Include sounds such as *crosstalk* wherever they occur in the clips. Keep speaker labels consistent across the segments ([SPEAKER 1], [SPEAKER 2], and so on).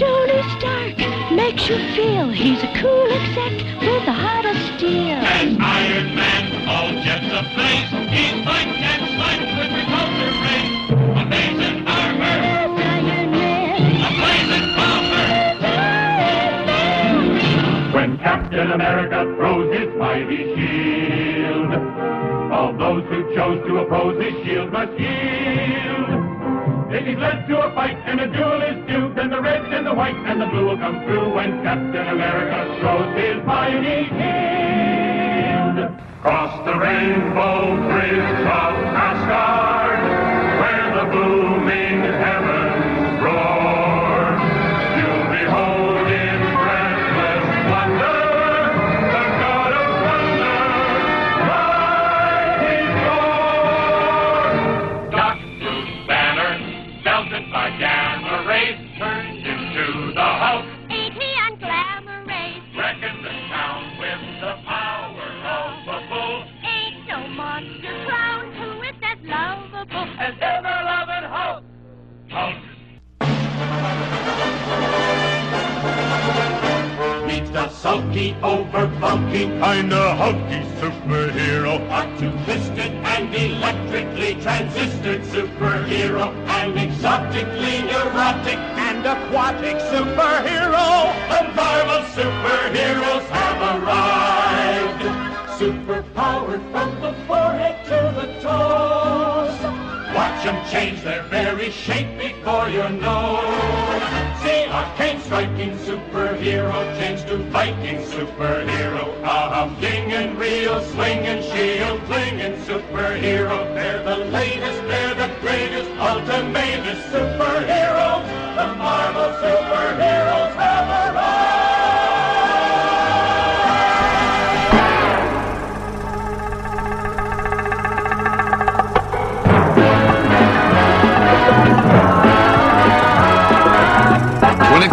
[SPEAKER 1] Tony Stark makes you feel he's a cool exec with a heart of steel.
[SPEAKER 2] As Iron Man, all jets ablaze, he fights and slides with repulsor rays. Amazing armor,
[SPEAKER 1] Iron Man.
[SPEAKER 2] a blazing bomber. When Captain America throws his mighty shield, all those who chose to oppose his shield must yield. If he's led to a fight and a duel is due, then the red and the white and the blue will come through when Captain America throws his mighty shield. Cross the rainbow bridge of Asgard, where the booming heavens sulky, over bulky, kinda hulky superhero. A and electrically transistored superhero. An exotically neurotic and aquatic superhero. The Marvel superheroes have arrived. Superpowered from the forehead to the toes. Change their very shape before your nose. See a cane striking superhero change to Viking superhero. Ah, a humdinging, real swinging, shield flinging superhero. They're the latest, they're the greatest, ultimatest superheroes. The Marvel superheroes have arrived.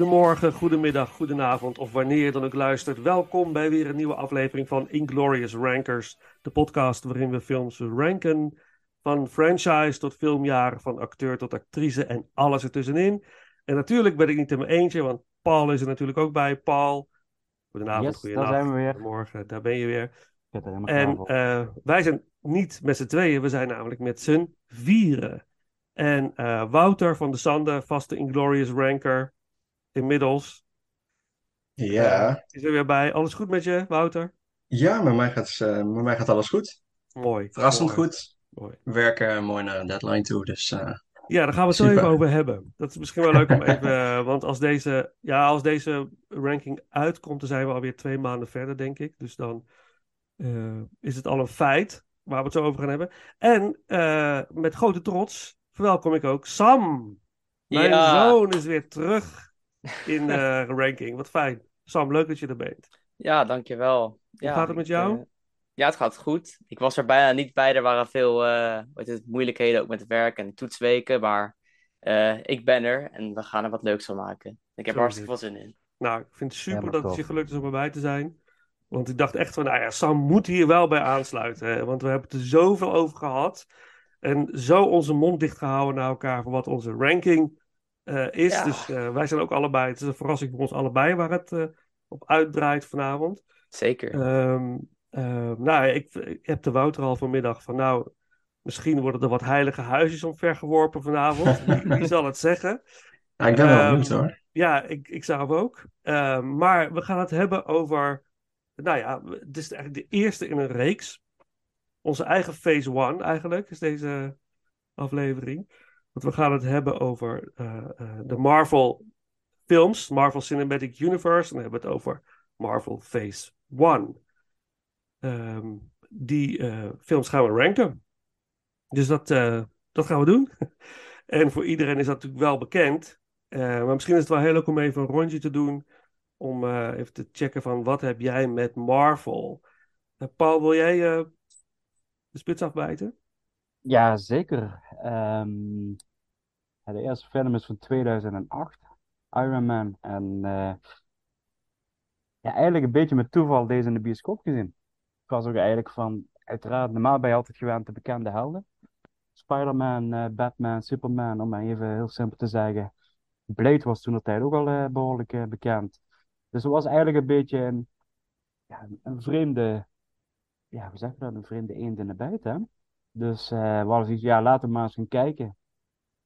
[SPEAKER 3] Goedemorgen, goedemiddag, goedenavond of wanneer je dan ook luistert. Welkom bij weer een nieuwe aflevering van Inglorious Rankers. De podcast waarin we films ranken. Van franchise tot filmjaren, van acteur tot actrice en alles ertussenin. En natuurlijk ben ik niet in mijn eentje, want Paul is er natuurlijk ook bij. Paul, goedenavond,
[SPEAKER 4] Yes,
[SPEAKER 3] goedenacht.
[SPEAKER 4] daar zijn we weer.
[SPEAKER 3] Goedemorgen, daar ben je weer.
[SPEAKER 4] Er
[SPEAKER 3] En eh, wij zijn niet met z'n tweeën, we zijn namelijk met z'n vieren. En eh, Wouter van de Sande, vaste Inglorious Ranker, inmiddels,
[SPEAKER 5] Ja,
[SPEAKER 3] is er weer bij. Alles goed met je, Wouter?
[SPEAKER 5] ja met, mij gaat, eh, met mij gaat alles goed.
[SPEAKER 3] Mooi.
[SPEAKER 5] Verrassend
[SPEAKER 3] mooi,
[SPEAKER 5] goed.
[SPEAKER 3] Mooi.
[SPEAKER 5] We werken mooi naar een deadline toe, dus eh,
[SPEAKER 3] Ja, daar gaan we het zo even over hebben. Dat is misschien wel leuk om even, eh, *laughs* want als deze, ja, als deze ranking uitkomt, dan zijn we alweer twee maanden verder, denk ik. Dus dan eh, is het al een feit waar we het zo over gaan hebben. En eh, met grote trots verwelkom ik ook Sam. Mijn
[SPEAKER 6] Ja.
[SPEAKER 3] zoon is weer terug in de *laughs* ranking. Wat fijn. Sam, leuk dat je er bent.
[SPEAKER 6] Ja, dankjewel. Ja,
[SPEAKER 3] gaat het met jou?
[SPEAKER 6] eh, ja, het gaat goed. Ik was er bijna niet bij. Er waren veel eh, het, moeilijkheden, ook met werk en toetsweken. Maar eh, ik ben er en we gaan er wat leuks van maken. Ik heb er hartstikke veel zin in.
[SPEAKER 3] Nou, ik vind het super dat het je gelukt is om erbij te zijn. Want ik dacht echt van, nou ja, Sam moet hier wel bij aansluiten. Hè? Want we hebben het er zoveel over gehad. En zo onze mond dicht gehouden naar elkaar voor wat onze ranking eh, is.
[SPEAKER 6] Ja.
[SPEAKER 3] Dus eh, wij zijn ook allebei, het is een verrassing voor ons allebei waar het eh, op uitdraait vanavond.
[SPEAKER 6] Zeker.
[SPEAKER 3] Ehm, ehm, nou, ik, ik heb de Wouter al vanmiddag van, nou, misschien worden er wat heilige huisjes omvergeworpen vanavond. *laughs* Wie, wie zal het zeggen?
[SPEAKER 5] ja, ik ben wel
[SPEAKER 3] Ehm,
[SPEAKER 5] benieuwd hoor.
[SPEAKER 3] Ja, ik, ik zelf ook. Ehm, maar we gaan het hebben over. Nou ja, het is eigenlijk de eerste in een reeks. Onze eigen Phase One eigenlijk is deze aflevering. Want we gaan het hebben over eh, eh, de Marvel films, Marvel Cinematic Universe. En dan hebben we het over Marvel Phase One. Ehm, die eh, films gaan we ranken. Dus dat, dat gaan we doen. *laughs* en voor iedereen is dat natuurlijk wel bekend. Maar misschien is het wel heel leuk om even een rondje te doen. Om even te checken van wat heb jij met Marvel? Paul, wil jij de spits afbijten?
[SPEAKER 4] Ja, zeker. Ehm, de eerste film is van 2008, Iron Man. En eh, ja, eigenlijk een beetje met toeval deze in de bioscoop gezien. Ik was ook eigenlijk van, uiteraard, normaal ben je altijd gewend de bekende helden. Spider-Man, eh, Batman, Superman, om maar even heel simpel te zeggen. Blade was toen de tijd ook al eh, behoorlijk eh, bekend. Dus het was eigenlijk een beetje een, ja, een vreemde, ja, hoe zeg je dat, een vreemde eend in de hè? Dus we hadden zoiets, ja, laten we maar eens gaan kijken.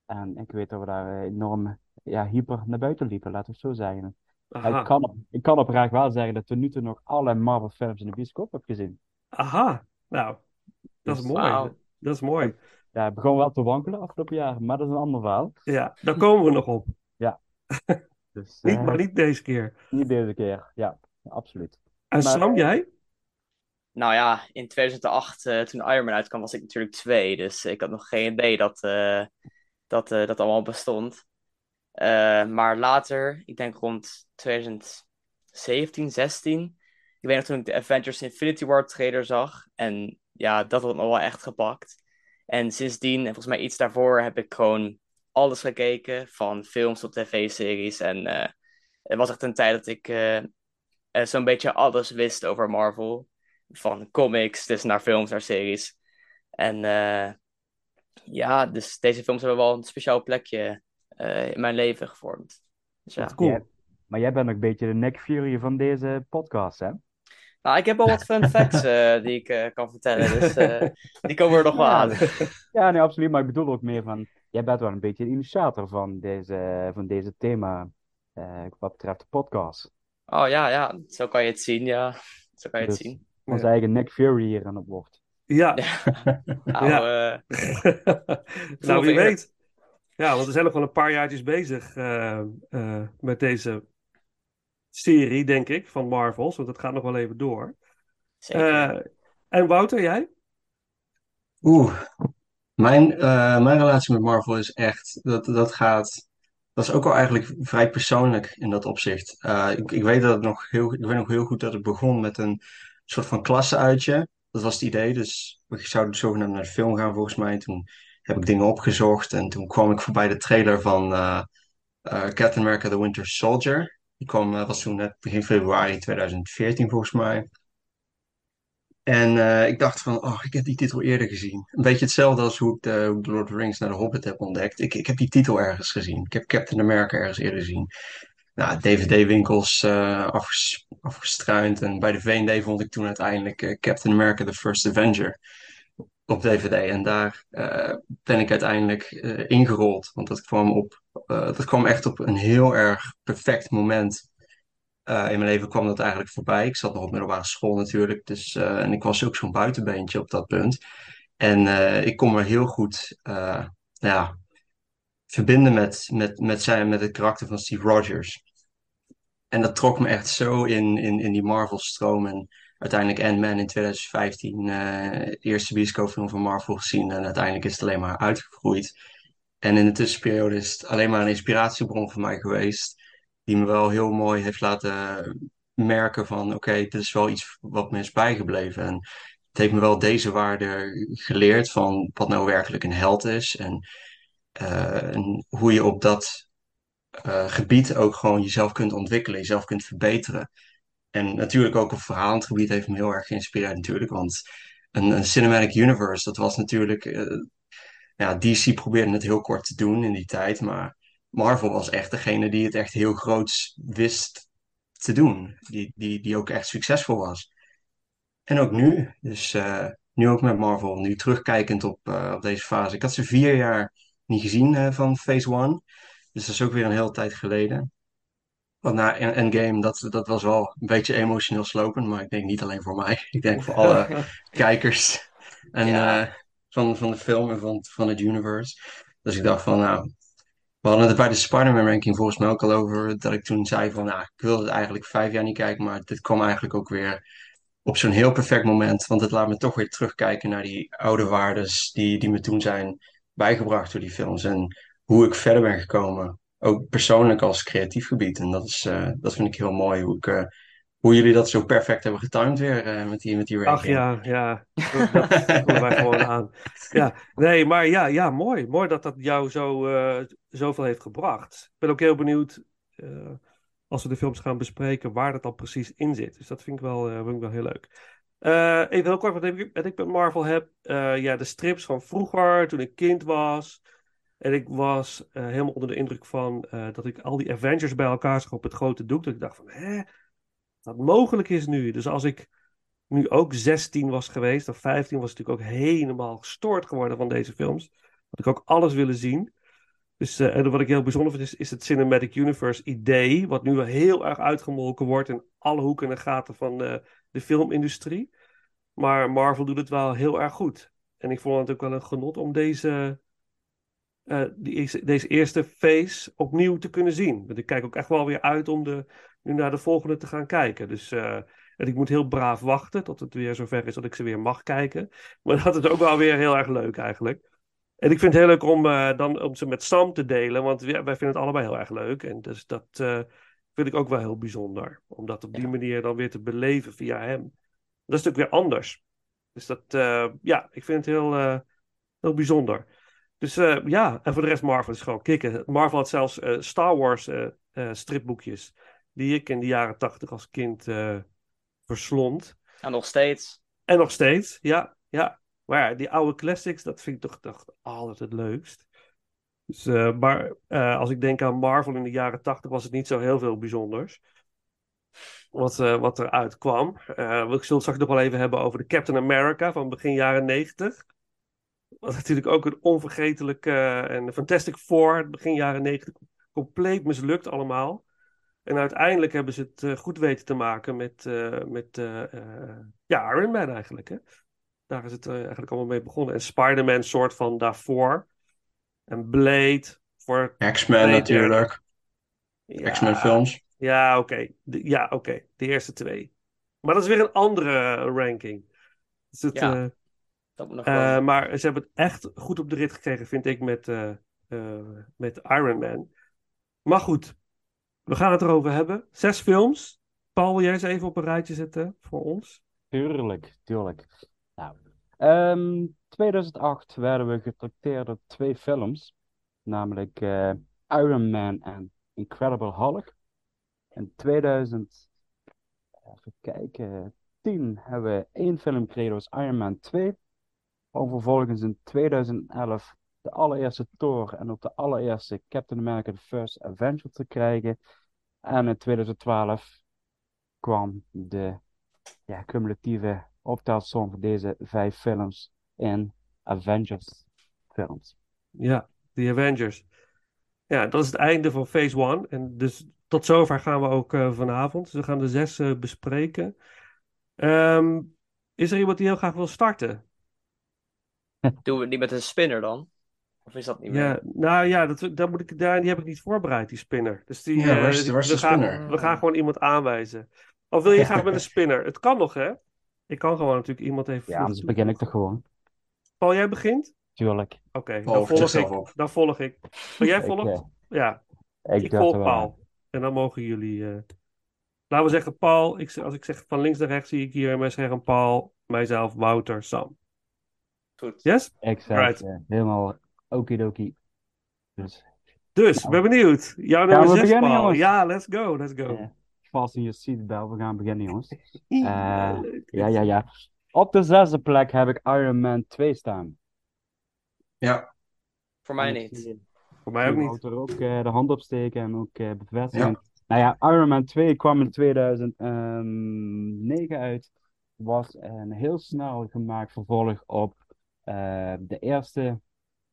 [SPEAKER 4] En ik weet dat we daar eh, enorm ja, hyper naar buiten liepen, laten we het zo zeggen. Ja,
[SPEAKER 3] Aha,
[SPEAKER 4] Ik kan, op, ik kan oprecht wel zeggen dat we nu toe nog alle Marvel films in de bioscoop hebben gezien.
[SPEAKER 3] aha. Nou, dat is
[SPEAKER 4] Dus,
[SPEAKER 3] mooi. Dat is mooi.
[SPEAKER 4] Ja, het begon wel te wankelen afgelopen jaar, maar dat is een ander verhaal.
[SPEAKER 3] Ja, daar komen we nog op. *laughs*
[SPEAKER 4] Dus
[SPEAKER 3] Niet,
[SPEAKER 4] eh,
[SPEAKER 3] maar niet deze keer.
[SPEAKER 4] niet deze keer. Ja, absoluut.
[SPEAKER 3] En
[SPEAKER 4] Maar-
[SPEAKER 3] Sam, jij?
[SPEAKER 6] Nou ja, in 2008, eh, toen Iron Man uitkwam, was ik natuurlijk twee. Dus ik had nog geen idee dat eh, dat, eh, dat allemaal bestond. Eh, maar later, ik denk rond 2017, 16. Ik weet nog toen ik de Avengers Infinity War trailer zag. En ja, dat had me wel echt gepakt. En sindsdien, en volgens mij iets daarvoor, heb ik gewoon alles gekeken. Van films tot tv-series. En eh, het was echt een tijd dat ik eh, eh, zo'n beetje alles wist over Marvel. Van comics, dus naar films, naar series. En ja, dus deze films hebben wel een speciaal plekje eh, in mijn leven gevormd. Dus ja.
[SPEAKER 3] Cool.
[SPEAKER 4] Maar jij bent ook een beetje de Nick Fury van deze podcast, hè?
[SPEAKER 6] Nou, ik heb al wat *laughs* fun facts eh, die ik eh, kan vertellen, dus eh, die komen er nog wel
[SPEAKER 4] Ja,
[SPEAKER 6] aan. *laughs*
[SPEAKER 4] Ja, nee, absoluut. Maar ik bedoel ook meer van, jij bent wel een beetje de initiator van deze, van deze thema, eh, wat betreft de podcast.
[SPEAKER 6] Oh ja, ja, zo kan je het zien, ja. Zo kan je het
[SPEAKER 4] Dus
[SPEAKER 6] zien.
[SPEAKER 4] onze eigen Nick Fury hier aan het woord.
[SPEAKER 3] Ja, *laughs*
[SPEAKER 6] Nou,
[SPEAKER 3] Ja.
[SPEAKER 6] eh, *laughs*
[SPEAKER 3] nou wie weet. Ja, want we zijn nog wel een paar jaartjes bezig eh, eh, met deze serie, denk ik, van Marvels. Want het gaat nog wel even door.
[SPEAKER 6] zeker.
[SPEAKER 3] Eh, en Wouter, jij?
[SPEAKER 5] Oeh, mijn, eh, mijn relatie met Marvel is echt, dat, dat gaat, dat is ook wel eigenlijk vrij persoonlijk in dat opzicht. Eh, ik, ik weet dat het nog heel, ik weet nog heel goed dat het begon met een soort van klasseuitje. Dat was het idee, dus we zouden zogenaamd naar de film gaan volgens mij. Toen heb ik dingen opgezocht en toen kwam ik voorbij de trailer van, eh, eh, Captain America The Winter Soldier. Die kwam, eh, was toen net begin februari 2014 volgens mij. En ik dacht van, oh, ik heb die titel eerder gezien. Een beetje hetzelfde als hoe ik de, hoe ik de Lord of the Rings naar de Hobbit heb ontdekt. Ik, ik heb die titel ergens gezien. Ik heb Captain America ergens eerder gezien. Nou, DVD-winkels eh afges afgestruind. En bij de V&D vond ik toen uiteindelijk eh, Captain America The First Avenger op DVD. En daar eh, ben ik uiteindelijk eh, ingerold. Want dat kwam op, eh, dat kwam echt op een heel erg perfect moment eh, in mijn leven kwam dat eigenlijk voorbij. Ik zat nog op middelbare school natuurlijk. Dus, eh, en ik was ook zo'n buitenbeentje op dat punt. En eh, ik kon me heel goed eh, ja, verbinden met, met, met, zijn, met het karakter van Steve Rogers. En dat trok me echt zo in, in, in die Marvel-stroom. En uiteindelijk Ant-Man in 2015, eh, de eerste bioscoopfilm van Marvel gezien. En uiteindelijk is het alleen maar uitgegroeid. En in de tussenperiode is het alleen maar een inspiratiebron voor mij geweest. Die me wel heel mooi heeft laten merken van oké, dit is wel iets wat me is bijgebleven. En het heeft me wel deze waarde geleerd van wat nou werkelijk een held is. En, eh, en hoe je op dat eh, gebied ook gewoon jezelf kunt ontwikkelen, jezelf kunt verbeteren. En natuurlijk ook op verhalend gebied heeft me heel erg geïnspireerd natuurlijk. Want een, een cinematic universe, dat was natuurlijk... eh, ja, DC probeerde het heel kort te doen in die tijd, maar Marvel was echt degene die het echt heel groots wist te doen. Die, die, die ook echt succesvol was. En ook nu. Dus eh, nu ook met Marvel. Nu terugkijkend op, eh, op deze fase. Ik had ze vier jaar niet gezien eh, van Phase One. Dus dat is ook weer een hele tijd geleden. Want na En- Endgame, dat, dat was wel een beetje emotioneel slopend. Maar ik denk niet alleen voor mij. Ik denk voor alle *laughs* kijkers en,
[SPEAKER 6] Ja.
[SPEAKER 5] eh, van, van de film en van, van het universe. Dus ik dacht van, nou, we hadden het bij de Spider-Man ranking volgens mij ook al over. Dat ik toen zei van, nou, ik wilde het eigenlijk vijf jaar niet kijken. Maar dit kwam eigenlijk ook weer op zo'n heel perfect moment. Want het laat me toch weer terugkijken naar die oude waardes die, die me toen zijn bijgebracht door die films. En hoe ik verder ben gekomen. Ook persoonlijk als creatief gebied. En dat, is, eh, dat vind ik heel mooi. Hoe, ik, eh, hoe jullie dat zo perfect hebben getimed weer eh, met die, met die
[SPEAKER 3] Ach ja, ja, dat voelen *laughs* wij gewoon aan. Ja, nee, maar ja, ja, mooi. Mooi dat dat jou zo, zoveel heeft gebracht. Ik ben ook heel benieuwd, als we de films gaan bespreken, waar dat dan precies in zit. Dus dat vind ik wel, vind ik wel heel leuk. Eh, even heel kort, wat ik, ik met Marvel heb. Eh, ja, de strips van vroeger, toen ik kind was. En ik was eh, helemaal onder de indruk van eh, dat ik al die Avengers bij elkaar zag op het grote doek. Dat ik dacht van, hè, dat mogelijk is nu. Dus als ik nu ook 16 was geweest, of 15, was ik natuurlijk ook helemaal gestoord geworden van deze films. Had ik ook alles willen zien. Dus, eh, en wat ik heel bijzonder vind, is, is het Cinematic Universe idee, wat nu wel heel erg uitgemolken wordt in alle hoeken en gaten van eh, de filmindustrie. Maar Marvel doet het wel heel erg goed. En ik vond het ook wel een genot om deze, eh, die, deze eerste phase opnieuw te kunnen zien. Want ik kijk ook echt wel weer uit om de, nu naar de volgende te gaan kijken. Dus eh, en ik moet heel braaf wachten tot het weer zover is dat ik ze weer mag kijken. *laughs* Maar dat is ook wel weer heel erg leuk eigenlijk. En ik vind het heel leuk om, eh, dan, om ze met Sam te delen, want wij, wij vinden het allebei heel erg leuk. En dus dat vind ik ook wel heel bijzonder. Om dat op die
[SPEAKER 6] Ja.
[SPEAKER 3] manier dan weer te beleven via hem. Dat is natuurlijk weer anders. Dus dat, eh, ja, ik vind het heel, eh, heel bijzonder. Dus eh, ja, en voor de rest Marvel is gewoon kicken. Marvel had zelfs Star Wars stripboekjes, die ik in de jaren tachtig als kind verslond.
[SPEAKER 6] En nog steeds.
[SPEAKER 3] En nog steeds, ja, ja. Maar ja, die oude classics, dat vind ik toch, toch altijd het leukst. Dus, eh, maar eh, als ik denk aan Marvel in de jaren tachtig, was het niet zo heel veel bijzonders. Wat, eh, wat eruit kwam. We zullen het nog wel even hebben over de Captain America van begin jaren negentig. Wat natuurlijk ook een onvergetelijk eh, en Fantastic Four, begin jaren negentig, compleet mislukt allemaal. En uiteindelijk hebben ze het goed weten te maken met, met ja, Iron Man eigenlijk. Hè? Daar is het eigenlijk allemaal mee begonnen. En Spider-Man soort van daarvoor. En Blade voor...
[SPEAKER 5] X-Men natuurlijk.
[SPEAKER 3] Ja,
[SPEAKER 5] X-Men films.
[SPEAKER 3] Ja, oké. Ja, oké. De eerste twee. Maar dat is weer een andere ranking. Dus het,
[SPEAKER 6] Ja,
[SPEAKER 3] eh,
[SPEAKER 6] Dat moet nog
[SPEAKER 3] eh,
[SPEAKER 6] wel.
[SPEAKER 3] maar ze hebben het echt goed op de rit gekregen, vind ik, met, eh, eh, met Iron Man. Maar goed, we gaan het erover hebben. Zes films. Paul, wil jij eens even op een rijtje zetten voor ons?
[SPEAKER 4] Tuurlijk, tuurlijk. Nou, ehm 2008 werden we getrakteerd op twee films, namelijk eh, Iron Man en Incredible Hulk. In 2000, even kijken, 10 hebben we één film gekregen, Iron Man 2. Om vervolgens in 2011 de allereerste Thor en ook de allereerste Captain America First Avenger te krijgen. En in 2012 kwam de ja, cumulatieve optelsom van deze vijf films in Avengers films.
[SPEAKER 3] Ja, The Avengers. Ja, dat is het einde van Phase 1. En dus tot zover gaan we ook eh, vanavond. Dus we gaan de zes eh, bespreken. Ehm, is er iemand die heel graag wil starten? *laughs*
[SPEAKER 6] Doen we het niet met een spinner dan? Of is dat niet meer?
[SPEAKER 3] Ja, nou ja, dat, dat moet ik, daar, die heb ik niet voorbereid, die spinner. Dus die,
[SPEAKER 5] Ja,
[SPEAKER 3] eh,
[SPEAKER 5] waar is de- waar is de
[SPEAKER 3] we, gaan,
[SPEAKER 5] spinner?
[SPEAKER 3] we gaan gewoon iemand aanwijzen. Of wil je *laughs* graag met een spinner? Het kan nog, hè? Ik kan gewoon natuurlijk iemand even...
[SPEAKER 4] Ja, anders begin ik toch gewoon.
[SPEAKER 3] Paul, jij begint?
[SPEAKER 4] Tuurlijk.
[SPEAKER 3] Oké, dan volg ik.
[SPEAKER 5] op.
[SPEAKER 3] Dan volg ik. Maar jij
[SPEAKER 4] Ik,
[SPEAKER 3] volgt?
[SPEAKER 4] eh,
[SPEAKER 3] Ja,
[SPEAKER 4] Ik,
[SPEAKER 3] ik volg. Paul. En dan mogen jullie... eh, Laten we zeggen, Paul. Ik, als ik zeg van links naar rechts, zie ik hier mijn scherm Paul, mijzelf, Wouter, Sam.
[SPEAKER 6] Goed.
[SPEAKER 3] Yes? Right.
[SPEAKER 4] eh, helemaal okidoki. Dus
[SPEAKER 3] Dus, ben benieuwd. Jouw nummer
[SPEAKER 4] we
[SPEAKER 3] 6,
[SPEAKER 4] beginnen,
[SPEAKER 3] Paul.
[SPEAKER 4] jongens?
[SPEAKER 3] Ja, let's go, let's go.
[SPEAKER 4] eh vast in je seatbelt. We gaan beginnen, jongens. *laughs*
[SPEAKER 3] Ja,
[SPEAKER 4] Eh. Ja, ja, ja. Op de zesde plek heb ik Iron Man 2 staan.
[SPEAKER 5] Ja,
[SPEAKER 6] Voor mij
[SPEAKER 4] ik
[SPEAKER 6] niet.
[SPEAKER 3] Voor mij ook niet.
[SPEAKER 4] Wouter ook eh, de hand opsteken en ook eh, bevestigen. Nou ja, Iron Man 2 kwam in 2009 uit. Was een heel snel gemaakt vervolg op eh, de eerste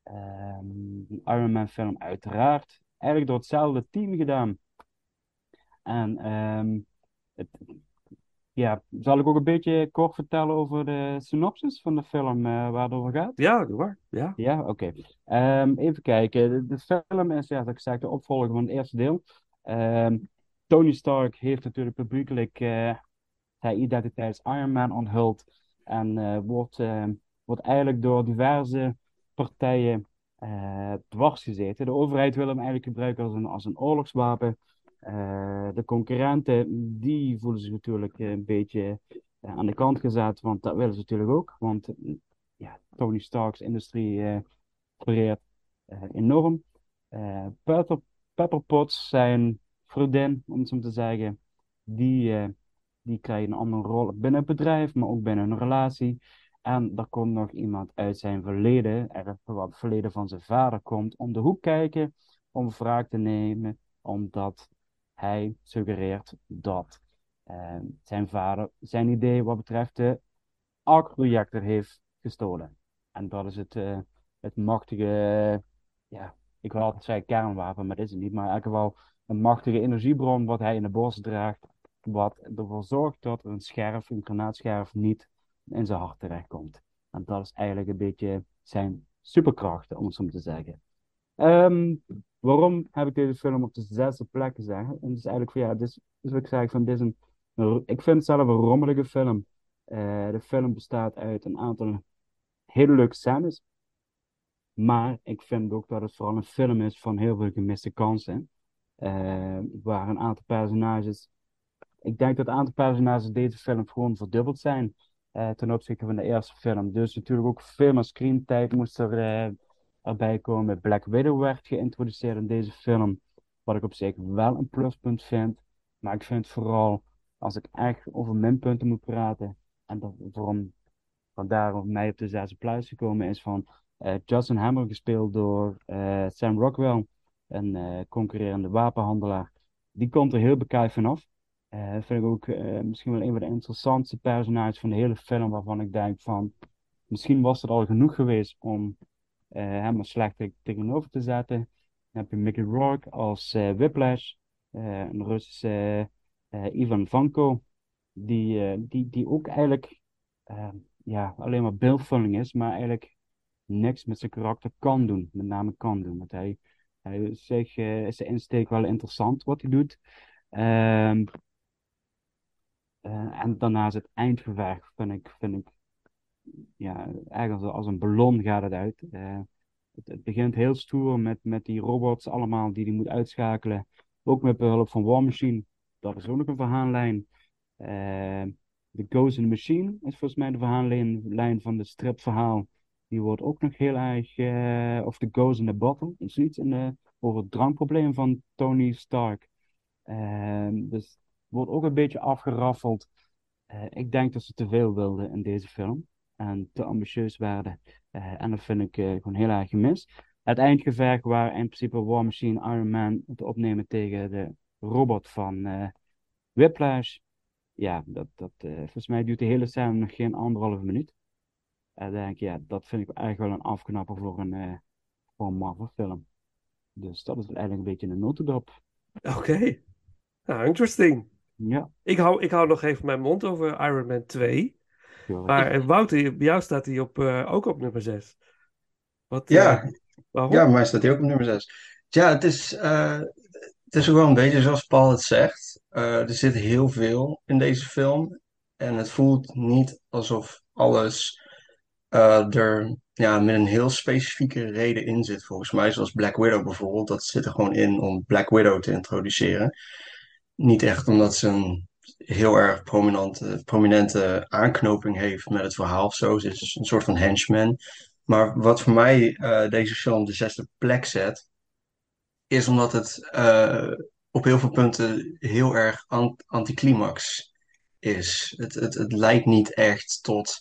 [SPEAKER 4] ehm, Iron Man film, uiteraard. Eigenlijk door hetzelfde team gedaan. En ehm, het, ja, zal ik ook een beetje kort vertellen over de synopsis van de film eh, waar het over gaat?
[SPEAKER 3] Ja, doe maar. Ja.
[SPEAKER 4] Ja, oké. Ehm, even kijken. De, de film is, ja, ik zeg, de opvolger van het eerste deel. Ehm, Tony Stark heeft natuurlijk publiekelijk eh, zijn identiteit als Iron Man onthuld. En eh, wordt, ehm, wordt eigenlijk door diverse partijen dwars gezeten. De overheid wil hem eigenlijk gebruiken als een, als een oorlogswapen. Eh, de concurrenten, die voelen zich natuurlijk een beetje eh, aan de kant gezet, want dat willen ze natuurlijk ook. Want eh, ja, Tony Stark's industrie eh floreert enorm. Pepper, Pepper zijn vriendin, om het zo te zeggen, die, die krijgt een andere rol binnen het bedrijf, maar ook binnen een relatie. En er komt nog iemand uit zijn verleden, er, wat het verleden van zijn vader komt, om de hoek kijken, om wraak te nemen, omdat hij suggereert dat eh, zijn vader zijn idee wat betreft de Ark-reactor heeft gestolen. En dat is het, eh, het machtige, ja, ik wil altijd zeggen kernwapen, maar dat is het niet. Maar in elk geval een machtige energiebron wat hij in de borst draagt, wat ervoor zorgt dat een scherf, een granaatscherf, niet in zijn hart terechtkomt. En dat is eigenlijk een beetje zijn superkrachten, om het zo te zeggen. Ehm, waarom heb ik deze film op de zesde plek gezegd? En is eigenlijk van ja, dus wat ik zeg, van dit is een, ik vind het zelf een rommelige film. Eh, de film bestaat uit een aantal hele leuke scènes. Maar ik vind ook dat het vooral een film is van heel veel gemiste kansen. Eh, waar een aantal personages. Ik denk dat een aantal personages deze film gewoon verdubbeld zijn. eh, ten opzichte van de eerste film. Dus natuurlijk ook veel meer screentijd moest er erbij komen. Black Widow werd geïntroduceerd in deze film. Wat ik op zich wel een pluspunt vind. Maar ik vind vooral, als ik echt over minpunten moet praten. En dat, waarom vandaar op mij op de zesde plaats gekomen is van eh, Justin Hammer, gespeeld door eh, Sam Rockwell, een eh, concurrerende wapenhandelaar. Die komt er heel bekijkt vanaf. Vind ik ook misschien wel een van de interessantste personages van de hele film, waarvan ik denk van, misschien was het al genoeg geweest om hem er slecht te- tegenover te zetten. Dan heb je Mickey Rourke als eh, Whiplash, eh, een Russische eh, Ivan Vanko, die, eh, die, die ook eigenlijk eh, ja, alleen maar beeldvulling is, maar eigenlijk niks met zijn karakter kan doen. Met name kan doen. Want hij, hij zich, eh, is zijn insteek wel interessant wat hij doet. Ehm, eh, en daarnaast het eindgevecht vind ik, vind ik ja, eigenlijk als, een ballon gaat het uit. Eh, het, het begint heel stoer met, met die robots allemaal die hij moet uitschakelen. Ook met behulp van War Machine. Dat is ook nog een verhaallijn. Eh, The Ghost in the Machine is volgens mij de verhaallijn lijn van de stripverhaal. Die wordt ook nog heel erg, eh, of The Ghost in the Bottle, is de over het drankprobleem van Tony Stark. Ehm, dus wordt ook een beetje afgeraffeld. Ik denk dat ze te veel wilden in deze film en te ambitieus werden. Eh, en dat vind ik eh, gewoon heel erg gemist. Het eindgevecht waar in principe War Machine Iron Man te opnemen tegen de robot van eh Whiplash. Ja, dat, dat, volgens mij duurt de hele scène nog geen anderhalve minuut. En denk ik, ja, dat vind ik eigenlijk wel een afknapper voor een, voor een Marvel film. Dus dat is eigenlijk een beetje een notendop.
[SPEAKER 3] Oké. Nou, interesting.
[SPEAKER 4] Ja,
[SPEAKER 3] Ik hou, ik hou nog even mijn mond over Iron Man 2. Maar eh, Wouter, bij jou staat hij op, eh, ook op nummer 6. Wat,
[SPEAKER 5] Ja,
[SPEAKER 3] waarom?
[SPEAKER 5] ja, maar staat hij ook op nummer 6. Ja, het is, het is ook wel een beetje zoals Paul het zegt. Er zit heel veel in deze film. En het voelt niet alsof alles er ja, met een heel specifieke reden in zit, volgens mij. Zoals Black Widow bijvoorbeeld. Dat zit er gewoon in om Black Widow te introduceren. Niet echt omdat ze een heel erg prominente, prominente aanknoping heeft met het verhaal of zo. Is een soort van henchman. Maar wat voor mij eh, deze film de zesde plek zet, is omdat het eh, op heel veel punten heel erg an- anticlimax is. Het, het, het leidt niet echt tot,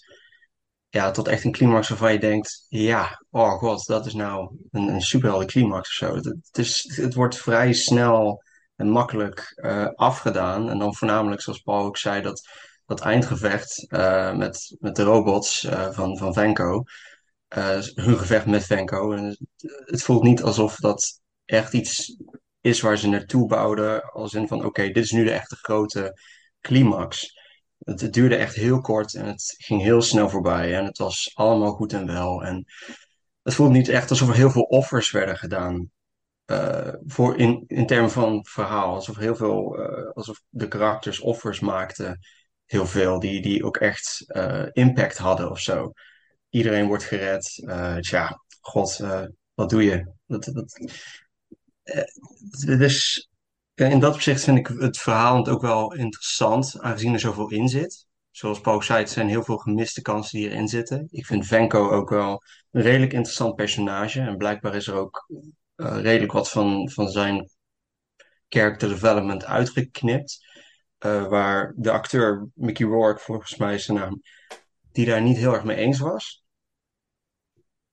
[SPEAKER 5] ja, tot echt een climax waarvan je denkt, ja, oh god, dat is nou een, een superhelde climax het is, het wordt vrij snel en makkelijk eh, afgedaan. En dan voornamelijk, zoals Paul ook zei, dat, dat eindgevecht eh, met, met de robots eh, van, van Venko. hun gevecht met Venko. En het, het voelt niet alsof dat echt iets is waar ze naartoe bouwden. Als in van, oké, dit is nu de echte grote climax. Het, het duurde echt heel kort en het ging heel snel voorbij. En het was allemaal goed en wel. En het voelt niet echt alsof er heel veel offers werden gedaan. Eh, voor in, in termen van verhaal. Alsof heel veel, eh, alsof de karakters offers maakten. Heel veel, die, die ook echt eh, impact hadden of zo. Iedereen wordt gered. Tja, god, wat doe je? Dat, dat, dus in dat opzicht vind ik het verhaal ook wel interessant, aangezien er zoveel in zit. Zoals Paul zei, het zijn heel veel gemiste kansen die erin zitten. Ik vind Venko ook wel een redelijk interessant personage. En blijkbaar is er ook redelijk wat van, van zijn character development uitgeknipt. Eh, waar de acteur Mickey Rourke, volgens mij is zijn naam, die daar niet heel erg mee eens was.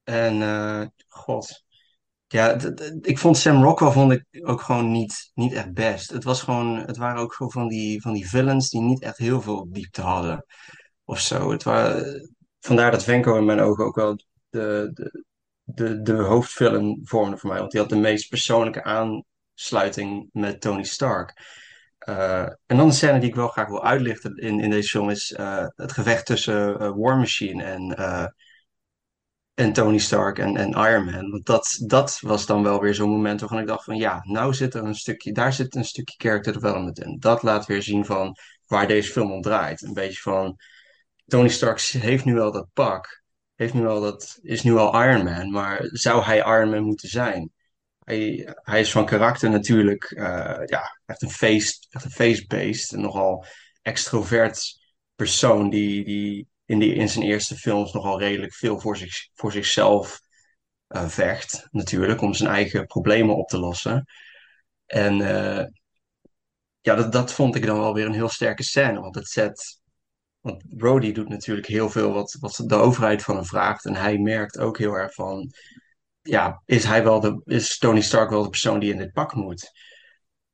[SPEAKER 5] En eh, god, ja, ik vond Sam Rockwell vond ik ook gewoon niet, niet echt best. Het was gewoon, het waren ook gewoon van die, van die villains die niet echt heel veel diepte hadden of zo. Het waren, vandaar dat Venko in mijn ogen ook wel de, de, de, de hoofdvillain vormde voor mij. Want die had de meest persoonlijke aansluiting met Tony Stark. Eh, en dan een scène die ik wel graag wil uitlichten in, in deze film is eh, het gevecht tussen eh, War Machine en, en Tony Stark en, en Iron Man. Want dat, dat was dan wel weer zo'n moment waarvan ik dacht van ja, nou zit er een stukje, daar zit een stukje character development in. Dat laat weer zien van waar deze film om draait. Een beetje van Tony Stark heeft nu wel dat pak, heeft nu wel dat, is nu al Iron Man, maar zou hij Iron Man moeten zijn? Hij, hij is van karakter natuurlijk eh, ja, echt een face, echt een face-based, een nogal extrovert persoon die, die in, die in zijn eerste films nogal redelijk veel voor, zich, voor zichzelf eh, vecht, natuurlijk, om zijn eigen problemen op te lossen. En eh, ja, dat, dat vond ik dan wel weer een heel sterke scène, want het zet. Want Brody doet natuurlijk heel veel wat, wat de overheid van hem vraagt. En hij merkt ook heel erg van, ja, is hij wel de, is Tony Stark wel de persoon die in dit pak moet?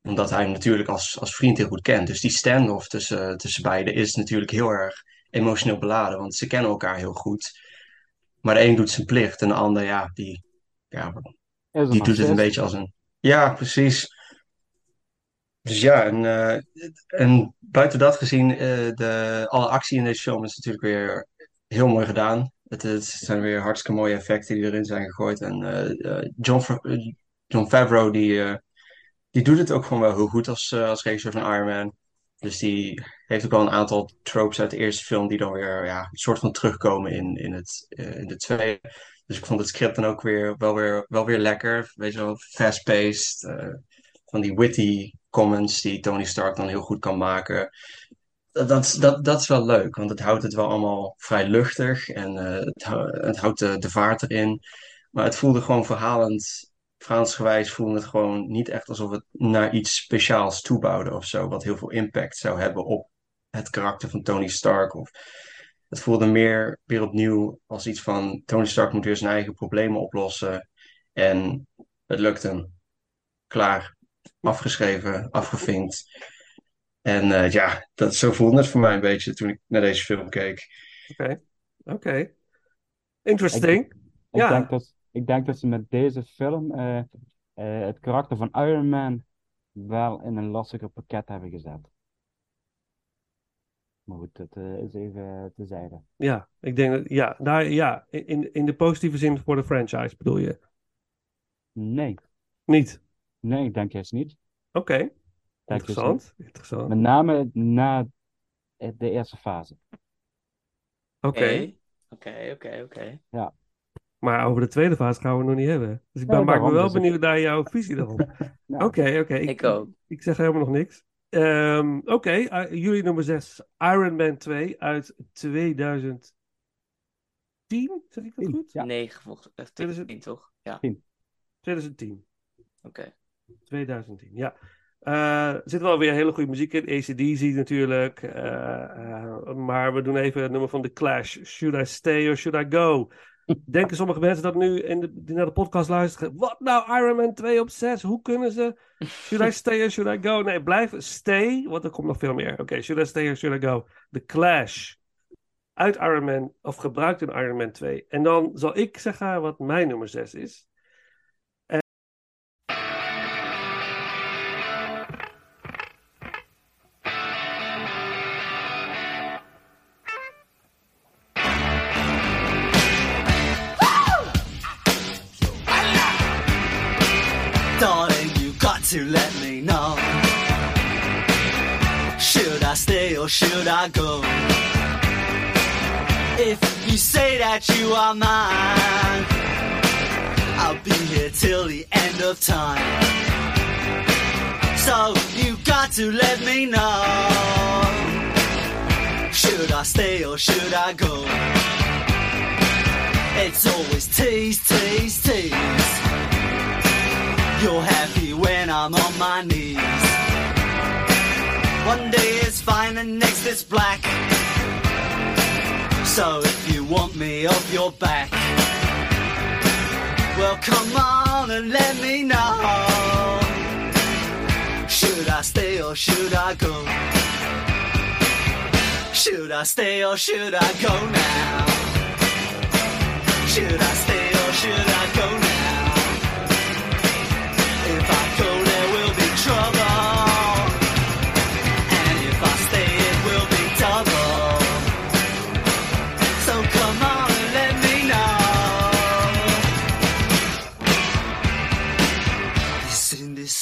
[SPEAKER 5] Omdat hij hem natuurlijk als, als vriend heel goed kent. Dus die standoff tussen, tussen beiden is natuurlijk heel erg emotioneel beladen. Want ze kennen elkaar heel goed. Maar de een doet zijn plicht en de ander, ja, die, ja, die doet het een beetje als een... Ja, precies. Dus ja, en, eh, en buiten dat gezien, eh, de, alle actie in deze film is natuurlijk weer heel mooi gedaan. Het, zijn weer hartstikke mooie effecten die erin zijn gegooid. En eh, John, John Favreau, die, die doet het ook gewoon wel heel goed als, als regisseur van Iron Man. Dus die heeft ook wel een aantal tropes uit de eerste film die dan weer ja, een soort van terugkomen in, in, het, in de tweede. Dus ik vond het script dan ook weer wel weer, wel weer lekker. Weet je wel, fast-paced. Van die witty comments die Tony Stark dan heel goed kan maken. Dat, dat, dat, is wel leuk, want het houdt het wel allemaal vrij luchtig en eh, het, het houdt de, vaart erin. Maar het voelde gewoon verhalend verhaalsgewijs voelde het gewoon niet echt alsof het naar iets speciaals toebouwde of zo, wat heel veel impact zou hebben op het karakter van Tony Stark. Of het voelde meer weer opnieuw als iets van Tony Stark moet weer zijn eigen problemen oplossen en het lukt hem. Klaar, afgeschreven, afgevinkt. En eh, ja, dat, zo voelde het voor mij een beetje toen ik naar deze film keek.
[SPEAKER 3] Oké, oké. Interesting.
[SPEAKER 4] Ik
[SPEAKER 3] Ja.
[SPEAKER 4] denk dat, ik denk dat ze met deze film eh, eh, het karakter van Iron Man wel in een lastiger pakket hebben gezet. Maar goed, dat is even tezijde.
[SPEAKER 3] Ja, ik denk dat, ja, nou ja, in, in de positieve zin voor de franchise bedoel je?
[SPEAKER 4] Nee,
[SPEAKER 3] Niet?
[SPEAKER 4] Nee, ik denk juist niet.
[SPEAKER 3] Oké,
[SPEAKER 4] niet.
[SPEAKER 3] interessant. Interessant.
[SPEAKER 4] Met name na de eerste fase.
[SPEAKER 3] Oké,
[SPEAKER 6] Oké, oké, oké.
[SPEAKER 3] maar over de tweede fase gaan we het nog niet hebben. Dus ik ben,
[SPEAKER 4] Nee,
[SPEAKER 3] maak me wel
[SPEAKER 4] dus ik-
[SPEAKER 3] benieuwd naar jouw visie daarop. *laughs*
[SPEAKER 4] Ja.
[SPEAKER 3] Oké, oké.
[SPEAKER 6] Ik ook.
[SPEAKER 3] Ik zeg helemaal nog niks. Ehm, Oké, eh, jullie nummer 6, Iron Man 2 uit 2010. Zeg ik dat goed?
[SPEAKER 4] Ja.
[SPEAKER 3] Is het-
[SPEAKER 6] Tien, toch? Ja,
[SPEAKER 3] 2010.
[SPEAKER 6] oké.
[SPEAKER 3] 2010, ja. Eh, er zit wel weer hele goede muziek in. ACDC natuurlijk. eh, eh, maar we doen even het nummer van The Clash. Should I stay or should I go? *laughs* Denken sommige mensen dat nu in de, die naar de podcast luisteren. Wat nou, Iron Man 2 op 6? Hoe kunnen ze? Should I stay or should I go? Nee, blijf stay, want er komt nog veel meer. Oké, should I stay or should I go? The Clash. Uit Iron Man, of gebruikt in Iron Man 2. En dan zal ik zeggen wat mijn nummer 6 is.
[SPEAKER 7] That you are mine, I'll be here till the end of time. So you got to let me know. Should I stay or should I go? It's always tease, tease, tease. You're happy when I'm on my knees. One day it's fine and next it's black. So want me off your back, well come on and let me know. Should I stay or should I go? Should I stay or should I go now? Should I stay or should I go now? If I go,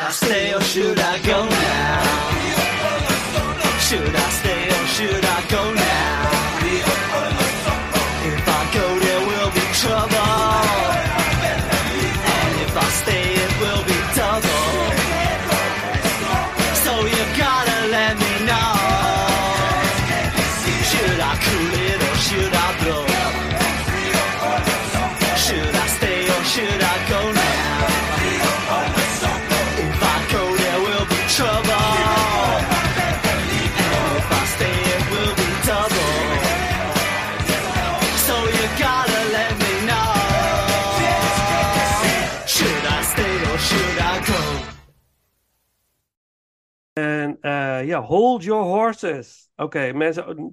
[SPEAKER 7] Should I stay or should I go
[SPEAKER 3] ja, hold your horses. Oké, mensen,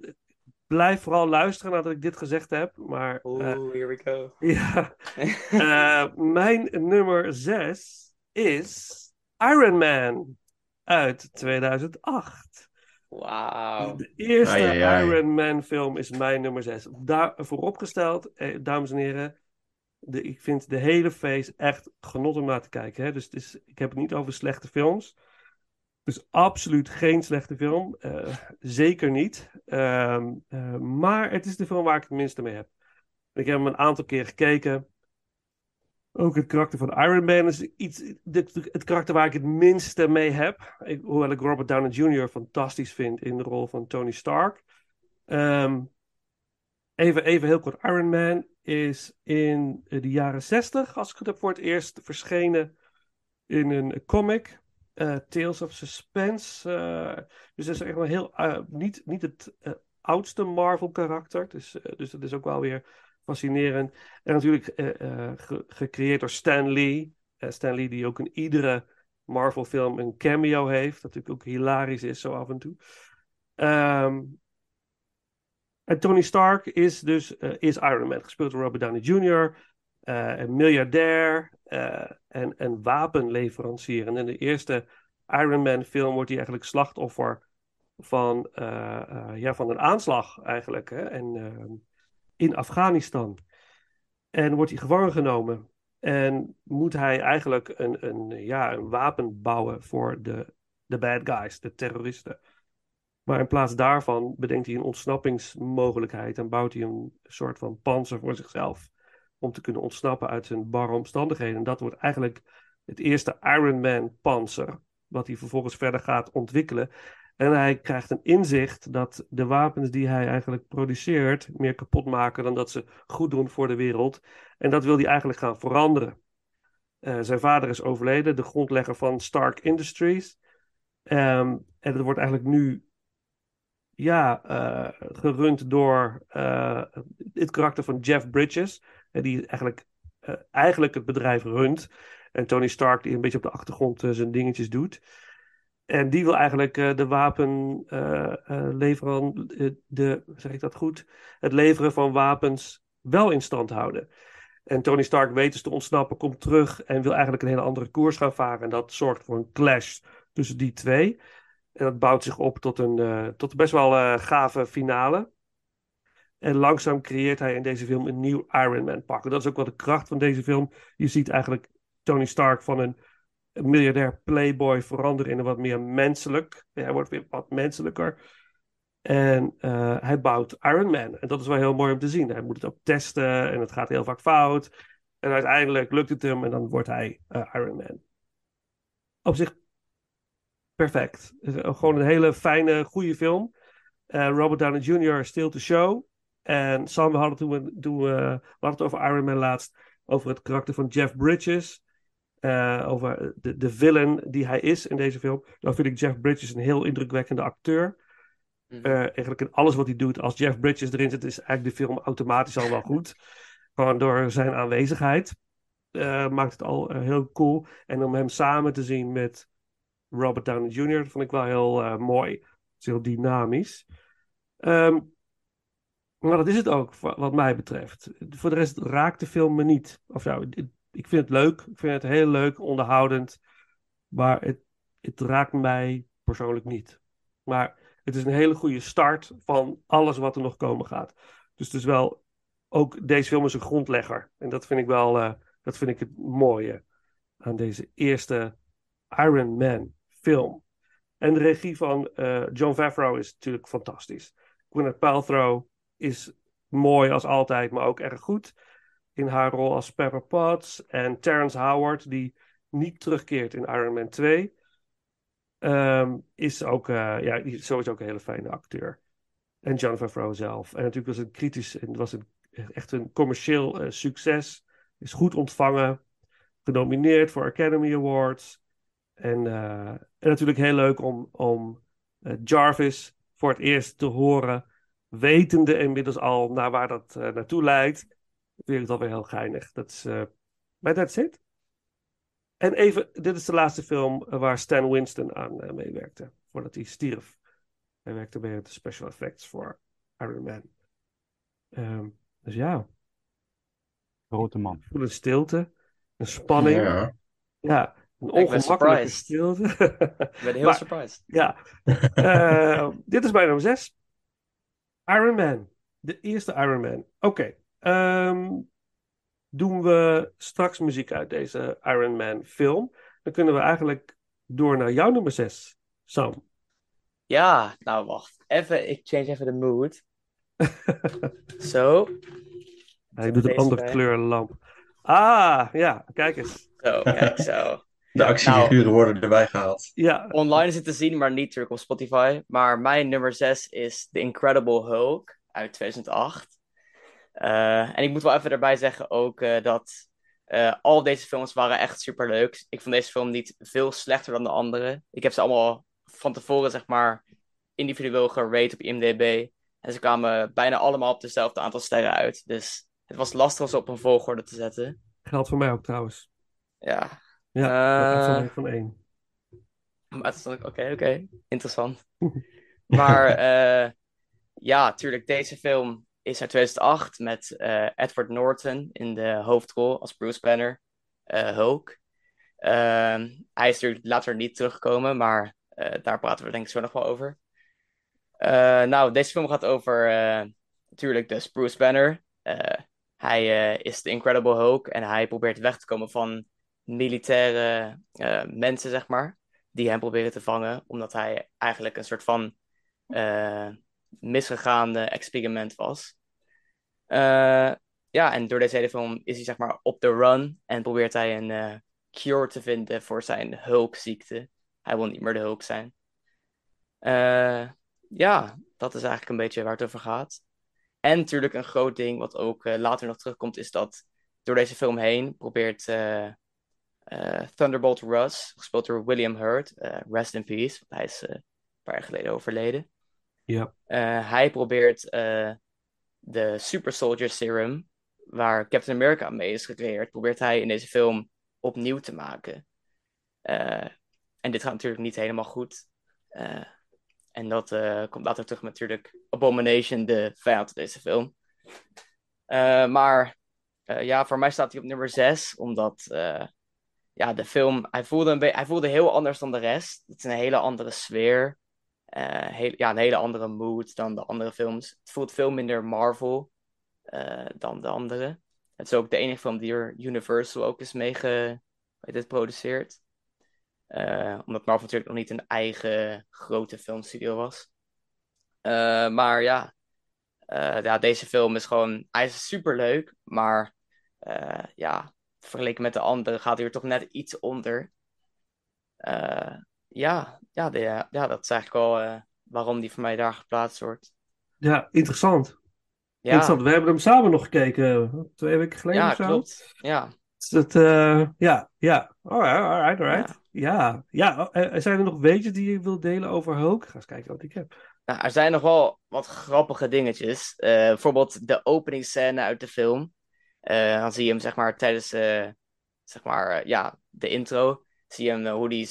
[SPEAKER 3] blijf vooral luisteren nadat ik dit gezegd heb. Maar eh,
[SPEAKER 6] Oeh, here we go. *laughs*
[SPEAKER 3] ja, *laughs* Eh, mijn nummer 6 is Iron Man uit 2008.
[SPEAKER 6] Wauw.
[SPEAKER 3] De eerste
[SPEAKER 5] Ai, ai, ai.
[SPEAKER 3] Iron Man film is mijn nummer 6. Daar vooropgesteld, eh, dames en heren. De, ik vind de hele face echt genot om naar te kijken. Hè? Dus het is, ik heb het niet over slechte films. Dus absoluut geen slechte film. Eh, zeker niet. Ehm, eh, maar het is de film waar ik het minste mee heb. Ik heb hem een aantal keer gekeken. Ook het karakter van Iron Man is iets, het karakter waar ik het minste mee heb. Ik, hoewel ik Robert Downey Jr. fantastisch vind in de rol van Tony Stark. Ehm, even, even heel kort. Iron Man is in de jaren 60, als ik het heb, voor het eerst verschenen in een comic. Eh, Tales of Suspense. eh, dus dat is echt wel heel, eh, niet, niet het oudste Marvel karakter. Dus, dus dat is ook wel weer fascinerend. En natuurlijk ge- gecreëerd door Stan Lee. Stan Lee die ook in iedere Marvel film een cameo heeft. Dat natuurlijk ook hilarisch is zo af en toe. Ehm, en Tony Stark is dus is Iron Man, gespeeld door Robert Downey Jr., een miljardair eh, en een wapenleverancier. En in de eerste Iron Man film wordt hij eigenlijk slachtoffer van, eh, eh, ja, van een aanslag eigenlijk. Hè? En, in Afghanistan. En wordt hij gevangen genomen. En moet hij eigenlijk een, een, ja, een wapen bouwen voor de, de bad guys, de terroristen. Maar in plaats daarvan bedenkt hij een ontsnappingsmogelijkheid en bouwt hij een soort van panzer voor zichzelf. Om te kunnen ontsnappen uit zijn barre omstandigheden. En dat wordt eigenlijk het eerste Iron Man panzer. Wat hij vervolgens verder gaat ontwikkelen. En hij krijgt een inzicht dat de wapens die hij eigenlijk produceert meer kapot maken dan dat ze goed doen voor de wereld. En dat wil hij eigenlijk gaan veranderen. Eh, zijn vader is overleden, de grondlegger van Stark Industries. Ehm, en het wordt eigenlijk nu ja, eh, gerund door eh, het karakter van Jeff Bridges, die eigenlijk, eh, eigenlijk het bedrijf runt. En Tony Stark, die een beetje op de achtergrond eh, zijn dingetjes doet. En die wil eigenlijk eh, de wapen leveren, de, zeg ik dat goed? Het leveren van wapens wel in stand houden. En Tony Stark weet dus te ontsnappen, komt terug en wil eigenlijk een hele andere koers gaan varen. En dat zorgt voor een clash tussen die twee. En dat bouwt zich op tot een, tot best wel gave finale. En langzaam creëert hij in deze film een nieuw Iron Man pak. Dat is ook wel de kracht van deze film. Je ziet eigenlijk Tony Stark van een miljardair playboy veranderen in een wat meer menselijk. Hij wordt weer wat menselijker. En eh, hij bouwt Iron Man. En dat is wel heel mooi om te zien. Hij moet het ook testen en het gaat heel vaak fout. En uiteindelijk lukt het hem en dan wordt hij eh, Iron Man. Op zich perfect. Gewoon een hele fijne, goede film. Eh, Robert Downey Jr. still to show. En Sam, we hadden toen, we, toen we, we hadden het over Iron Man laatst, over het karakter van Jeff Bridges. Eh, over de, de villain die hij is in deze film. Dan vind ik Jeff Bridges een heel indrukwekkende acteur.
[SPEAKER 6] Mhm.
[SPEAKER 3] Eh, eigenlijk in alles wat hij doet, als Jeff Bridges erin zit, is eigenlijk de film automatisch al wel *laughs* goed. Gewoon door zijn aanwezigheid. eh, maakt het al heel cool. En om hem samen te zien met Robert Downey Jr. vond ik wel heel mooi. Het is heel dynamisch. Ehm, maar dat is het ook, wa- wat mij betreft. Voor de rest raakt de film me niet. Of ja, ik vind het leuk. Ik vind het heel leuk, onderhoudend. Maar het, het raakt mij persoonlijk niet. Maar het is een hele goede start van alles wat er nog komen gaat. Dus het is wel, ook deze film is een grondlegger. En dat vind ik wel, eh, dat vind ik het mooie aan deze eerste Iron Man film. En de regie van eh, John Favreau is natuurlijk fantastisch. Gwyneth Paltrow is mooi als altijd, maar ook erg goed in haar rol als Pepper Potts. En Terrence Howard, die niet terugkeert in Iron Man 2, ehm, is ook, eh, ja, sowieso ook een hele fijne acteur. En John Favreau zelf. En natuurlijk was het kritisch en was het echt een commercieel eh, succes. Is goed ontvangen, genomineerd voor Academy Awards. En, eh, en natuurlijk heel leuk om, om Jarvis voor het eerst te horen, wetende inmiddels al naar waar dat eh, naartoe leidt. Vind ik het alweer heel geinig. Dat is, eh maar that's it. En even, dit is de laatste film waar Stan Winston aan eh, meewerkte, voordat hij stierf. Hij werkte bij de special effects voor Iron Man. Ehm, dus ja,
[SPEAKER 4] Grote man.
[SPEAKER 3] ik voel een stilte, een spanning. Ja,
[SPEAKER 5] Ja.
[SPEAKER 3] een ongemakkelijke stilte.
[SPEAKER 6] Ik ben heel
[SPEAKER 3] Maar-
[SPEAKER 6] surprised.
[SPEAKER 3] Ja, *laughs* Eh, dit is mijn nummer 6. Iron Man. De eerste Iron Man. Oké. ehm, doen we straks muziek uit deze Iron Man film. Dan kunnen we eigenlijk door naar jouw nummer 6. Sam.
[SPEAKER 6] Ja, nou wacht. Even, ik change even de mood. *laughs* Zo.
[SPEAKER 3] Hij doet een andere kleur lamp. Ah, ja, kijk eens.
[SPEAKER 6] Zo, kijk zo.
[SPEAKER 5] De actiefiguren worden erbij gehaald.
[SPEAKER 3] Ja,
[SPEAKER 6] Online is het te zien, maar niet terug op Spotify. Maar mijn nummer 6 is The Incredible Hulk uit 2008. Eh, en ik moet wel even erbij zeggen ook eh, dat eh, al deze films waren echt super leuk. Ik vond deze film niet veel slechter dan de andere. Ik heb ze allemaal van tevoren, zeg maar, individueel gerate op IMDb. En ze kwamen bijna allemaal op dezelfde aantal sterren uit. Dus het was lastig om ze op een volgorde te zetten.
[SPEAKER 3] geldt voor mij ook trouwens.
[SPEAKER 6] Ja,
[SPEAKER 3] Ja,
[SPEAKER 6] Eh,
[SPEAKER 3] uh, van één.
[SPEAKER 6] Maar oké, oké, interessant. *laughs* Maar eh, ja, tuurlijk, deze film is uit 2008 met eh, Edward Norton in de hoofdrol als Bruce Banner, eh, Hulk. Ehm, hij is natuurlijk later niet teruggekomen, maar eh, daar praten we denk ik zo nog wel over. Eh, nou, deze film gaat over eh, natuurlijk dus Bruce Banner. Eh, hij eh, is de Incredible Hulk en hij probeert weg te komen van militaire eh, mensen, zeg maar die hem proberen te vangen, omdat hij eigenlijk een soort van eh misgegaande experiment was. Eh, ja, en door deze hele film is hij zeg maar op de run en probeert hij een cure te vinden voor zijn Hulk-ziekte. Hij wil niet meer de Hulk zijn. Ja, dat is eigenlijk een beetje waar het over gaat. En natuurlijk een groot ding wat ook later nog terugkomt, is dat door deze film heen probeert Thunderbolt Russ, gespeeld door William Hurt, eh, rest in peace, want hij is eh, een paar jaar geleden overleden.
[SPEAKER 3] Ja.
[SPEAKER 6] Eh, hij probeert eh, de Super Soldier Serum, waar Captain America mee is gecreëerd, probeert hij in deze film opnieuw te maken. Eh, en dit gaat natuurlijk niet helemaal goed. Eh, en dat eh, komt later terug met natuurlijk Abomination, de vijand van deze film. Eh, maar eh, ja, voor mij staat hij op nummer 6, omdat eh, ja, de film, hij voelde, een hij voelde heel anders dan de rest. Het is een hele andere sfeer. Eh, heel, ja, een hele andere mood dan de andere films. Het voelt veel minder Marvel eh, dan de andere. Het is ook de enige film die er Universal ook is mee ge, weet het, produceert. Eh, omdat Marvel natuurlijk nog niet een eigen grote filmstudio was. Maar ja, ja, deze film is gewoon, hij is super leuk, maar ja, vergeleken met de andere gaat hij er toch net iets onder. Eh, ja, ja, de, ja, dat is eigenlijk wel eh, waarom die voor mij daar geplaatst wordt.
[SPEAKER 3] Ja, interessant.
[SPEAKER 6] Ja,
[SPEAKER 3] Interessant. We hebben hem samen nog gekeken, twee weken geleden
[SPEAKER 6] ja
[SPEAKER 3] of zo.
[SPEAKER 6] klopt. Ja.
[SPEAKER 3] Dus dat, eh, ja, ja. Alright, alright, alright. Ja, ja. eh, zijn er nog weetjes die je wilt delen over Hulk? Ga eens kijken wat ik heb.
[SPEAKER 6] Nou, er zijn nog wel wat grappige dingetjes. Bijvoorbeeld de openingsscène uit de film. Eh, dan zie je hem zeg maar tijdens eh, zeg maar, eh, ja, de intro. Zie je hem hoe die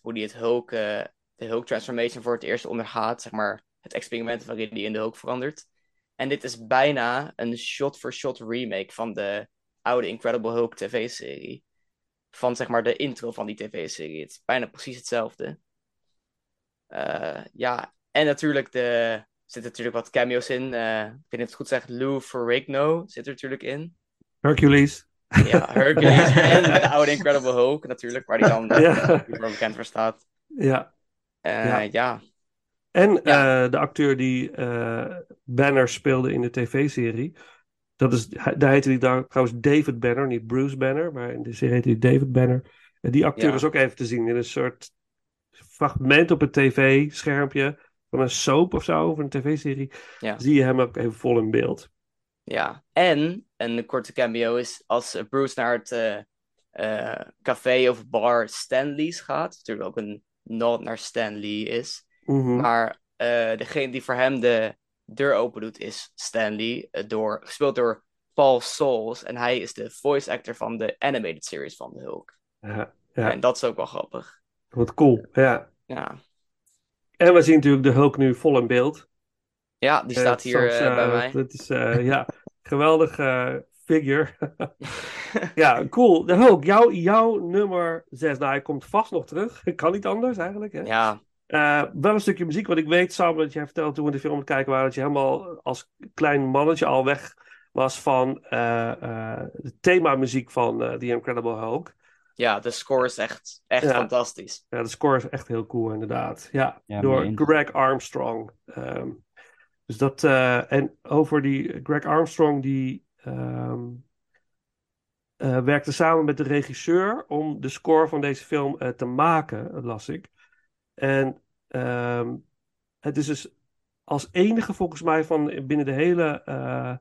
[SPEAKER 6] hoe die het Hulk, de Hulk transformation voor het eerst ondergaat. Zeg maar het experiment waarin hij in de Hulk verandert. En dit is bijna een shot-for-shot remake van de oude Incredible Hulk tv-serie. Van zeg maar de intro van die tv-serie. Het is bijna precies hetzelfde. Ja, en natuurlijk de, zitten natuurlijk wat cameo's in. Ik weet niet of het goed zeg. Lou Ferrigno zit er natuurlijk in.
[SPEAKER 3] Hercules.
[SPEAKER 6] Ja, Hercules *laughs* en de oude Incredible Hulk natuurlijk, waar hij dan
[SPEAKER 3] Ja.
[SPEAKER 6] super bekend voor staat.
[SPEAKER 3] Ja.
[SPEAKER 6] Eh,
[SPEAKER 3] Ja.
[SPEAKER 6] ja.
[SPEAKER 3] En
[SPEAKER 6] Ja.
[SPEAKER 3] eh, de acteur die eh, Banner speelde in de tv-serie. Dat is, daar heette hij daar, trouwens David Banner, niet Bruce Banner, maar in de serie heette hij David Banner. En die acteur is ook even te zien in een soort fragment op het tv-schermpje van een soap of zo, of een tv-serie.
[SPEAKER 6] Ja.
[SPEAKER 3] Zie je hem ook even vol in beeld.
[SPEAKER 6] Ja, en een korte cameo is als Bruce naar het eh, eh, café of bar Stanley's gaat. Natuurlijk ook een nod naar Stanley is.
[SPEAKER 3] Mhm.
[SPEAKER 6] Maar eh, degene die voor hem de deur open doet is Stanley, door, gespeeld door Paul Souls. En hij is de voice actor van de animated series van de Hulk.
[SPEAKER 3] Ja, ja.
[SPEAKER 6] En dat is ook wel grappig.
[SPEAKER 3] wat cool. Ja.
[SPEAKER 6] Ja,
[SPEAKER 3] En we zien natuurlijk de Hulk nu vol in beeld.
[SPEAKER 6] Ja, die staat hier bij mij.
[SPEAKER 3] Dat is, ja, geweldig eh, figure. *laughs* ja, cool. De Hulk, jouw, jouw nummer 6. Nou, hij komt vast nog terug. *laughs* Kan niet anders eigenlijk. Hè?
[SPEAKER 6] Ja,
[SPEAKER 3] Eh, wel een stukje muziek, want ik weet samen dat jij vertelde toen we de film aan het kijken waren, dat je helemaal als klein mannetje al weg was van eh, eh, de themamuziek van eh, The Incredible Hulk.
[SPEAKER 6] ja, de score is echt, echt
[SPEAKER 3] Ja.
[SPEAKER 6] fantastisch.
[SPEAKER 3] Ja, de score is echt heel cool, inderdaad. Ja,
[SPEAKER 4] Ja,
[SPEAKER 3] door. Greg Armstrong. Ehm, dus dat, eh, en over die Greg Armstrong, die ehm, eh, werkte samen met de regisseur om de score van deze film eh, te maken, las ik. En ehm, het is dus als enige volgens mij van binnen de hele eh,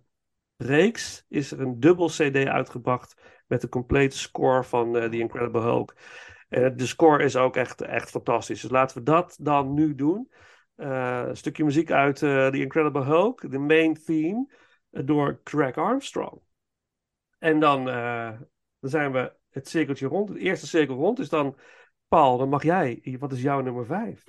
[SPEAKER 3] reeks is er een dubbel CD uitgebracht met de complete score van eh, The Incredible Hulk. En de score is ook echt, echt fantastisch. Dus laten we dat dan nu doen. Eh, een stukje muziek uit eh, The Incredible Hulk, de main theme, eh, door Greg Armstrong. En dan, dan zijn we het cirkeltje rond, het eerste cirkel rond. Dus dan, Paul, dan mag jij. Wat is jouw nummer vijf?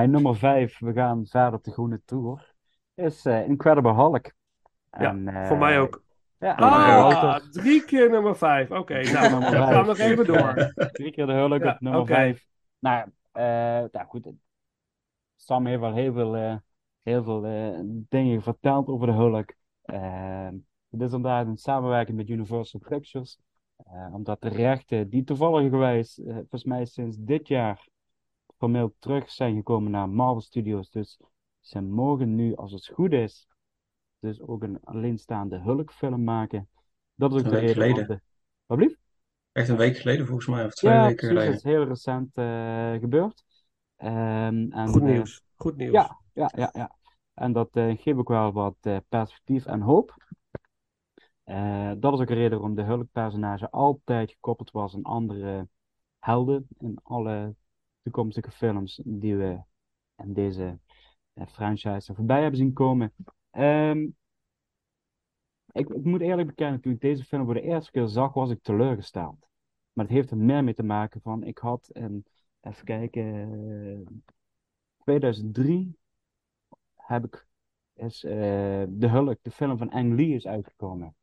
[SPEAKER 4] Mijn nummer vijf, we gaan verder op de groene toer, is eh, Incredible Hulk. En,
[SPEAKER 3] ja,
[SPEAKER 4] eh,
[SPEAKER 3] voor mij ook.
[SPEAKER 4] Ja,
[SPEAKER 3] Ah,
[SPEAKER 4] Wouter,
[SPEAKER 3] drie keer nummer vijf. Oké, nou, we gaan nog even door. *laughs*
[SPEAKER 4] Drie keer de Hulk
[SPEAKER 3] Ja,
[SPEAKER 4] op nummer
[SPEAKER 3] oké.
[SPEAKER 4] vijf. Nou, eh nou goed, Sam heeft wel heel veel, heel veel dingen verteld over de Hulk. Eh, het is inderdaad een samenwerking met Universal Pictures. Omdat de rechten die toevallig gewijs, eh, volgens mij sinds dit jaar formeel terug zijn gekomen naar Marvel Studios. Dus ze mogen nu, als het goed is, dus ook een alleenstaande Hulk-film maken. Dat is ook
[SPEAKER 5] Een
[SPEAKER 4] de
[SPEAKER 5] week
[SPEAKER 4] reden
[SPEAKER 5] geleden.
[SPEAKER 4] de... Wat blieft?
[SPEAKER 5] Echt een week geleden volgens mij, of twee
[SPEAKER 4] Ja,
[SPEAKER 5] weken
[SPEAKER 4] precies. Dat
[SPEAKER 5] geleden.
[SPEAKER 4] is heel recent eh, gebeurd. Ehm, en,
[SPEAKER 3] Goed
[SPEAKER 4] eh,
[SPEAKER 3] nieuws. Goed nieuws.
[SPEAKER 4] ja, ja, ja, ja. En dat eh, geeft ook wel wat perspectief en hoop. Dat is ook een reden waarom de Hulk-personage altijd gekoppeld was aan andere helden in alle toekomstige films die we in deze eh, franchise voorbij hebben zien komen. Ehm, Ik, ik moet eerlijk bekennen, toen ik deze film voor de eerste keer zag, was ik teleurgesteld. Maar het heeft er meer mee te maken van, ik had een, even kijken, eh, 2003 heb ik, is eh, De Hulk, de film van Ang Lee is uitgekomen.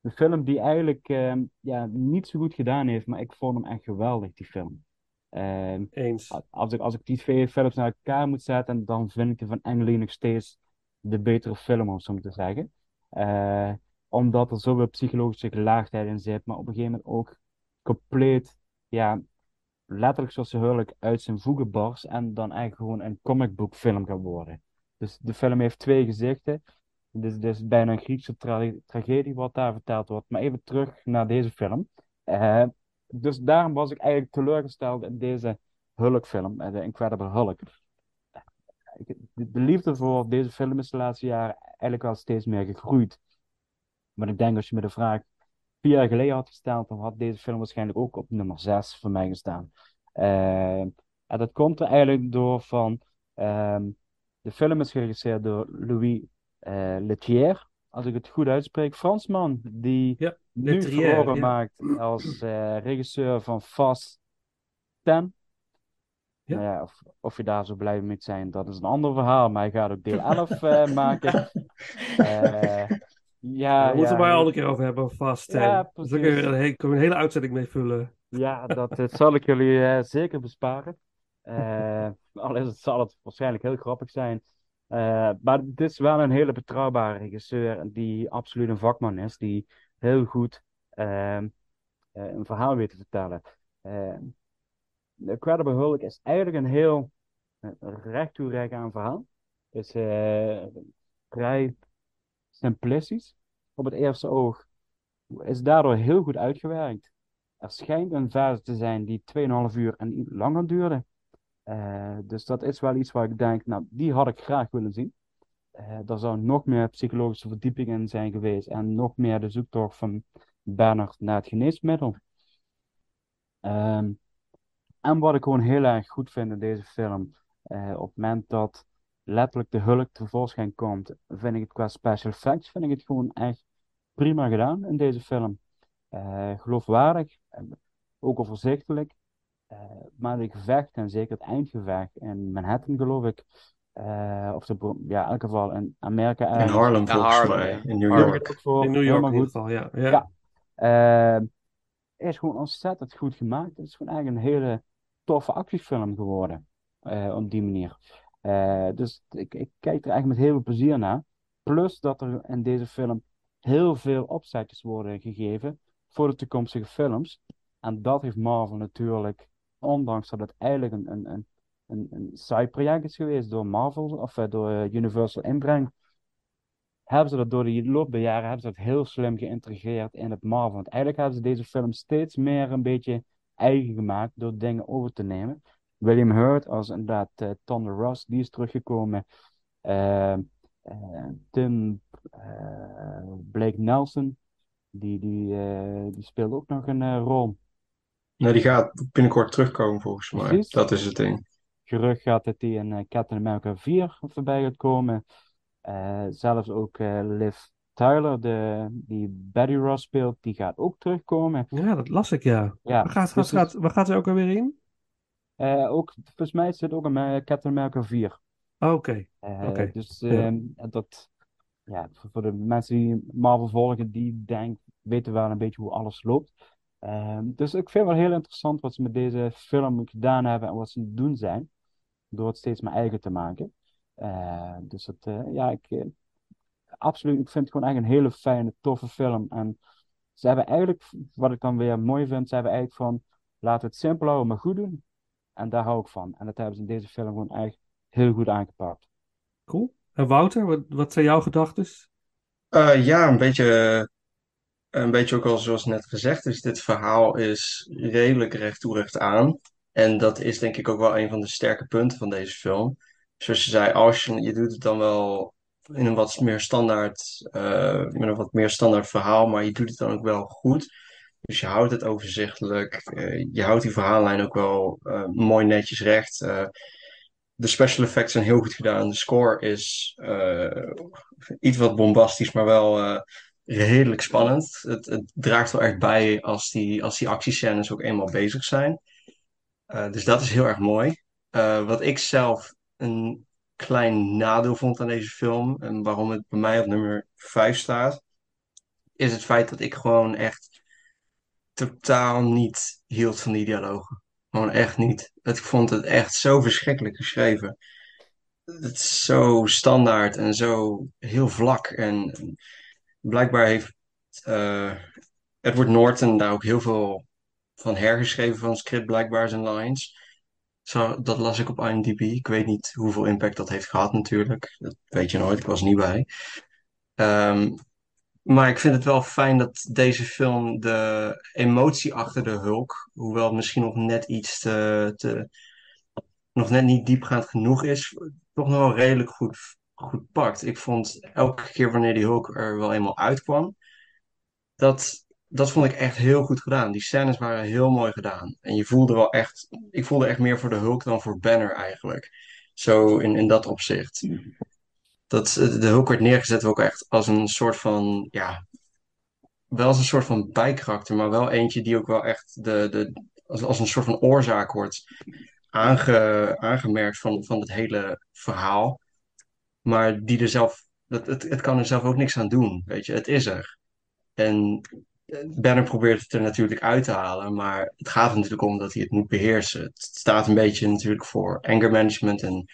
[SPEAKER 4] Een film die eigenlijk eh, ja, niet zo goed gedaan heeft, maar ik vond hem echt geweldig, die film. Ehm,
[SPEAKER 3] Eens.
[SPEAKER 4] als ik, als ik die twee films naar elkaar moet zetten, dan vind ik de van Lee nog steeds de betere film, om zo te zeggen. Eh, omdat er zoveel psychologische gelaagdheid in zit, maar op een gegeven moment ook compleet, ja, letterlijk zoals de Hulk uit zijn voegen barst en dan eigenlijk gewoon een comic book film gaat worden. Dus de film heeft twee gezichten. Dus het is bijna een Griekse tra- tragedie wat daar verteld wordt. Maar even terug naar deze film. Eh, dus daarom was ik eigenlijk teleurgesteld in deze Hulk-film, eh, The Incredible Hulk. De, de liefde voor deze film is de laatste jaren eigenlijk wel steeds meer gegroeid. Maar ik denk als je me de vraag vier jaar geleden had gesteld, dan had deze film waarschijnlijk ook op nummer 6 voor mij gestaan. Eh, en dat komt er eigenlijk door van. ehm, de film is geregisseerd door Louis eh Leterrier, als ik het goed uitspreek. Fransman, die
[SPEAKER 3] Ja,
[SPEAKER 4] nu verloren
[SPEAKER 3] ja.
[SPEAKER 4] maakt als eh, regisseur van Fast 10.
[SPEAKER 3] Ja.
[SPEAKER 4] Nou ja, of, of je daar zo blij mee moet zijn, dat is een ander verhaal. Maar hij gaat ook deel 11 eh, *laughs* maken. Eh, ja,
[SPEAKER 3] we moeten het maar al een keer over hebben, vast.
[SPEAKER 4] Ja.
[SPEAKER 3] Dus daar kun je een, he- kun je een hele uitzending mee vullen.
[SPEAKER 4] Ja, dat, dat zal ik jullie zeker besparen. Al is het, zal het waarschijnlijk heel grappig zijn. Eh, maar het is wel een hele betrouwbare regisseur die absoluut een vakman is, die heel goed ehm, eh, een verhaal weet te vertellen. Eh The Incredible Hulk is eigenlijk een heel uh, recht toe aan verhaal. Het is eh, vrij simplistisch op het eerste oog. Is daardoor heel goed uitgewerkt. Er schijnt een versie te zijn die 2,5 uur en langer duurde. Eh, dus dat is wel iets waar ik denk, nou, die had ik graag willen zien. Eh er zou nog meer psychologische verdieping in zijn geweest en nog meer de zoektocht van Bernard naar het geneesmiddel. Ehm, en wat ik gewoon heel erg goed vind in deze film, eh, op het moment dat letterlijk de hulk tevoorschijn komt, vind ik het qua special effects, vind ik het gewoon echt prima gedaan in deze film. Eh, geloofwaardig, ook overzichtelijk. Maar de gevechten, en zeker het eindgevecht in Manhattan, geloof ik, eh, of de, ja, in elk geval in Amerika
[SPEAKER 5] In. Harlem
[SPEAKER 6] Ja,
[SPEAKER 5] volgens
[SPEAKER 6] Harlem,
[SPEAKER 5] mij,
[SPEAKER 6] ja.
[SPEAKER 5] in New York.
[SPEAKER 4] voor,
[SPEAKER 3] In New York in ieder geval, ja. ja.
[SPEAKER 4] Ja. Eh, is gewoon ontzettend goed gemaakt. Het is gewoon eigenlijk een hele toffe actiefilm geworden. eh, op die manier. Eh, dus ik, ik kijk er echt met heel veel plezier naar. Plus dat er in deze film heel veel opzetjes worden gegeven voor de toekomstige films. En dat heeft Marvel natuurlijk, ondanks dat het eigenlijk een, een, een, een, een saai project is geweest door Marvel, of eh, door eh, Universal inbreng, hebben ze dat door de loop der jaren hebben ze dat heel slim geïntegreerd in het Marvel. Want eigenlijk hebben ze deze film steeds meer een beetje eigen gemaakt door dingen over te nemen. William Hurt als inderdaad uh, Thunder Ross, die is teruggekomen. Uh, Tim Blake Nelson, die, die, die speelt ook nog een rol.
[SPEAKER 5] Nou, die gaat binnenkort terugkomen volgens mij.
[SPEAKER 4] Precies.
[SPEAKER 5] Dat is het ding.
[SPEAKER 4] Gerucht gaat dat hij in Captain America 4 voorbij gaat komen. Uh, zelfs ook uh, Liv Tyler, de, die Betty Ross speelt, die gaat ook terugkomen.
[SPEAKER 3] Ja, dat las ik, ja.
[SPEAKER 4] ja
[SPEAKER 3] waar, gaat,
[SPEAKER 4] dus
[SPEAKER 3] gaat, waar gaat ze ook alweer in?
[SPEAKER 4] Uh, ook, volgens mij zit ook een Captain America 4.
[SPEAKER 3] Oké. Okay.
[SPEAKER 4] Uh,
[SPEAKER 3] okay.
[SPEAKER 4] Dus ja. dat, ja, voor de mensen die Marvel volgen, die denk, weten wel een beetje hoe alles loopt. Uh, dus ik vind het wel heel interessant wat ze met deze film gedaan hebben en wat ze doen zijn. Door het steeds maar eigen te maken. Uh, dus dat, uh, ja, ik, uh, absoluut, ik vind het gewoon echt een hele fijne, toffe film. En ze hebben eigenlijk, wat ik dan weer mooi vind, ze hebben eigenlijk van, laten we het simpel houden, maar goed doen. En daar hou ik van. En dat hebben ze in deze film gewoon echt heel goed aangepakt.
[SPEAKER 3] Cool. En Wouter, wat, wat zijn jouw gedachten?
[SPEAKER 5] Uh, ja, een beetje, een beetje ook al zoals net gezegd is, dit verhaal is redelijk recht toe recht aan. En dat is denk ik ook wel een van de sterke punten van deze film zoals je zei, als je, je doet het dan wel in een wat meer standaard, uh, met een wat meer standaard verhaal, maar je doet het dan ook wel goed. Dus je houdt het overzichtelijk. Uh, je houdt die verhaallijn ook wel uh, mooi netjes recht. de special effects zijn heel goed gedaan. De score is iets wat bombastisch, maar wel redelijk spannend. Het, draagt wel echt bij als die, als die actiescènes ook eenmaal bezig zijn. Eh, dus dat is heel erg mooi. Eh, wat ik zelf een klein nadeel vond aan deze film, en waarom het bij mij op nummer 5 staat, is het feit dat ik gewoon echt totaal niet hield van die dialogen. Gewoon echt niet. Ik vond het echt zo verschrikkelijk geschreven. Het is zo standaard en zo heel vlak. En blijkbaar heeft eh, Edward Norton daar ook heel veel van hergeschreven van script, blijkbaar zijn lines. Zo, dat las ik op IMDb. Ik weet niet hoeveel impact dat heeft gehad natuurlijk. Dat weet je nooit, ik was niet bij. Ehm, maar ik vind het wel fijn dat deze film de emotie achter de Hulk, hoewel misschien nog net iets te, te nog net niet diepgaand genoeg is, toch nog wel redelijk goed, goed pakt. Ik vond elke keer wanneer die Hulk er wel eenmaal uitkwam, dat, dat vond ik echt heel goed gedaan. Die scènes waren heel mooi gedaan. En je voelde wel echt, ik voelde echt meer voor de Hulk dan voor Banner eigenlijk. Zo in, in dat opzicht. Dat, de Hulk werd neergezet ook echt als een soort van, ja, wel als een soort van bijkarakter, maar wel eentje die ook wel echt de, de, als, als een soort van oorzaak wordt aange, aangemerkt van, van het hele verhaal. Maar die er zelf, het, het kan er zelf ook niks aan doen, weet je, het is er. En eh, Banner probeert het er natuurlijk uit te halen, maar het gaat er natuurlijk om dat hij het moet beheersen. Het staat een beetje natuurlijk voor anger management en,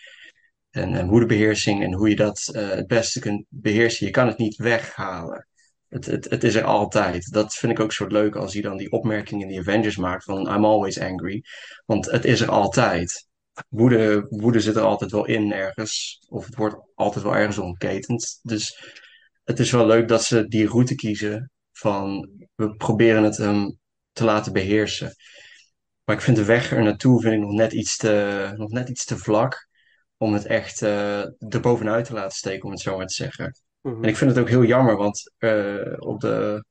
[SPEAKER 5] en, en woedebeheersing en hoe je dat eh, het beste kunt beheersen. Je kan het niet weghalen. Het, het, het is er altijd. Dat vind ik ook zo leuk als hij dan die opmerking in die Avengers maakt van I'm always angry. Want het is er altijd. Woede, woede zit er altijd wel in ergens. Of het wordt altijd wel ergens ontketend. Dus het is wel leuk dat ze die route kiezen van we proberen het hem te laten beheersen. Maar ik vind de weg er naartoe vind ik nog net iets te, nog net iets te vlak om het echt uh, erbovenuit te laten steken, om het zo maar te zeggen.
[SPEAKER 3] Mhm.
[SPEAKER 5] En ik vind het ook heel jammer, want eh, op de,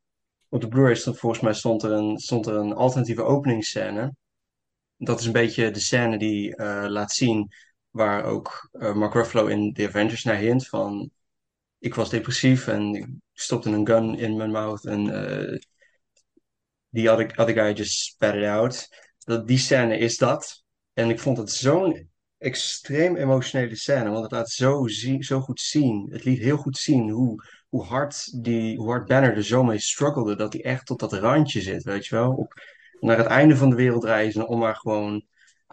[SPEAKER 5] op de Blu-ray stond volgens mij stond er een, stond er een alternatieve openingsscène. Dat is een beetje de scène die eh, laat zien waar ook eh, Mark Ruffalo in The Avengers naar hint van ik was depressief en ik stopte een gun in mijn mouth en eh die other, guy just spat it out. Dat, die scène is dat. En ik vond het zo'n extreem emotionele scène, want het laat zo, zo goed zien. Het liet heel goed zien hoe, hoe, hard die, hoe hard Banner er zo mee struggelde, dat hij echt tot dat randje zit, weet je wel. Op, naar het einde van de wereld reizen om maar gewoon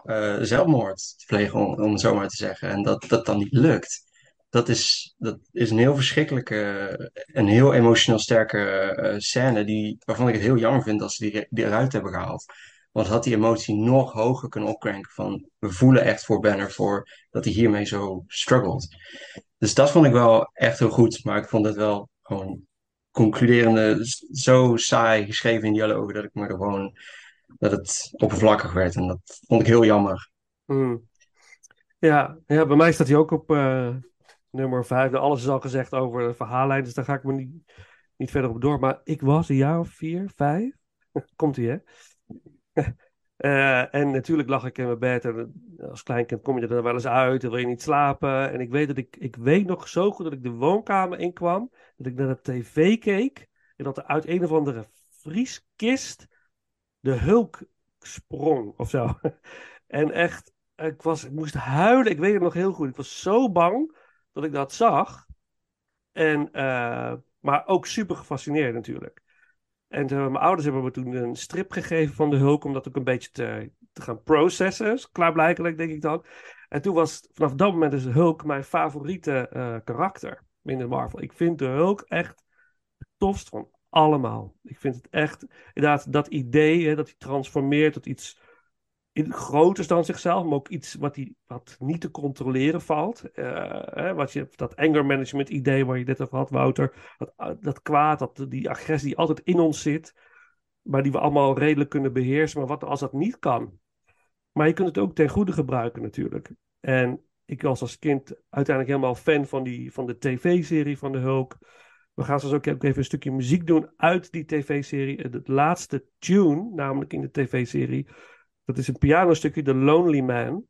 [SPEAKER 5] eh, zelfmoord te plegen, om, het zo maar te zeggen. En dat dat dan niet lukt. Dat is, dat is een heel verschrikkelijke, een heel emotioneel sterke eh, scène, die, waarvan ik het heel jammer vind dat ze die, die eruit hebben gehaald. Want had die emotie nog hoger kunnen opkranken van we voelen echt voor Banner voor dat hij hiermee zo struggelt. Dus dat vond ik wel echt heel goed, maar ik vond het wel gewoon concluderende, zo saai geschreven in dialogen dat ik me gewoon, dat het oppervlakkig werd en dat vond ik heel jammer.
[SPEAKER 3] Hmm. Ja, ja, bij mij staat hij ook op eh, nummer 5. Alles is al gezegd over de verhaallijn, dus daar ga ik me niet, niet verder op door. Maar ik was een jaar of vier, vijf. *laughs* Komt hij, hè? *laughs* Eh, en natuurlijk lag ik in mijn bed en eh, als kleinkind kom je er dan wel eens uit en wil je niet slapen. En ik weet, dat ik, ik weet nog zo goed dat ik de woonkamer inkwam, dat ik naar de tv keek en dat er uit een of andere vrieskist de Hulk sprong of zo. *laughs* En echt, ik, was, ik moest huilen, ik weet het nog heel goed. Ik was zo bang dat ik dat zag. En, eh, maar ook super gefascineerd natuurlijk. En eh, mijn ouders hebben me toen een strip gegeven van de Hulk, om dat ook een beetje te, te gaan processen. Klaarblijkelijk, denk ik dan. En toen was vanaf dat moment is Hulk mijn favoriete eh, karakter binnen Marvel. Ik vind de Hulk echt het tofst van allemaal. Ik vind het echt, inderdaad, dat idee hè, dat hij transformeert tot iets in, groter dan zichzelf, maar ook iets wat, die, wat niet te controleren valt. Eh, hè, wat je, dat anger management idee waar je net over had, Wouter. Dat, dat kwaad, dat, die agressie die altijd in ons zit, maar die we allemaal redelijk kunnen beheersen. Maar wat als dat niet kan? Maar je kunt het ook ten goede gebruiken natuurlijk. En ik was als kind uiteindelijk helemaal fan van, die, van de tv-serie van de Hulk. We gaan straks ook even een stukje muziek doen uit die tv-serie. Het laatste tune, namelijk in de tv-serie, dat is een pianostukje, The Lonely Man.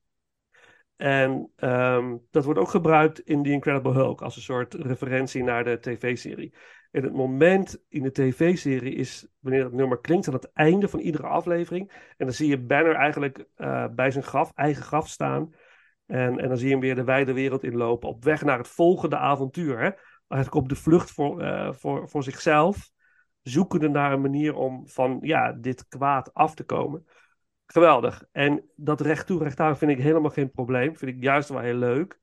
[SPEAKER 3] En ehm, dat wordt ook gebruikt in The Incredible Hulk als een soort referentie naar de tv-serie. En het moment in de tv-serie is wanneer dat nummer klinkt aan het einde van iedere aflevering. En dan zie je Banner eigenlijk eh, bij zijn graf, eigen graf staan. En, en dan zie je hem weer de wijde wereld inlopen op weg naar het volgende avontuur. Eigenlijk op de vlucht voor, eh, voor, voor zichzelf. Zoekende naar een manier om van ja, dit kwaad af te komen. Geweldig. En dat recht toe, recht aan vind ik helemaal geen probleem. Vind ik juist wel heel leuk.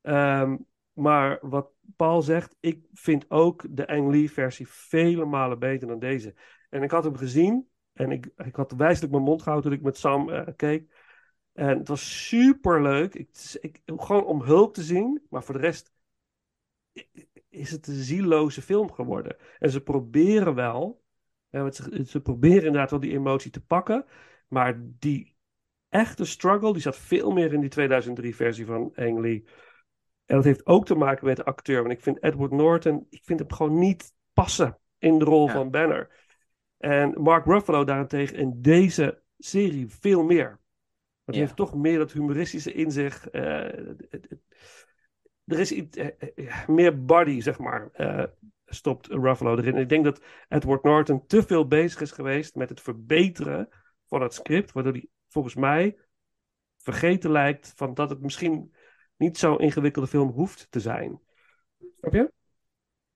[SPEAKER 3] Ehm, maar wat Paul zegt, ik vind ook de Ang Lee versie vele malen beter dan deze. En ik had hem gezien en ik, ik had wijselijk mijn mond gehouden toen ik met Sam eh, keek. En het was super leuk. Ik, ik, gewoon om hulp te zien, maar voor de rest is het een zieloze film geworden. En ze proberen wel, ze, ze proberen inderdaad wel die emotie te pakken, maar die echte struggle, die zat veel meer in die 2003-versie van Ang Lee. En dat heeft ook te maken met de acteur. Want ik vind Edward Norton, ik vind hem gewoon niet passen in de rol
[SPEAKER 6] Ja.
[SPEAKER 3] van Banner. En Mark Ruffalo daarentegen in deze serie veel meer.
[SPEAKER 6] Ja.
[SPEAKER 3] heeft toch meer dat humoristische in zich. eh, het- het- het- er is iets, eh, eh, meer body, zeg maar, stopt Ruffalo erin. Ik denk dat Edward Norton te veel bezig is geweest met het verbeteren van het script. Waardoor hij volgens mij vergeten lijkt van dat het misschien niet zo'n ingewikkelde film hoeft te zijn. Snap je?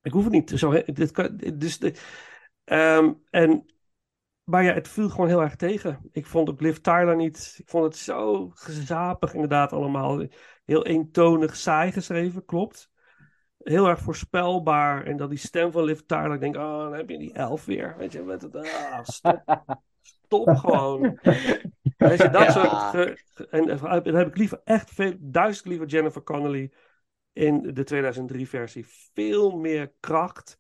[SPEAKER 3] Ik hoef het niet zo. Dit kan, dus de, ehm, en, maar ja, het viel gewoon heel erg tegen. Ik vond ook Liv Tyler niet. Ik vond het zo gezapig, inderdaad, allemaal. Heel eentonig, saai geschreven, klopt. Heel erg voorspelbaar. En dat die stem van Liv Tyler, ik denk, oh, dan heb je die elf weer. Weet je, met het, ah, stop. Stop *laughs* gewoon. Weet je, dat
[SPEAKER 6] Ja.
[SPEAKER 3] soort. ge- ge- en dan heb ik liever echt veel, duizend liever Jennifer Connelly in de 2003-versie. Veel meer kracht.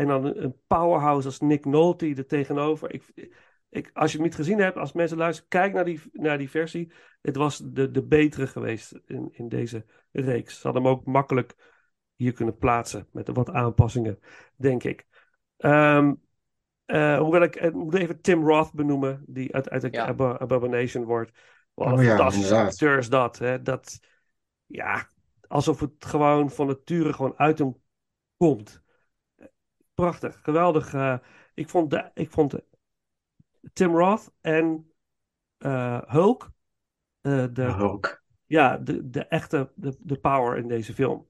[SPEAKER 3] En dan een, powerhouse als Nick Nolte er tegenover. Ik, ik, als je hem niet gezien hebt, als mensen luisteren, kijk naar die, naar die versie. Het was de, de betere geweest in, in deze reeks. Ze hadden hem ook makkelijk hier kunnen plaatsen met wat aanpassingen, denk ik. Ehm, eh, hoewel ik, ik moet even Tim Roth benoemen, die uit, uit de
[SPEAKER 6] Ja.
[SPEAKER 3] Abo- Abomination wordt. Wat
[SPEAKER 5] Oh
[SPEAKER 3] een
[SPEAKER 5] ja,
[SPEAKER 3] fantastische acteur is dat. Hè? Dat, ja, alsof het gewoon van nature gewoon uit hem komt. Prachtig, geweldig. eh, ik vond, de, ik vond de, Tim Roth en eh, Hulk eh, de,
[SPEAKER 5] Hulk.
[SPEAKER 3] ja, de, de echte de, de power in deze film.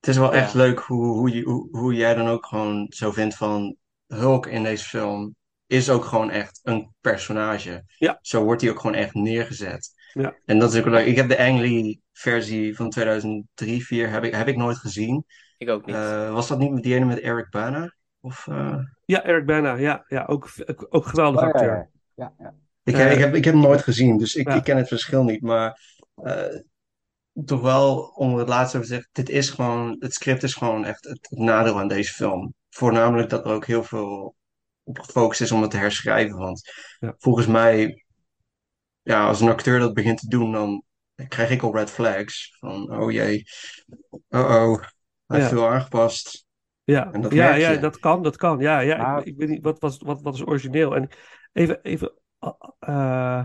[SPEAKER 5] Het is wel
[SPEAKER 6] Ja.
[SPEAKER 5] echt leuk hoe, hoe, je, hoe, hoe jij dan ook gewoon zo vindt van Hulk in deze film is ook gewoon echt een personage.
[SPEAKER 3] Ja.
[SPEAKER 5] Zo wordt hij ook gewoon echt neergezet.
[SPEAKER 3] Ja.
[SPEAKER 5] En dat is ook leuk. Ik heb de Ang Lee versie van 2003, 4 heb ik, heb ik nooit gezien.
[SPEAKER 6] Ik ook niet.
[SPEAKER 5] Eh, was dat niet die ene met Eric Bana? Of, eh,
[SPEAKER 3] Ja, Eric Bana, ja, ja ook, ook, ook geweldig
[SPEAKER 4] Oh,
[SPEAKER 3] acteur.
[SPEAKER 4] ja, ja, ja.
[SPEAKER 5] Ik,
[SPEAKER 3] Eh,
[SPEAKER 5] ik, heb, ik heb hem nooit gezien, dus ik,
[SPEAKER 3] ja.
[SPEAKER 5] ik ken het verschil niet. Maar eh, toch wel, om het laatste te zeggen, dit is gewoon, het script is gewoon echt het, het nadeel aan deze film. Voornamelijk dat er ook heel veel op gefocust is om het te herschrijven. Want
[SPEAKER 3] Ja.
[SPEAKER 5] volgens mij, ja, als een acteur dat begint te doen, dan krijg ik al red flags. Van, oh jee, oh-oh, hij heeft
[SPEAKER 3] Ja.
[SPEAKER 5] veel aangepast.
[SPEAKER 3] Ja,
[SPEAKER 5] En dat
[SPEAKER 3] ja, ja, dat kan, dat kan. Ja, ja, ik, ik weet niet, wat was, wat, wat is origineel? En even, even, eh,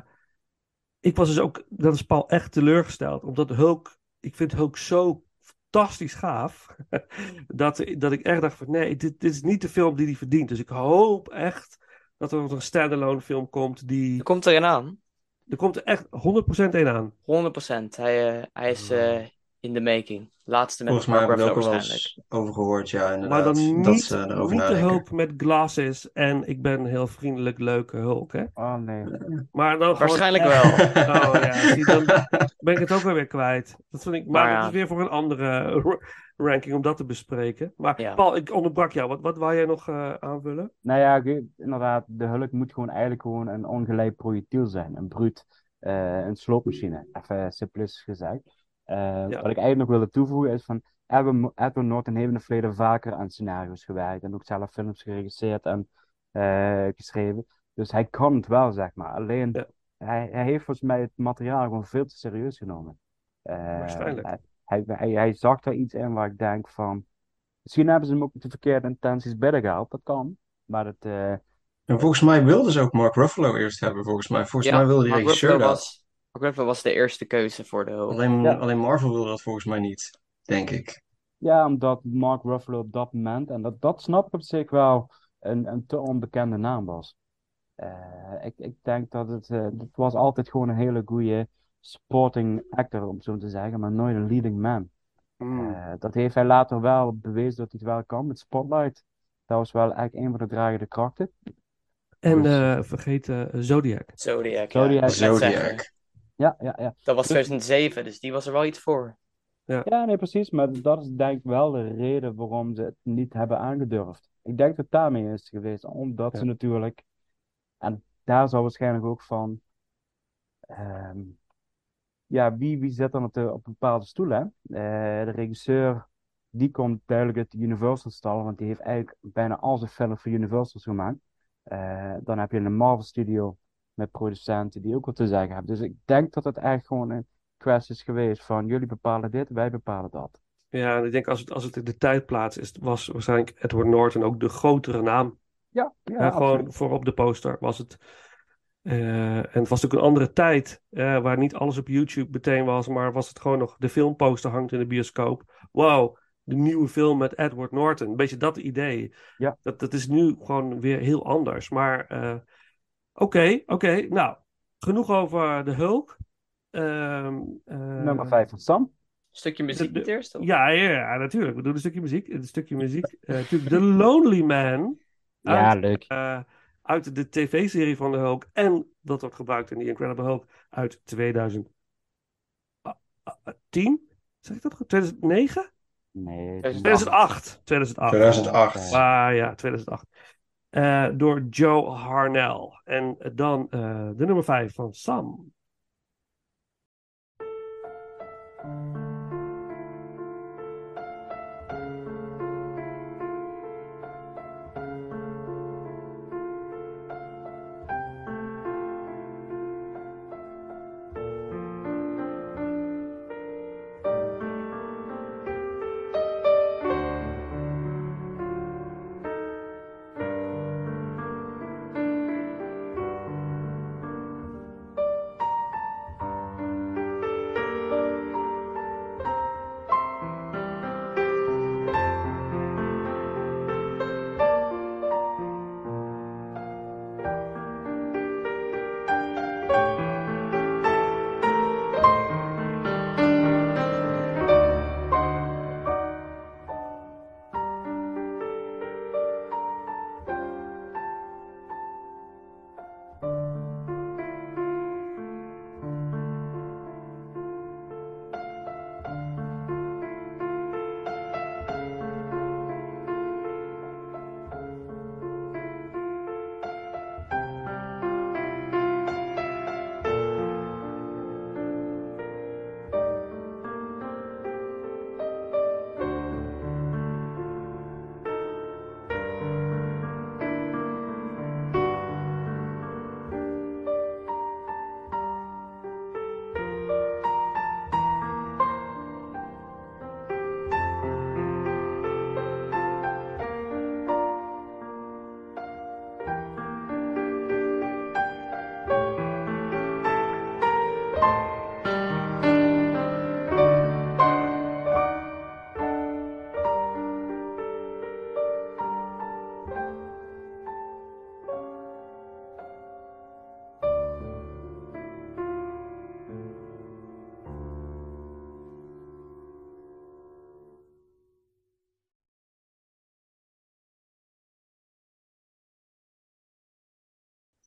[SPEAKER 3] ik was dus ook, dat is Paul, echt teleurgesteld. Omdat Hulk, ik vind Hulk zo fantastisch gaaf, *laughs* dat, dat ik echt dacht van, nee, dit, dit is niet de film die hij verdient. Dus ik hoop echt dat er nog een standalone film komt die,
[SPEAKER 6] Er komt erin aan.
[SPEAKER 3] er komt er echt 100% een aan.
[SPEAKER 6] 100%. Hij, eh, hij is eh, in the making. Laatste met
[SPEAKER 5] Volgens mij hebben we ook wel
[SPEAKER 6] waarschijnlijk.
[SPEAKER 5] eens over gehoord, ja,
[SPEAKER 3] Maar
[SPEAKER 5] inderdaad.
[SPEAKER 3] dan
[SPEAKER 5] Dat
[SPEAKER 3] niet,
[SPEAKER 5] ze erover
[SPEAKER 3] niet de. Hulk met glasses en ik ben een heel vriendelijk, leuke Hulk, hè.
[SPEAKER 4] Oh nee.
[SPEAKER 3] Maar dan
[SPEAKER 6] Waarschijnlijk
[SPEAKER 3] echt-
[SPEAKER 6] wel.
[SPEAKER 3] Oh ja, zie, dan *laughs* ben ik het ook wel weer kwijt. Dat vind ik, maar
[SPEAKER 6] Maar ja.
[SPEAKER 3] dat is weer voor een andere ra- ranking om dat te bespreken. Maar
[SPEAKER 6] Ja.
[SPEAKER 3] Paul, ik onderbrak jou. Wat, wat wou jij nog eh, aanvullen?
[SPEAKER 4] Nou ja, inderdaad, de hulk moet gewoon eigenlijk gewoon een ongeleid projectiel zijn. Een bruut, eh, een sloopmachine. Even simplistisch gezegd. Eh,
[SPEAKER 3] Ja.
[SPEAKER 4] Wat ik eigenlijk nog wilde toevoegen is van... Edward Edward Norton heeft in het verleden vaker aan scenario's gewerkt. En ook zelf films geregisseerd en eh, geschreven. Dus hij kan het wel, zeg maar. Alleen,
[SPEAKER 3] Ja.
[SPEAKER 4] hij, hij heeft volgens mij het materiaal gewoon veel te serieus genomen. Eh,
[SPEAKER 3] Waarschijnlijk.
[SPEAKER 4] Hij, hij, hij, hij zag er iets in waar ik denk van... Misschien hebben ze hem ook met de verkeerde intenties binnengehaald. Dat kan. Maar het... eh,
[SPEAKER 5] En volgens mij wilden ze ook Mark Ruffalo eerst hebben, volgens mij. Volgens
[SPEAKER 6] Ja,
[SPEAKER 5] mij wilde die
[SPEAKER 6] Mark
[SPEAKER 5] regisseur dat.
[SPEAKER 6] Ruffalo was de eerste keuze voor de.
[SPEAKER 5] Alleen,
[SPEAKER 4] Ja.
[SPEAKER 5] alleen Marvel wilde dat volgens mij niet, denk ik.
[SPEAKER 4] Ja, omdat Mark Ruffalo op dat moment, en dat, dat snap ik op zich wel, een, een te onbekende naam was. Eh, ik, ik denk dat het, eh, het was altijd gewoon een hele goede supporting actor, om zo te zeggen, maar nooit een leading man.
[SPEAKER 3] Hmm.
[SPEAKER 4] Eh, dat heeft hij later wel bewezen dat hij het wel kan met Spotlight. Dat was wel echt een van de dragende krachten.
[SPEAKER 3] En
[SPEAKER 4] Dus-
[SPEAKER 3] eh, vergeet Zodiac.
[SPEAKER 6] Zodiac, ja.
[SPEAKER 4] Zodiac. Ja, ja, ja.
[SPEAKER 6] Dat was 2007, dus die was er wel iets voor.
[SPEAKER 4] Ja, nee, precies. Maar dat is denk ik wel de reden waarom ze het niet hebben aangedurfd. Ik denk dat het daarmee is geweest, omdat ze
[SPEAKER 3] Ja.
[SPEAKER 4] natuurlijk, en daar zou waarschijnlijk ook van, ehm, ja, wie, wie zit dan op, de, op een bepaalde stoel, hè? Eh, de regisseur, die komt duidelijk uit de Universal stal, want die heeft eigenlijk bijna al zijn films voor Universal gemaakt. Eh, dan heb je een Marvel Studio met producenten die ook wat te zeggen hebben. Dus ik denk dat het eigenlijk gewoon een kwestie is geweest van jullie bepalen dit, wij bepalen dat.
[SPEAKER 3] Ja, en ik denk als het, als het de tijd plaatst, is, was waarschijnlijk Edward Norton ook de grotere naam.
[SPEAKER 4] Ja, ja,
[SPEAKER 3] Ja, gewoon
[SPEAKER 4] absoluut.
[SPEAKER 3] voor op de poster was het. Eh, en het was natuurlijk een andere tijd, eh, waar niet alles op YouTube meteen was, maar was het gewoon nog de filmposter hangt in de bioscoop. Wow, de nieuwe film met Edward Norton. Een beetje dat idee.
[SPEAKER 4] Ja.
[SPEAKER 3] Dat, dat is nu gewoon weer heel anders. Maar eh, oké, oké. Nou, genoeg over de Hulk. Ehm, eh,
[SPEAKER 4] Nummer 5 van Sam.
[SPEAKER 6] Stukje muziek
[SPEAKER 3] de-
[SPEAKER 6] niet eerst, toch?
[SPEAKER 3] Ja, ja, ja, natuurlijk. We doen een stukje muziek. Een stukje muziek. Eh, natuurlijk The Lonely Man.
[SPEAKER 4] Ja,
[SPEAKER 3] Uit,
[SPEAKER 4] leuk.
[SPEAKER 3] eh, uit de tv-serie van de Hulk. En dat wordt gebruikt in The Incredible Hulk uit 2010. Zeg ik dat goed? 2009?
[SPEAKER 4] Nee,
[SPEAKER 3] 2008. 2008.
[SPEAKER 5] 2008.
[SPEAKER 3] Ah ja, 2008. Eh, door Joe Harnell. En dan eh, de nummer 5 van Sam.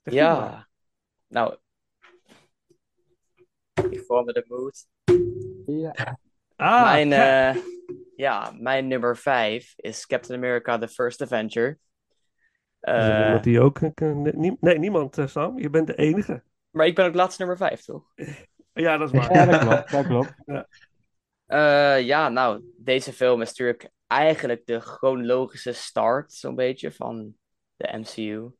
[SPEAKER 3] Maar.
[SPEAKER 6] Ja, nou, ik voel me de mood.
[SPEAKER 4] Ja.
[SPEAKER 3] Ah,
[SPEAKER 6] mijn,
[SPEAKER 3] Cap-
[SPEAKER 6] eh, ja, mijn nummer 5 is Captain America The First Avenger.
[SPEAKER 3] Is iemand die ook. eh, nee, niemand, Sam. Je bent de enige.
[SPEAKER 6] maar ik ben ook laatste nummer 5, toch?
[SPEAKER 3] Ja, dat is *laughs* waar.
[SPEAKER 4] Ja, dat klopt, dat klopt.
[SPEAKER 6] Eh, ja, nou, deze film is natuurlijk eigenlijk de chronologische start, zo'n beetje, van de MCU.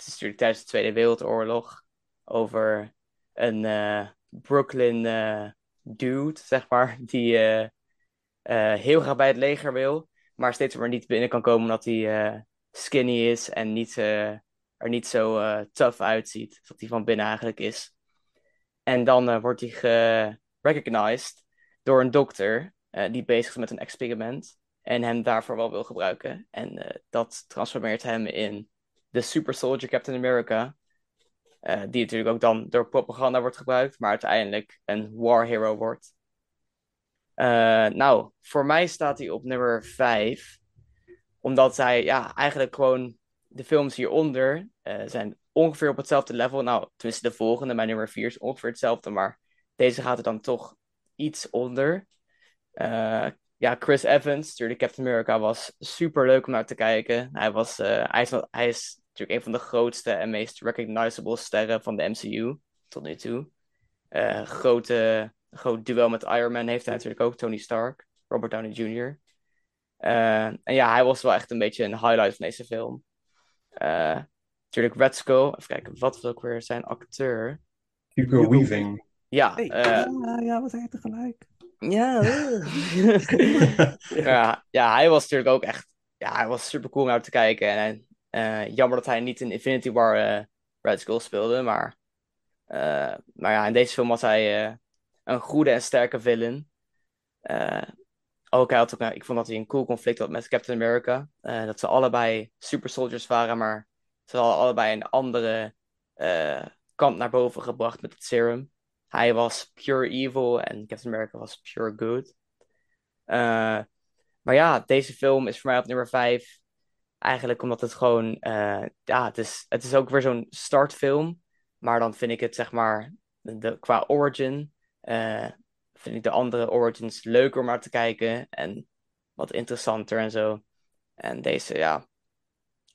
[SPEAKER 6] Het is natuurlijk tijdens de Tweede Wereldoorlog over een eh, Brooklyn eh, dude, zeg maar, *laughs* die eh, heel graag bij het leger wil, maar steeds maar niet binnen kan komen omdat hij skinny is en niet, er niet zo tough uitziet, dat hij van binnen eigenlijk is. En dan wordt hij gerecognized door een dokter die bezig is met een experiment en hem daarvoor wel wil gebruiken. En dat transformeert hem in de super soldier Captain America. eh, die natuurlijk ook dan door propaganda wordt gebruikt, maar uiteindelijk een war hero wordt. Eh, nou, voor mij staat hij op nummer 5 omdat hij ja, eigenlijk gewoon de films hieronder eh, zijn ongeveer op hetzelfde level. Nou, tenminste de volgende, mijn nummer 4 is ongeveer hetzelfde, maar deze gaat er dan toch iets onder. Ja, Chris Evans, natuurlijk Captain America, was super leuk om naar te kijken. Hij, was, hij is natuurlijk een van de grootste en meest recognizable sterren van de MCU tot nu toe. Eh, grote, groot duel met Iron Man heeft hij natuurlijk ook, Tony Stark, Robert Downey Jr. Eh, en ja, hij was wel echt een beetje een highlight van deze film. Eh, natuurlijk Red Skull. Even kijken, wat wil ook weer zijn acteur?
[SPEAKER 5] Hugo Weaving.
[SPEAKER 6] Ja,
[SPEAKER 3] Hey, ja, ja, wat hij tegelijk.
[SPEAKER 6] ja. *laughs* ja, ja, hij was natuurlijk ook echt. Ja, hij was super cool om naar te kijken. En jammer dat hij niet in Infinity War eh, Red Skull speelde. Maar, eh, maar ja, in deze film was hij eh, een goede en sterke villain. Eh, ook hij had ook, ik vond dat hij een cool conflict had met Captain America. Eh, dat ze allebei super soldiers waren, maar ze hadden allebei een andere eh, kant naar boven gebracht met het serum. Hij was pure evil en Captain America was pure good. Eh, maar ja, deze film is voor mij op nummer 5. Eigenlijk omdat het gewoon, eh, ja, het is, het is ook weer zo'n startfilm. Maar dan vind ik het, zeg maar, de, qua origin, eh, vind ik de andere origins leuker om naar te kijken. En wat interessanter en zo. En deze, ja,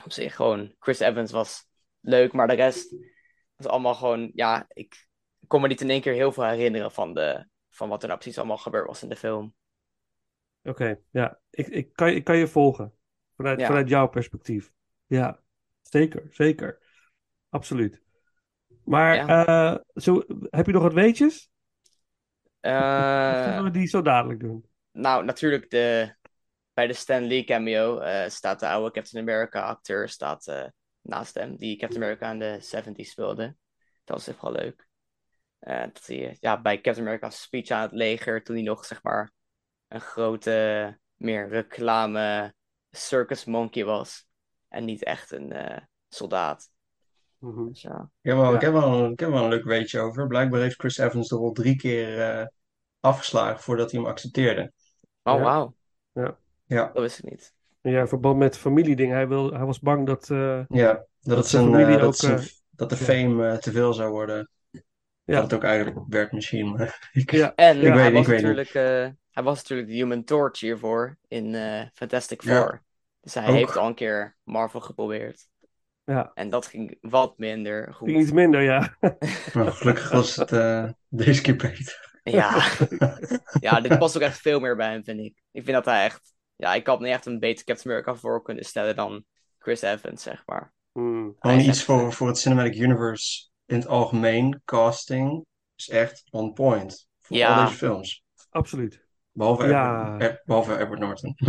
[SPEAKER 6] op zich gewoon, Chris Evans was leuk, maar de rest was allemaal gewoon, ja, ik kon me niet in één keer heel veel herinneren van, de, van wat er nou precies allemaal gebeurd was in de film.
[SPEAKER 3] Oké, ja. Ik, ik, kan, ik kan je volgen. Vanuit,
[SPEAKER 6] Ja.
[SPEAKER 3] vanuit jouw perspectief. Ja, zeker, zeker. Absoluut. Maar
[SPEAKER 6] Ja.
[SPEAKER 3] eh, zo, heb je nog wat weetjes? Zullen we die zo dadelijk doen?
[SPEAKER 6] nou, natuurlijk de, bij de Stan Lee cameo eh, staat de oude Captain America acteur staat, naast hem, die Captain America in de 70s speelde. Dat was echt wel leuk. Dat hij ja, bij Captain America's speech aan het leger, toen hij nog zeg maar een grote, meer reclame circus monkey was. En niet echt een eh, soldaat. Dus ja.
[SPEAKER 5] Ik heb wel,
[SPEAKER 3] Ja.
[SPEAKER 5] ik heb wel, ik heb wel een leuk weetje over. Blijkbaar heeft Chris Evans de rol drie keer eh, afgeslagen voordat hij hem accepteerde.
[SPEAKER 6] Oh,
[SPEAKER 3] Ja.
[SPEAKER 6] wauw.
[SPEAKER 5] Ja,
[SPEAKER 6] Dat wist ik niet.
[SPEAKER 3] Ja, in verband met familiedingen. Hij, wil, hij was bang dat... eh,
[SPEAKER 5] ja dat,
[SPEAKER 3] Dat
[SPEAKER 5] het
[SPEAKER 3] zijn familie
[SPEAKER 5] dat,
[SPEAKER 3] ook,
[SPEAKER 5] zijn- dat de
[SPEAKER 3] ja.
[SPEAKER 5] fame te veel zou worden.
[SPEAKER 3] Ja.
[SPEAKER 5] Dat het ook eigenlijk werd misschien. Maar *laughs* ik,
[SPEAKER 3] ja,
[SPEAKER 6] En
[SPEAKER 3] Ja,
[SPEAKER 6] hij,
[SPEAKER 5] weet-
[SPEAKER 6] was
[SPEAKER 5] ik weet
[SPEAKER 6] natuurlijk, eh, hij was natuurlijk de Human Torch hiervoor in eh, Fantastic
[SPEAKER 5] Ja.
[SPEAKER 6] Four. Dus hij
[SPEAKER 5] Ook.
[SPEAKER 6] heeft al een keer Marvel geprobeerd.
[SPEAKER 3] ja.
[SPEAKER 6] En dat ging wat minder goed.
[SPEAKER 3] Ging iets minder, ja. *laughs*
[SPEAKER 5] gelukkig was het eh, deze keer beter.
[SPEAKER 6] Ja. *laughs* ja, dit past ook echt veel meer bij hem, vind ik. Ik vind dat hij echt... Ja, ik had niet echt een beter Captain America voor kunnen stellen dan Chris Evans, zeg maar.
[SPEAKER 3] Hmm.
[SPEAKER 6] Hij
[SPEAKER 5] Gewoon
[SPEAKER 6] is
[SPEAKER 5] iets
[SPEAKER 6] echt-
[SPEAKER 5] voor, voor het Cinematic Universe in het algemeen. Casting is echt on point. Voor
[SPEAKER 6] Ja.
[SPEAKER 5] al deze films.
[SPEAKER 3] Absoluut.
[SPEAKER 5] Behalve,
[SPEAKER 3] Ja.
[SPEAKER 5] Edward, eh, behalve Edward Norton. *laughs*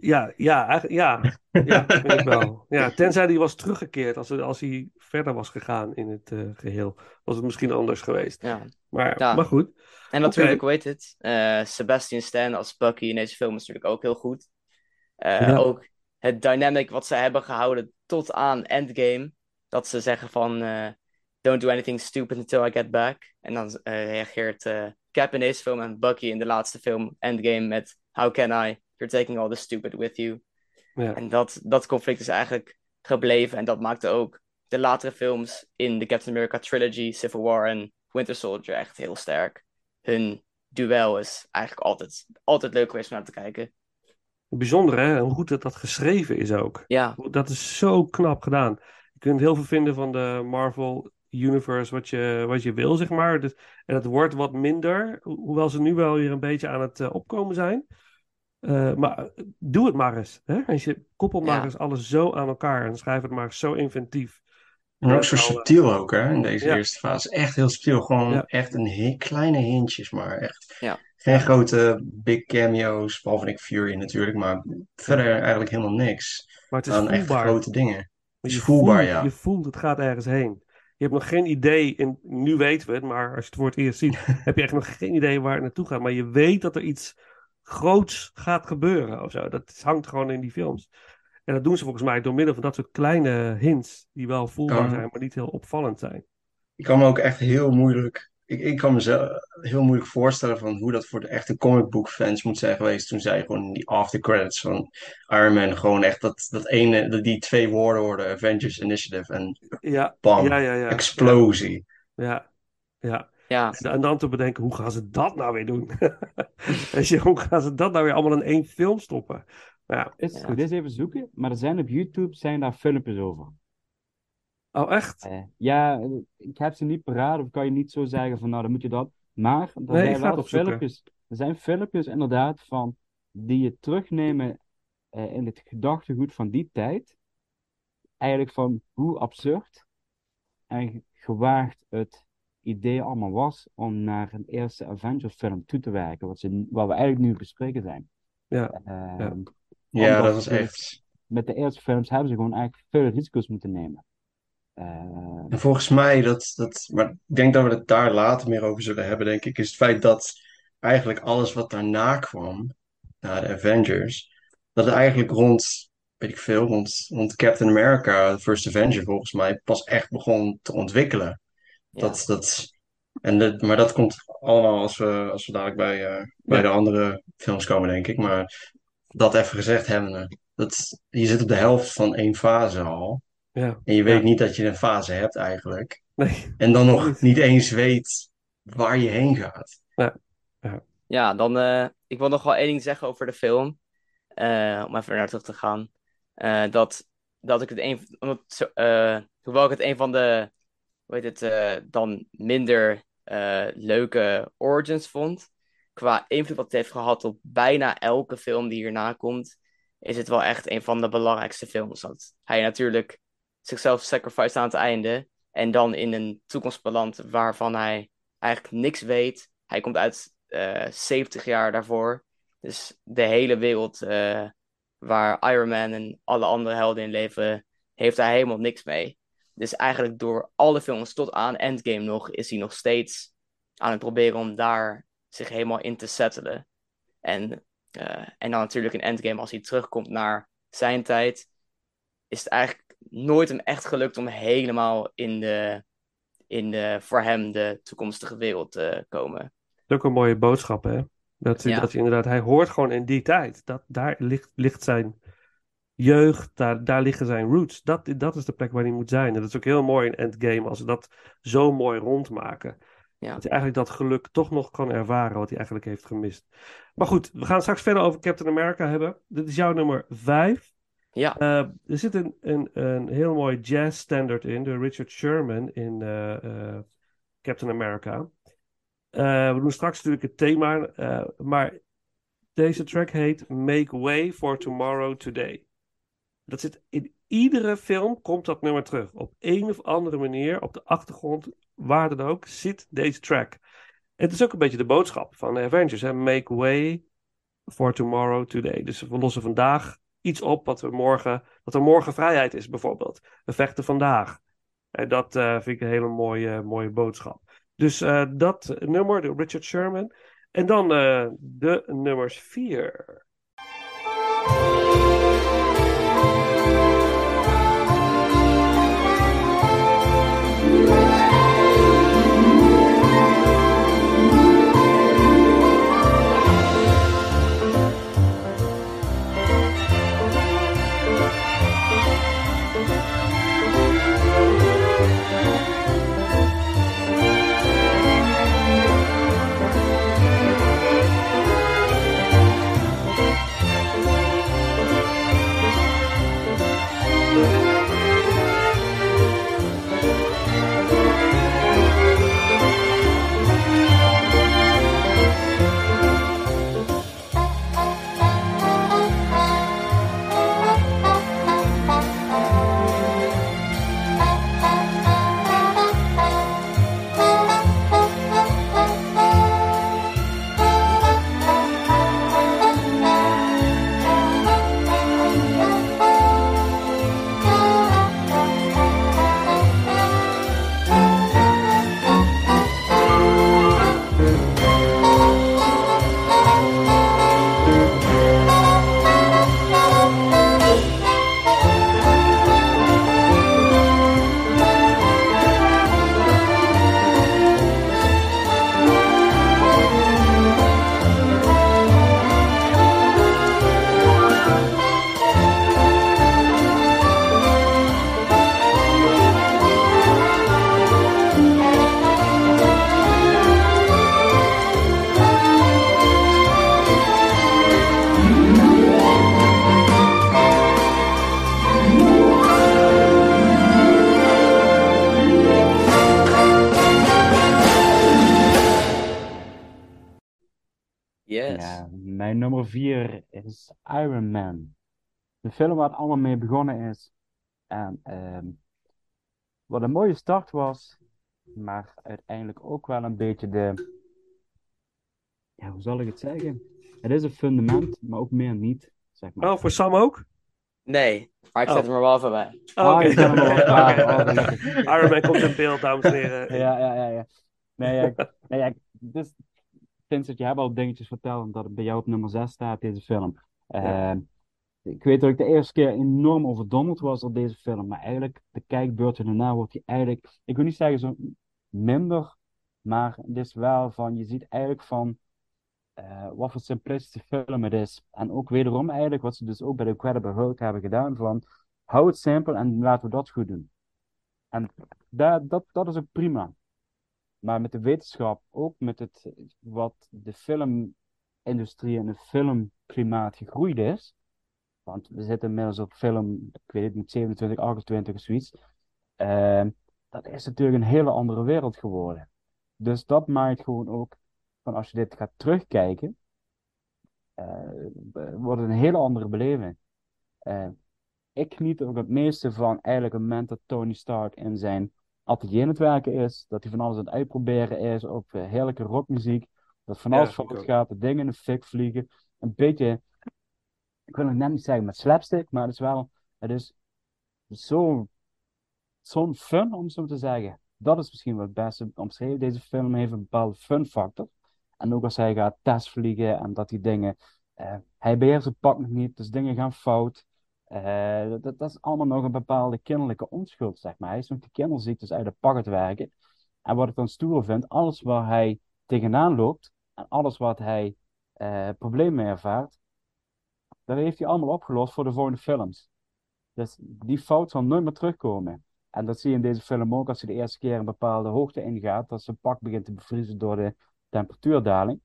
[SPEAKER 3] Ja, ja, eigenlijk, ja. Ja, *laughs* vind ik wel. Ja, tenzij hij was teruggekeerd. Als, als hij verder was gegaan in het eh, geheel, was het misschien anders geweest.
[SPEAKER 6] Ja.
[SPEAKER 3] Maar,
[SPEAKER 6] Ja.
[SPEAKER 3] maar goed.
[SPEAKER 6] En natuurlijk,
[SPEAKER 3] Oké.
[SPEAKER 6] hoe heet het? Eh, Sebastian Stan als Bucky in deze film is natuurlijk ook heel goed. Eh,
[SPEAKER 3] Ja.
[SPEAKER 6] Ook het dynamic wat ze hebben gehouden tot aan Endgame. Dat ze zeggen van, eh, don't do anything stupid until I get back. En dan reageert eh, Cap in deze film en Bucky in de laatste film Endgame met How can I? You're taking all the stupid with you.
[SPEAKER 3] Ja.
[SPEAKER 6] En dat, dat conflict is eigenlijk gebleven. En dat maakte ook de latere films in de Captain America trilogy, Civil War en Winter Soldier echt heel sterk. Hun duel is eigenlijk altijd, altijd leuk geweest om naar te kijken.
[SPEAKER 3] Bijzonder, hè? Hoe goed dat, dat geschreven is ook.
[SPEAKER 6] Ja,
[SPEAKER 3] Dat is zo knap gedaan. Je kunt heel veel vinden van de Marvel Universe wat je, wat je wil, zeg maar. Dus, en het wordt wat minder, ho- hoewel ze nu wel weer een beetje aan het eh, opkomen zijn. Eh, maar eh, doe het maar eens. Hè? Als je koppelt maar
[SPEAKER 6] Ja.
[SPEAKER 3] eens alles zo aan elkaar en schrijf het maar eens zo inventief.
[SPEAKER 5] En ook
[SPEAKER 3] Ja,
[SPEAKER 5] zo
[SPEAKER 3] nou, eh,
[SPEAKER 5] subtiel ook, hè, in deze
[SPEAKER 3] ja.
[SPEAKER 5] eerste fase. Echt heel subtiel. Gewoon
[SPEAKER 3] Ja.
[SPEAKER 5] echt een he- kleine hintjes, maar echt.
[SPEAKER 6] Ja.
[SPEAKER 5] Geen grote big cameo's, behalve Nick Fury natuurlijk, maar verder eigenlijk helemaal niks
[SPEAKER 3] Maar het is
[SPEAKER 5] aan echt grote dingen.
[SPEAKER 3] Maar
[SPEAKER 5] is
[SPEAKER 3] je
[SPEAKER 5] voelbaar,
[SPEAKER 3] voelt,
[SPEAKER 5] ja.
[SPEAKER 3] Je voelt, het gaat ergens heen. Je hebt nog geen idee, en nu weten we het, maar als je het voor het eerst ziet, *laughs* heb je echt nog geen idee waar het naartoe gaat. Maar je weet dat er iets groots gaat gebeuren of zo. Dat hangt gewoon in die films. En dat doen ze volgens mij door middel van dat soort kleine hints, die wel voelbaar
[SPEAKER 5] Kan.
[SPEAKER 3] zijn, maar niet heel opvallend zijn.
[SPEAKER 5] Ik kan me ook echt heel moeilijk. Ik, ik kan mezelf heel moeilijk voorstellen van hoe dat voor de echte comic book fans moet zijn geweest toen zij gewoon in die after credits van Iron Man gewoon echt dat, dat ene, dat die twee woorden hoorden, Avengers Initiative en
[SPEAKER 3] Ja,
[SPEAKER 5] bam,
[SPEAKER 3] ja, ja, ja.
[SPEAKER 5] explosie.
[SPEAKER 3] Ja, ja.
[SPEAKER 6] Ja,
[SPEAKER 3] En, en dan te bedenken, hoe gaan ze dat nou weer doen? *laughs* Weet je, hoe gaan ze dat nou weer allemaal in één film stoppen? Nou Ja.
[SPEAKER 4] Is
[SPEAKER 6] Ja.
[SPEAKER 4] goed, eens even zoeken. Maar er zijn op YouTube zijn daar filmpjes over.
[SPEAKER 3] Oh, echt?
[SPEAKER 4] Eh, ja, ik heb ze niet paraat, of kan je niet zo zeggen van nou, dan moet je dat. Maar er
[SPEAKER 3] Nee,
[SPEAKER 4] zijn wel filmpjes, er zijn filmpjes inderdaad van die je terugnemen eh, in het gedachtegoed van die tijd. Eigenlijk van hoe absurd en gewaagd het idee allemaal was om naar een eerste Avengers film toe te werken, wat, ze, wat we eigenlijk nu bespreken zijn.
[SPEAKER 3] Ja,
[SPEAKER 4] Ehm,
[SPEAKER 3] ja.
[SPEAKER 5] Ja, dat
[SPEAKER 4] dus
[SPEAKER 5] echt.
[SPEAKER 4] Met de eerste films hebben ze gewoon eigenlijk veel risico's moeten nemen. Ehm,
[SPEAKER 5] En volgens mij, dat, dat, maar ik denk dat we het daar later meer over zullen hebben, denk ik, is het feit dat eigenlijk alles wat daarna kwam, na de Avengers, dat het eigenlijk rond, weet ik veel, rond, rond Captain America, First Avenger volgens mij, pas echt begon te ontwikkelen.
[SPEAKER 6] Ja.
[SPEAKER 5] Dat, dat, en dat, maar dat komt allemaal als we, als we dadelijk bij, eh, bij
[SPEAKER 3] Ja.
[SPEAKER 5] de andere films komen, denk ik. Maar dat even gezegd hebbende, dat, je zit op de helft van één fase al.
[SPEAKER 3] Ja.
[SPEAKER 5] En je weet
[SPEAKER 3] Ja.
[SPEAKER 5] niet dat je een fase hebt eigenlijk.
[SPEAKER 3] Nee.
[SPEAKER 5] En dan nog
[SPEAKER 3] Niet.
[SPEAKER 5] eens weet waar je heen gaat.
[SPEAKER 6] Ja, dan, eh, ik wil nog wel één ding zeggen over de film. Eh, om even naar terug te gaan. Eh, dat, dat ik het een, omdat, hoewel ik het een van de, hoe het, eh, dan minder eh, leuke origins vond. Qua invloed wat het heeft gehad op bijna elke film die hierna komt, is het wel echt een van de belangrijkste films. Dat hij natuurlijk zichzelf sacrifice aan het einde. En dan in een toekomst belandt waarvan hij eigenlijk niks weet. Hij komt uit eh 70 jaar daarvoor. Dus de hele wereld eh, waar Iron Man en alle andere helden in leven, heeft hij helemaal niks mee. Dus eigenlijk door alle films tot aan Endgame nog, is hij nog steeds aan het proberen om daar zich helemaal in te settelen. En, eh, en dan natuurlijk in Endgame, als hij terugkomt naar zijn tijd, is het eigenlijk nooit hem echt gelukt om helemaal in de, in de voor hem de toekomstige wereld te komen.
[SPEAKER 3] Dat is ook een mooie boodschap, hè? Dat, hij-
[SPEAKER 6] Ja.
[SPEAKER 3] dat hij inderdaad, hij hoort gewoon in die tijd. Dat, daar ligt, ligt zijn jeugd, daar, daar liggen zijn roots. Dat, dat is de plek waar hij moet zijn. En dat is ook heel mooi in Endgame als ze dat zo mooi rondmaken.
[SPEAKER 6] Ja.
[SPEAKER 3] Dat hij eigenlijk dat geluk toch nog kan ervaren wat hij eigenlijk heeft gemist. Maar goed, we gaan straks verder over Captain America hebben. Dit is jouw nummer 5.
[SPEAKER 6] Ja,
[SPEAKER 3] Eh, er zit een, een, een heel mooi jazz standard in, de Richard Sherman in eh, eh, Captain America. We doen straks natuurlijk het thema, maar deze track heet Make Way for Tomorrow Today. Dat zit in iedere film, komt dat nummer terug. Op een of andere manier, op de achtergrond, waar dan ook, zit deze track. Het is ook een beetje de boodschap van de Avengers? Make Way for Tomorrow Today. Dus we lossen vandaag iets op wat we morgen, dat er morgen vrijheid is bijvoorbeeld. We vechten vandaag. En dat eh, vind ik een hele mooie, mooie boodschap. Dus eh, dat nummer, de Richard Sherman. En dan eh, de nummers vier.
[SPEAKER 4] Vier is Iron Man. De film waar het allemaal mee begonnen is. En ehm, wat een mooie start was, maar uiteindelijk ook wel een beetje de. Ja, hoe zal ik het zeggen? Het is een fundament, maar ook meer niet, zeg maar.
[SPEAKER 3] Oh, voor Sam ook?
[SPEAKER 6] Nee, maar ik
[SPEAKER 3] Oh.
[SPEAKER 6] zet hem er wel even bij.
[SPEAKER 3] Oh,
[SPEAKER 4] wel- ah,
[SPEAKER 3] Oké.
[SPEAKER 4] oh.
[SPEAKER 3] Iron Man komt in beeld, dames en heren.
[SPEAKER 4] Ja, ja, ja, ja. Nee, ja, ik- nee, ja, dus, Vincent, je hebt al dingetjes verteld omdat het bij jou op nummer 6 staat, deze film.
[SPEAKER 3] Ja.
[SPEAKER 4] Eh, ik weet dat ik de eerste keer enorm overdonderd was door deze film, maar eigenlijk, de kijkbeurten daarna wordt hij eigenlijk, ik wil niet zeggen zo minder, maar het is wel van, je ziet eigenlijk van eh, wat voor simplistische film het is. En ook wederom eigenlijk, wat ze dus ook bij de Incredible Hulk hebben gedaan, van hou het simpel en laten we dat goed doen. En dat, dat, dat is ook prima. Maar met de wetenschap, ook met het, wat de filmindustrie en het filmklimaat gegroeid is. Want we zitten inmiddels op film, ik weet het niet, 27, 28 of zoiets. Ehm, dat is natuurlijk een hele andere wereld geworden. Dus dat maakt gewoon ook, van als je dit gaat terugkijken, eh, wordt het een hele andere beleving. Eh, ik geniet ook het meeste van eigenlijk het moment dat Tony Stark in zijn atelier aan het werken is, dat hij van alles aan het uitproberen is op eh, heerlijke rockmuziek, dat van alles fout
[SPEAKER 3] ook.
[SPEAKER 4] gaat, dat dingen in de fik vliegen. Een beetje, ik wil het net niet zeggen met slapstick, maar het is wel, het is zo, zo'n fun om zo te zeggen. Dat is misschien wel het beste omschreven. Deze film heeft een bepaalde fun factor. En ook als hij gaat testvliegen en dat die dingen, eh, hij beheerst het pak nog niet, dus dingen gaan fout. Eh, dat, dat is allemaal nog een bepaalde kinderlijke onschuld, zeg maar. Hij is nog de kinderziektes uit het pak het werken. En wat ik dan stoer vind, alles waar hij tegenaan loopt en alles wat hij eh problemen mee ervaart, dat heeft hij allemaal opgelost voor de volgende films. Dus die fout zal nooit meer terugkomen. En dat zie je in deze film ook als hij de eerste keer een bepaalde hoogte ingaat, dat zijn pak begint te bevriezen door de temperatuurdaling.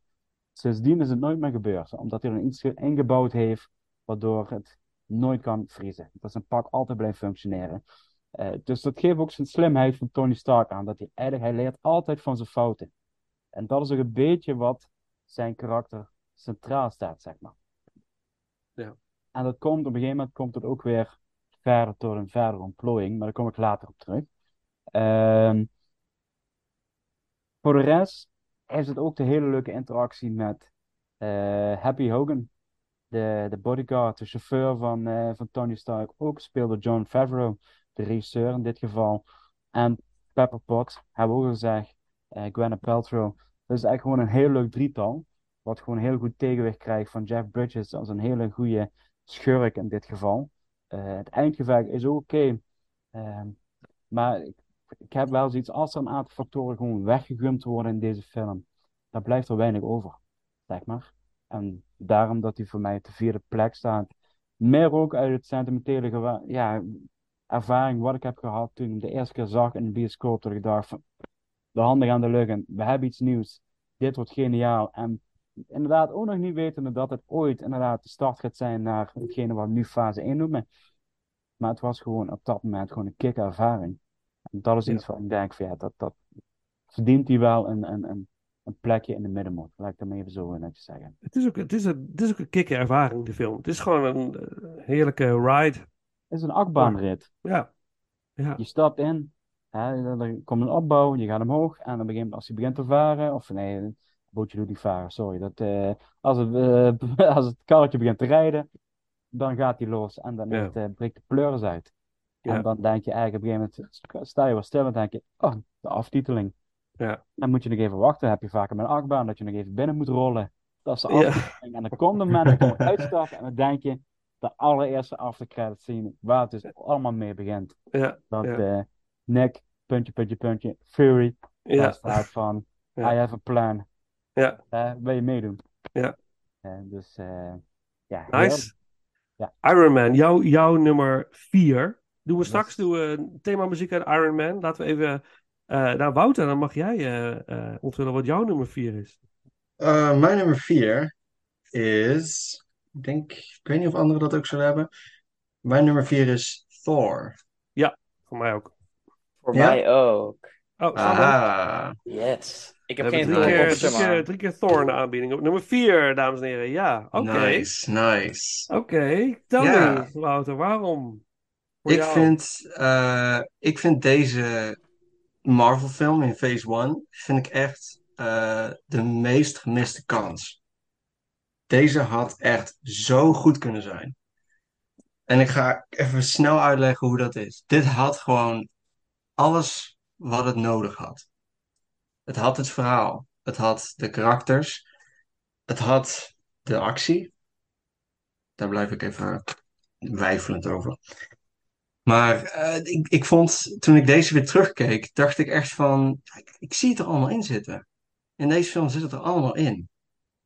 [SPEAKER 4] Sindsdien is het nooit meer gebeurd, omdat hij er iets ingebouwd heeft waardoor het nooit kan vriezen. Dat zijn pak altijd blijft functioneren. Eh, dus dat geeft ook zijn slimheid van Tony Stark aan, dat hij eigenlijk, hij leert altijd van zijn fouten. En dat is ook een beetje wat zijn karakter centraal staat, zeg maar.
[SPEAKER 3] Ja.
[SPEAKER 4] En dat komt, op een gegeven moment komt het ook weer verder tot een verdere ontplooiing, maar daar kom ik later op terug. Ehm, voor de rest heeft het ook de hele leuke interactie met eh, Happy Hogan, de, de bodyguard, de chauffeur van, eh, van Tony Stark, ook speelde John Favreau, de regisseur in dit geval. En Pepper Potts, hebben we ook gezegd, eh Gwyneth Paltrow. Dat is eigenlijk gewoon een heel leuk drietal, wat gewoon heel goed tegenwicht krijgt van Jeff Bridges als een hele goede schurk in dit geval. Eh, het eindgevecht is ook oké, Ehm, maar ik, ik heb wel zoiets, als er een aantal factoren gewoon weggegumd worden in deze film, dan blijft er weinig over, zeg maar. En daarom dat hij voor mij op de vierde plek staat. Meer ook uit het sentimentele ja, ervaring wat ik heb gehad toen ik hem de eerste keer zag in de bioscoop. Dat ik dacht van, de handen gaan de lucht in. We hebben iets nieuws. Dit wordt geniaal. En inderdaad ook nog niet wetende dat het ooit inderdaad de start gaat zijn naar hetgene wat we nu fase 1 noemen. Maar het was gewoon op dat moment gewoon een kick ervaring. En dat is
[SPEAKER 3] Ja.
[SPEAKER 4] iets wat ik denk van ja, dat, dat verdient hij wel een, een, een, een plekje in de middenmoot. Laat ik dat maar even zo netjes zeggen.
[SPEAKER 3] Het is ook, het is een, het is ook een kikke ervaring, de film. Het is gewoon een eh, heerlijke ride.
[SPEAKER 4] Het is een achtbaanrit.
[SPEAKER 3] Ja. Ja.
[SPEAKER 4] Je stapt in, hè, dan- komt een opbouw, je gaat omhoog en dan begint, als hij begint te varen, of nee, het bootje doet niet varen, sorry. Dat, eh, als, het, eh, *laughs* als het karretje begint te rijden, dan gaat hij los en dan
[SPEAKER 3] Ja.
[SPEAKER 4] breekt de pleuris uit.
[SPEAKER 3] Ja.
[SPEAKER 4] En dan denk je eigenlijk op een gegeven moment, sta je wel stil en denk je, oh, de aftiteling.
[SPEAKER 3] Ja.
[SPEAKER 4] Dan moet je nog even wachten, heb je vaker met een achtbaan, dat je nog even binnen moet rollen. Dat is de
[SPEAKER 3] Ja.
[SPEAKER 4] aftiteling. En dan komt moment dat je uitstapt en dan denk je, de allereerste aftercredit scene, waar het dus allemaal mee begint.
[SPEAKER 3] Ja.
[SPEAKER 4] Dat eh, Nick, puntje, puntje, puntje, Fury, daar
[SPEAKER 3] Ja.
[SPEAKER 4] staat van,
[SPEAKER 3] Ja.
[SPEAKER 4] I have a plan.
[SPEAKER 3] Ja.
[SPEAKER 4] Eh, wil je meedoen?
[SPEAKER 3] Ja.
[SPEAKER 4] Eh, dus, ja,
[SPEAKER 3] Nice.
[SPEAKER 4] Ja.
[SPEAKER 3] Iron Man, jouw, jouw nummer vier. Doen we straks doen we een themamuziek uit Iron Man. Laten we even eh naar Wouter, dan mag jij eh eh onthullen wat jouw nummer vier is.
[SPEAKER 5] Eh, mijn nummer vier is, ik denk, ik weet niet of anderen dat ook zullen hebben. Mijn nummer vier is Thor.
[SPEAKER 3] Voor mij ook.
[SPEAKER 6] Voor
[SPEAKER 5] Ja?
[SPEAKER 6] mij ook.
[SPEAKER 3] Oh?
[SPEAKER 5] Ah,
[SPEAKER 6] Yes. Ik heb geen
[SPEAKER 3] drie
[SPEAKER 6] Thor
[SPEAKER 3] keer, drie, keer, drie keer Thor in de aanbieding. Op nummer vier, dames en heren. Ja, oké.
[SPEAKER 5] Nice, nice.
[SPEAKER 3] Oké, tell
[SPEAKER 5] Ja.
[SPEAKER 3] me, Wouter, waarom? Voor
[SPEAKER 5] Ik
[SPEAKER 3] jou?
[SPEAKER 5] vind, eh, ik vind deze Marvel film in Phase 1 vind ik echt eh, de meest gemiste kans. Deze had echt zo goed kunnen zijn. En ik ga even snel uitleggen hoe dat is. Dit had gewoon alles wat het nodig had. Het had het verhaal. Het had de karakters. Het had de actie. Daar blijf ik even wijfelend over. Maar eh, ik, ik vond, toen ik deze weer terugkeek, dacht ik echt van, ik, zie het er allemaal in zitten. In deze film zit het er allemaal in.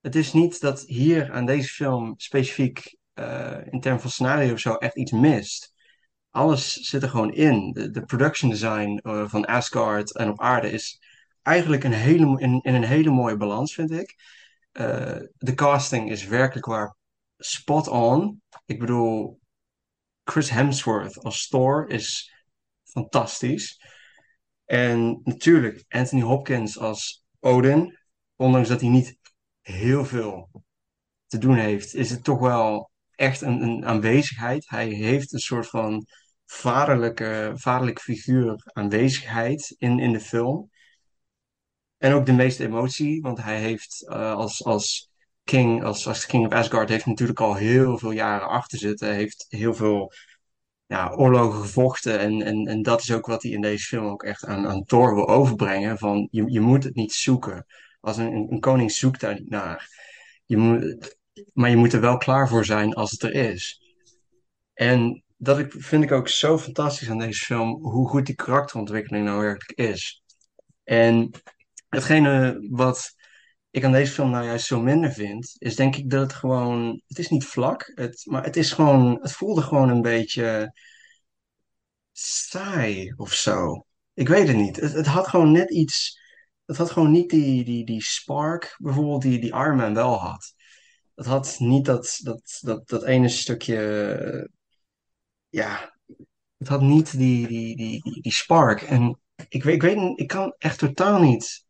[SPEAKER 5] Het is niet dat hier aan deze film specifiek eh, in termen van scenario of zo echt iets mist. Alles zit er gewoon in. De, de production design eh, van Asgard en op aarde is eigenlijk een hele, in, in een hele mooie balans, vind ik. De casting is werkelijk waar spot on. Ik bedoel, Chris Hemsworth als Thor is fantastisch. En natuurlijk Anthony Hopkins als Odin, ondanks dat hij niet heel veel te doen heeft, is het toch wel echt een, een aanwezigheid. Hij heeft een soort van vaderlijke, vaderlijke figuur aanwezigheid in, in de film. En ook de meeste emotie, want hij heeft eh, als, als king, als, als king of Asgard, heeft natuurlijk al heel veel jaren achter zitten. Heeft heel veel ja, oorlogen gevochten. En, en, en dat is ook wat hij in deze film ook echt aan, aan Thor wil overbrengen. Van je, je moet het niet zoeken. Als een, een, koning zoekt daar niet naar. Je moet, maar je moet er wel klaar voor zijn als het er is. En dat ik, vind ik ook zo fantastisch aan deze film, hoe goed die karakterontwikkeling nou werkelijk is. En hetgene wat ik aan deze film nou juist zo minder vind, is denk ik dat het gewoon, het is niet vlak, het, maar het is gewoon, het voelde gewoon een beetje saai of zo. Ik weet het niet. Het, het had gewoon net iets, het had gewoon niet die, die, die spark bijvoorbeeld die, die wel had. Het had niet dat, dat, dat, dat ene stukje, ja, het had niet die, die, die, die, die spark. En ik, ik weet, ik kan echt totaal niet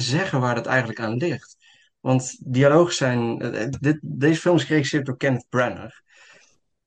[SPEAKER 5] zeggen waar dat eigenlijk aan ligt. Want dialogen zijn. eh, eh, Dit, deze film is geregisseerd door Kenneth Branagh.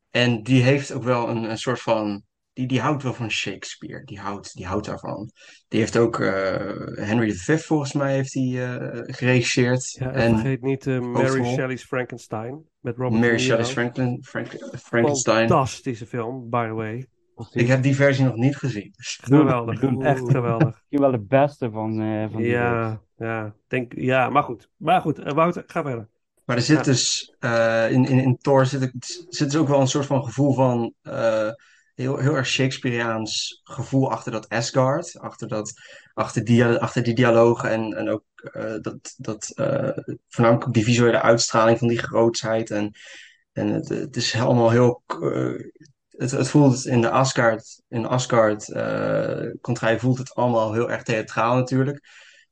[SPEAKER 5] En die heeft ook wel een, een soort van. Die, die houdt wel van Shakespeare. Die houdt, die houdt daarvan. Die heeft ook eh, Henry V, volgens mij, heeft hij eh, geregisseerd.
[SPEAKER 3] Ja, en
[SPEAKER 5] en
[SPEAKER 3] vergeet niet Mary. Shelley's Frankenstein met Robert
[SPEAKER 5] Mary. Shelley's Franklin, Frank- Frankenstein.
[SPEAKER 3] Fantastische film, by the way.
[SPEAKER 5] Ik heb die versie nog niet gezien.
[SPEAKER 3] Geweldig, echt geweldig.
[SPEAKER 4] Misschien wel de beste van, eh van die.
[SPEAKER 3] Ja, ja, denk, ja, maar goed. Maar goed, eh, Wouter, ga verder.
[SPEAKER 5] Maar er zit
[SPEAKER 3] Ja.
[SPEAKER 5] dus eh, in, in, in Thor zit, er- zit dus ook wel een soort van gevoel van eh, heel, heel erg Shakespeareaans gevoel achter dat Asgard, achter, dat, achter, die, achter die dialogen en, en ook eh, dat, dat eh, voornamelijk ook die visuele uitstraling van die grootsheid. En, en het, het is allemaal heel. eh, het, het voelt in de Asgard, in Asgard contraille voelt het allemaal heel erg theatraal natuurlijk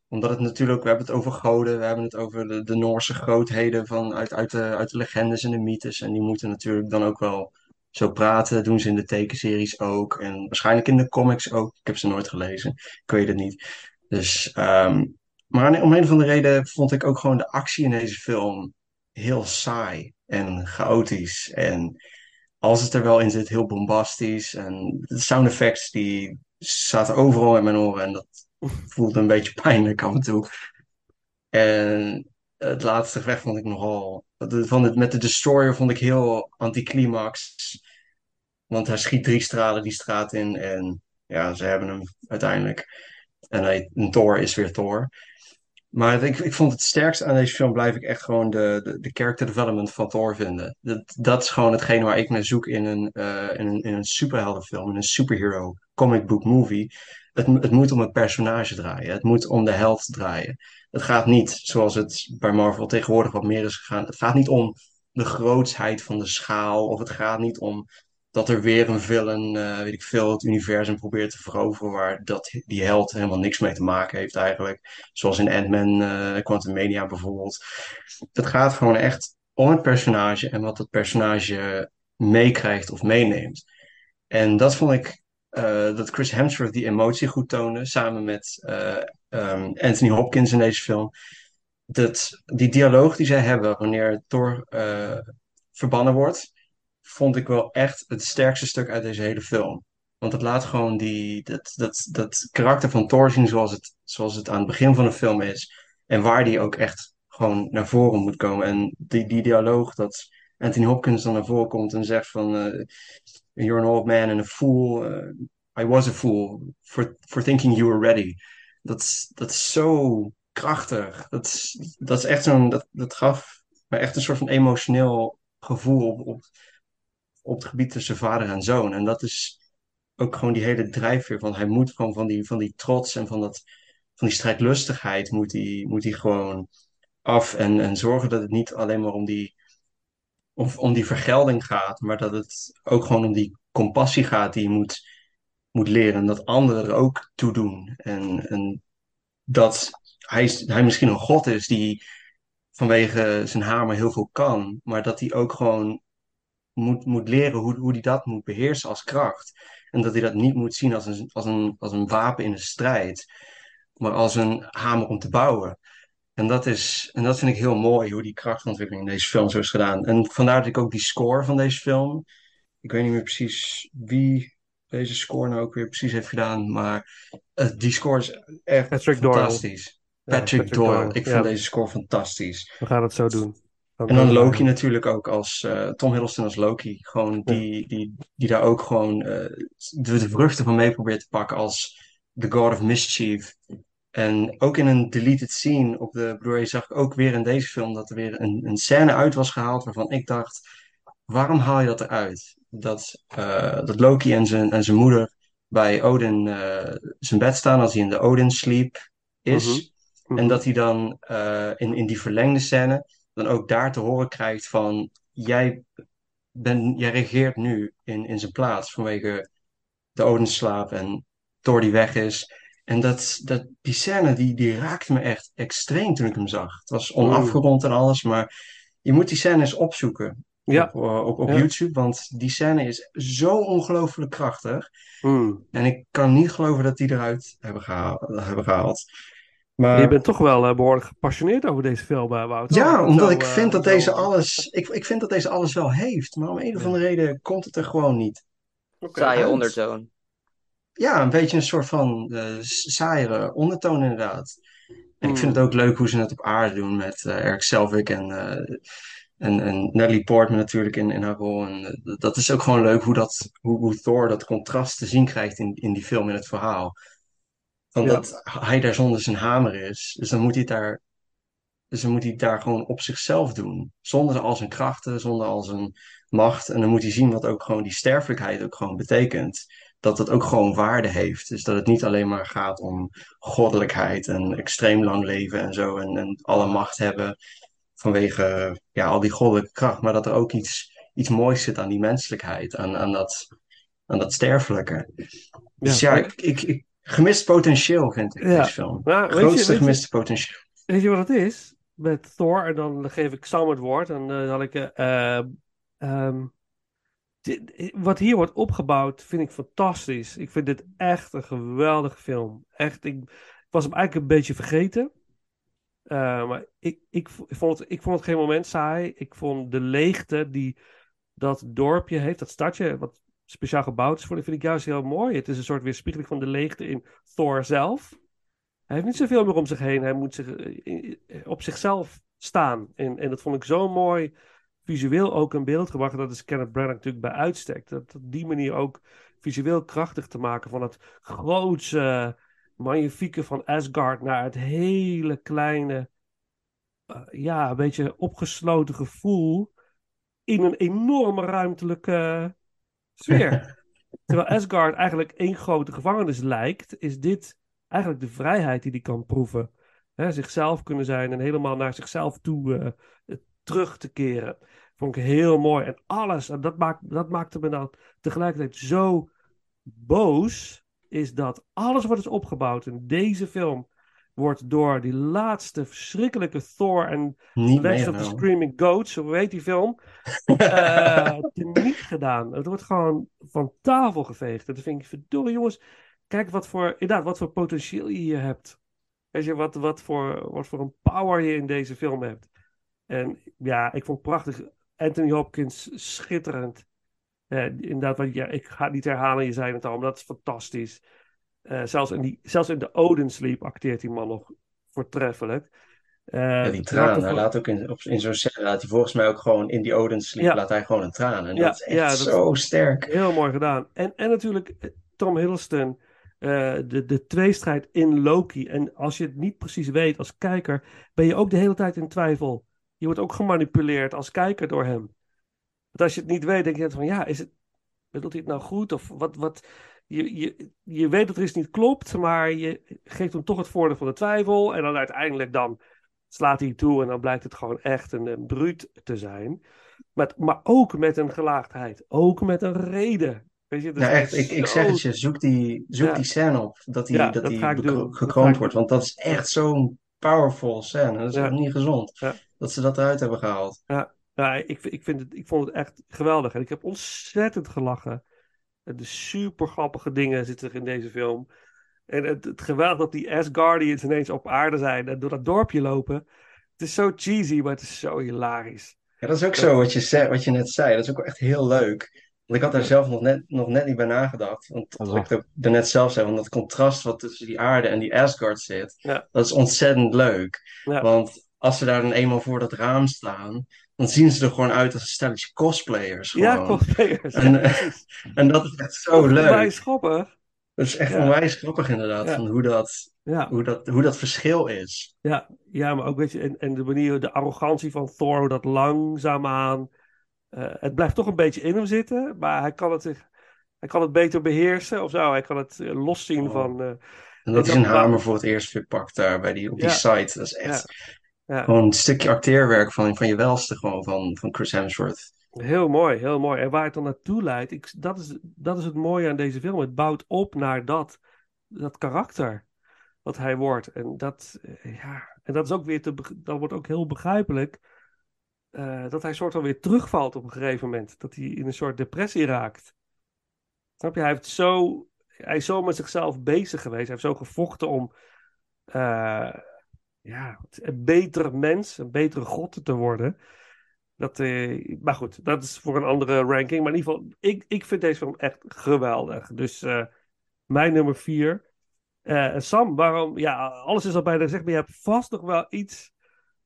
[SPEAKER 5] omdat het natuurlijk, we hebben het over goden, we hebben het over de, Noorse grootheden van, uit, uit, de, uit de legendes en de mythes. En die moeten natuurlijk dan ook wel zo praten. Doen ze in de tekenseries ook. En waarschijnlijk in de comics ook. Ik heb ze nooit gelezen. Ik weet het niet. Dus, ehm, maar om een of andere reden vond ik ook gewoon de actie in deze film heel saai en chaotisch. En als het er wel in zit, heel bombastisch. En de sound effects die zaten overal in mijn oren. En dat voelde een beetje pijnlijk af en toe. En het laatste gevecht vond ik nogal. Van het, met de Destroyer vond ik heel anticlimax. Want hij schiet drie stralen die straat in. En ja, ze hebben hem uiteindelijk. En hij, een Thor is weer Thor. Maar ik, ik vond het sterkste aan deze film blijf ik echt gewoon de, de, de character development van Thor vinden. Dat, dat is gewoon hetgene waar ik naar zoek in een, eh, in een, in een superheldenfilm, in een superhero comic book movie. Het, het moet om het personage draaien. Het moet om de held draaien. Het gaat niet, zoals het bij Marvel tegenwoordig wat meer is gegaan, het gaat niet om de grootsheid van de schaal. Of het gaat niet om dat er weer een villain, eh, weet ik veel, het universum probeert te veroveren waar dat, die held helemaal niks mee te maken heeft eigenlijk. Zoals in Ant-Man, eh Quantumania bijvoorbeeld. Het gaat gewoon echt om het personage en wat het personage meekrijgt of meeneemt. En dat vond ik, eh, dat Chris Hemsworth die emotie goed toonde, samen met eh, ehm, Anthony Hopkins in deze film. Dat, die dialoog die zij hebben wanneer Thor verbannen wordt, vond ik wel echt het sterkste stuk uit deze hele film. Want het laat gewoon die, dat, dat, dat karakter van Thor zien zoals het, zoals het aan het begin van de film is. En waar die ook echt gewoon naar voren moet komen. En die, die dialoog dat Anthony Hopkins dan naar voren komt en zegt van... eh, You're an old man and a fool. eh, I was a fool for, for thinking you were ready. Dat is, dat is zo krachtig. Dat dat is echt zo'n... Dat, dat gaf me echt een soort van emotioneel gevoel op, op, op het gebied tussen vader en zoon. En dat is ook gewoon die hele drijfveer van hij moet gewoon van die, van die trots en van, dat, van die strijdlustigheid moet hij, moet gewoon af en, en zorgen dat het niet alleen maar om die, om, om die vergelding gaat, maar dat het ook gewoon om die compassie gaat die je moet, moet leren en dat anderen er ook toe doen. En, en dat hij, hij misschien een god is die vanwege zijn hamer heel veel kan, maar dat hij ook gewoon moet, moet leren hoe, hoe hij dat moet beheersen als kracht. En dat hij dat niet moet zien als een, als een, als een wapen in de strijd, maar als een hamer om te bouwen. En dat, is, en dat vind ik heel mooi, hoe die krachtontwikkeling in deze film zo is gedaan. En vandaar dat ik ook die score van deze film, ik weet niet meer precies wie deze score nou ook weer precies heeft gedaan, maar eh, die score is echt
[SPEAKER 3] Patrick Doyle.
[SPEAKER 5] fantastisch.
[SPEAKER 3] Ja,
[SPEAKER 5] Patrick,
[SPEAKER 3] Patrick
[SPEAKER 5] Doyle,
[SPEAKER 3] Doyle,
[SPEAKER 5] ik
[SPEAKER 3] ja.
[SPEAKER 5] vind deze score fantastisch.
[SPEAKER 3] We gaan het zo doen.
[SPEAKER 5] En dan Loki natuurlijk ook als eh, Tom Hiddleston als Loki. Gewoon die, die, die daar ook gewoon eh, de, de vruchten van mee probeert te pakken als The God of Mischief. En ook in een deleted scene op de Blu-ray zag ik ook weer in deze film dat er weer een, een scène uit was gehaald waarvan ik dacht, waarom haal je dat eruit? Dat, eh, dat Loki en zijn, en zijn moeder bij Odin eh, zijn bed staan als hij in de Odin sleep is.
[SPEAKER 3] Mhm.
[SPEAKER 5] En dat hij dan eh, in, in die verlengde scène dan ook daar te horen krijgt van jij, ben, jij regeert nu in, in zijn plaats vanwege de Odinslaap en Thor die weg is. En dat, dat, die scène die, die raakte me echt extreem toen ik hem zag. Het was onafgerond en alles, maar je moet die scène eens opzoeken
[SPEAKER 3] Ja.
[SPEAKER 5] op, eh, op, op
[SPEAKER 3] Ja.
[SPEAKER 5] YouTube, want die scène is zo ongelooflijk krachtig.
[SPEAKER 3] Hmm.
[SPEAKER 5] En ik kan niet geloven dat die eruit hebben gehaald. Hebben gehaald. Maar
[SPEAKER 3] Je bent toch wel eh, behoorlijk gepassioneerd over deze film, eh, Wouter.
[SPEAKER 5] ja,
[SPEAKER 3] Zo,
[SPEAKER 5] omdat ik
[SPEAKER 3] eh,
[SPEAKER 5] vind dat
[SPEAKER 3] zo-
[SPEAKER 5] deze alles. Ik, ik vind dat deze alles wel heeft, maar om een of andere reden komt het er gewoon niet.
[SPEAKER 3] Oké.
[SPEAKER 6] Saaie ondertoon.
[SPEAKER 5] Ja, een beetje een soort van eh saaiere ondertoon inderdaad. En ik vind
[SPEAKER 3] Hmm.
[SPEAKER 5] het ook leuk hoe ze het op aarde doen met eh Eric Selvig en, eh, en, en Natalie Portman natuurlijk in, in haar rol. En dat is ook gewoon leuk hoe, dat, hoe, hoe Thor dat contrast te zien krijgt in, in die film, in het verhaal. Van
[SPEAKER 3] Ja.
[SPEAKER 5] dat hij daar zonder zijn hamer is. Dus dan moet hij het daar, dus dan moet hij daar gewoon op zichzelf doen. Zonder al zijn krachten, zonder al zijn macht. En dan moet hij zien wat ook gewoon die sterfelijkheid ook gewoon betekent. Dat het ook gewoon waarde heeft. Dus dat het niet alleen maar gaat om goddelijkheid en extreem lang leven en zo. En, en alle macht hebben vanwege ja, al die goddelijke kracht. Maar dat er ook iets, iets moois zit aan die menselijkheid. Aan, aan, dat, aan dat sterfelijke. Dus ja,
[SPEAKER 3] Ja.
[SPEAKER 5] ik, ik, ik- gemist potentieel vind ik
[SPEAKER 3] Ja.
[SPEAKER 5] deze film.
[SPEAKER 3] Nou, weet je-
[SPEAKER 5] Grootste
[SPEAKER 3] weet je-
[SPEAKER 5] gemiste potentieel.
[SPEAKER 3] Weet je wat het is? Met Thor, en dan geef ik Sam het woord. En eh, dan had ik. eh, eh, ehm, dit- wat hier wordt opgebouwd, vind ik fantastisch. Ik vind dit echt een geweldige film. Echt, ik, ik was hem eigenlijk een beetje vergeten. Eh, maar ik, ik, vond het, ik vond het geen moment saai. Ik vond de leegte die dat dorpje heeft, dat stadje, wat speciaal gebouwd is voor, vind ik juist heel mooi. Het is een soort weerspiegeling van de leegte in Thor zelf. Hij heeft niet zoveel meer om zich heen. Hij moet zich, eh, eh, op zichzelf staan. En, en dat vond ik zo mooi visueel ook in beeld gebracht. Dat is Kenneth Branagh natuurlijk bij uitstek. Dat op die manier ook visueel krachtig te maken. Van het grootse, magnifieke van Asgard naar het hele kleine, eh, ja, een beetje opgesloten gevoel. In een enorme ruimtelijke sfeer. *laughs* Terwijl Asgard eigenlijk één grote gevangenis lijkt, is dit eigenlijk de vrijheid die hij kan proeven. Hè, zichzelf kunnen zijn en helemaal naar zichzelf toe eh, terug te keren. Vond ik heel mooi. En alles, en dat, maakt, dat maakte me dan tegelijkertijd zo boos, is dat alles wat is opgebouwd in deze film wordt door die laatste verschrikkelijke Thor en
[SPEAKER 5] Niet
[SPEAKER 3] Legend of the. Screaming Goats, zo heet die film, *laughs* eh niet gedaan. Het wordt gewoon van tafel geveegd. En dan vind ik, verdorie jongens, kijk wat voor, inderdaad, wat voor potentieel je hier hebt. Weet je, wat, wat, voor, wat voor een power je in deze film hebt. En ja, ik vond prachtig. Anthony Hopkins, schitterend. Eh, inderdaad, wat, ja, ik ga het niet herhalen, je zei het al, maar dat is fantastisch. Eh, zelfs, in die, zelfs in de Odin Sleep acteert die man nog voortreffelijk. Eh,
[SPEAKER 5] Ja, die
[SPEAKER 3] het
[SPEAKER 5] traan, hij laat ook in, op, in zo'n scène, laat hij volgens mij ook gewoon in die Odin Sleep,
[SPEAKER 3] Ja.
[SPEAKER 5] laat hij gewoon een traan. En
[SPEAKER 3] Ja,
[SPEAKER 5] dat is echt
[SPEAKER 3] is-
[SPEAKER 5] zo sterk.
[SPEAKER 3] Heel mooi gedaan. En, en natuurlijk eh, Tom Hiddleston, eh, de, de tweestrijd in Loki. En als je het niet precies weet als kijker, ben je ook de hele tijd in twijfel. Je wordt ook gemanipuleerd als kijker door hem. Want als je het niet weet, denk je van ja, is het, bedoelt hij het nou goed? Of wat, wat, je, je, je weet dat er iets niet klopt, maar je geeft hem toch het voordeel van de twijfel. En dan uiteindelijk dan slaat hij toe en dan blijkt het gewoon echt een, een bruut te zijn. Maar, maar ook met een gelaagdheid. Ook met een reden. Weet je, dus
[SPEAKER 5] Ja, echt, ik, ik zeg het je, zoek die, zoek
[SPEAKER 3] Ja.
[SPEAKER 5] die scène op, dat die,
[SPEAKER 3] Ja,
[SPEAKER 5] dat die gekroond wordt. Want dat is echt zo'n powerful scène. Dat is echt niet gezond dat ze dat eruit hebben gehaald.
[SPEAKER 3] Ja, ja ik, ik, vind het, ik vond het echt geweldig. En ik heb ontzettend gelachen. De super grappige dingen zitten er in deze film. En het, het geweldig dat die Asgardians ineens op aarde zijn en door dat dorpje lopen. Het is zo cheesy, maar het is zo hilarisch.
[SPEAKER 5] Ja, dat is ook zo wat je, zei, wat je net zei. Dat is ook echt heel leuk. Want ik had daar zelf nog net, nog net niet bij nagedacht. Want
[SPEAKER 4] Dat
[SPEAKER 5] ik ook daarnet zelf zei, want dat contrast wat tussen die aarde en die Asgard zit,
[SPEAKER 3] Ja.
[SPEAKER 5] dat is ontzettend leuk.
[SPEAKER 3] Ja.
[SPEAKER 5] Want als ze daar dan eenmaal voor dat raam staan, dan zien ze er gewoon uit als een stelletje cosplayers.
[SPEAKER 3] Ja,
[SPEAKER 5] Gewoon.
[SPEAKER 3] cosplayers.
[SPEAKER 5] En,
[SPEAKER 3] Ja,
[SPEAKER 5] eh. En dat is echt zo leuk.
[SPEAKER 3] Onwijs grappig.
[SPEAKER 5] Dat is echt
[SPEAKER 3] Ja.
[SPEAKER 5] onwijs grappig inderdaad,
[SPEAKER 3] Ja.
[SPEAKER 5] van hoe dat,
[SPEAKER 3] Ja.
[SPEAKER 5] hoe, dat, hoe dat verschil is.
[SPEAKER 3] Ja, ja, maar ook weet je, en, en de manier, de arrogantie van Thor, hoe dat langzaamaan. eh het blijft toch een beetje in hem zitten, maar hij kan het, hij kan het beter beheersen of zo. Hij kan het eh, loszien
[SPEAKER 5] Oh.
[SPEAKER 3] van.
[SPEAKER 5] En dat hij
[SPEAKER 3] had-
[SPEAKER 5] zijn hamer voor het eerst weer pakt daar bij die, op die
[SPEAKER 3] Ja.
[SPEAKER 5] site. Dat is echt
[SPEAKER 3] ja,
[SPEAKER 5] gewoon een stukje acteerwerk van, van je welste gewoon, van, van Chris Hemsworth.
[SPEAKER 3] heel mooi, heel mooi. En waar het dan naartoe leidt, ik, dat, is, dat is het mooie aan deze film. Het bouwt op naar dat, dat karakter wat hij wordt. En dat, eh, ja, en dat is ook weer te, dat wordt ook heel begrijpelijk. eh, dat hij soort van weer terugvalt op een gegeven moment. Dat hij in een soort depressie raakt. Snap je? Hij, heeft zo, hij is zo met zichzelf bezig geweest. Hij heeft zo gevochten om eh, ja, een betere mens, een betere god te worden. Dat, eh, maar goed, dat is voor een andere ranking. Maar in ieder geval, ik, ik vind deze film echt geweldig. Dus eh, mijn nummer vier. Eh, Sam, waarom? Ja, alles is al bijna gezegd, maar je hebt vast nog wel iets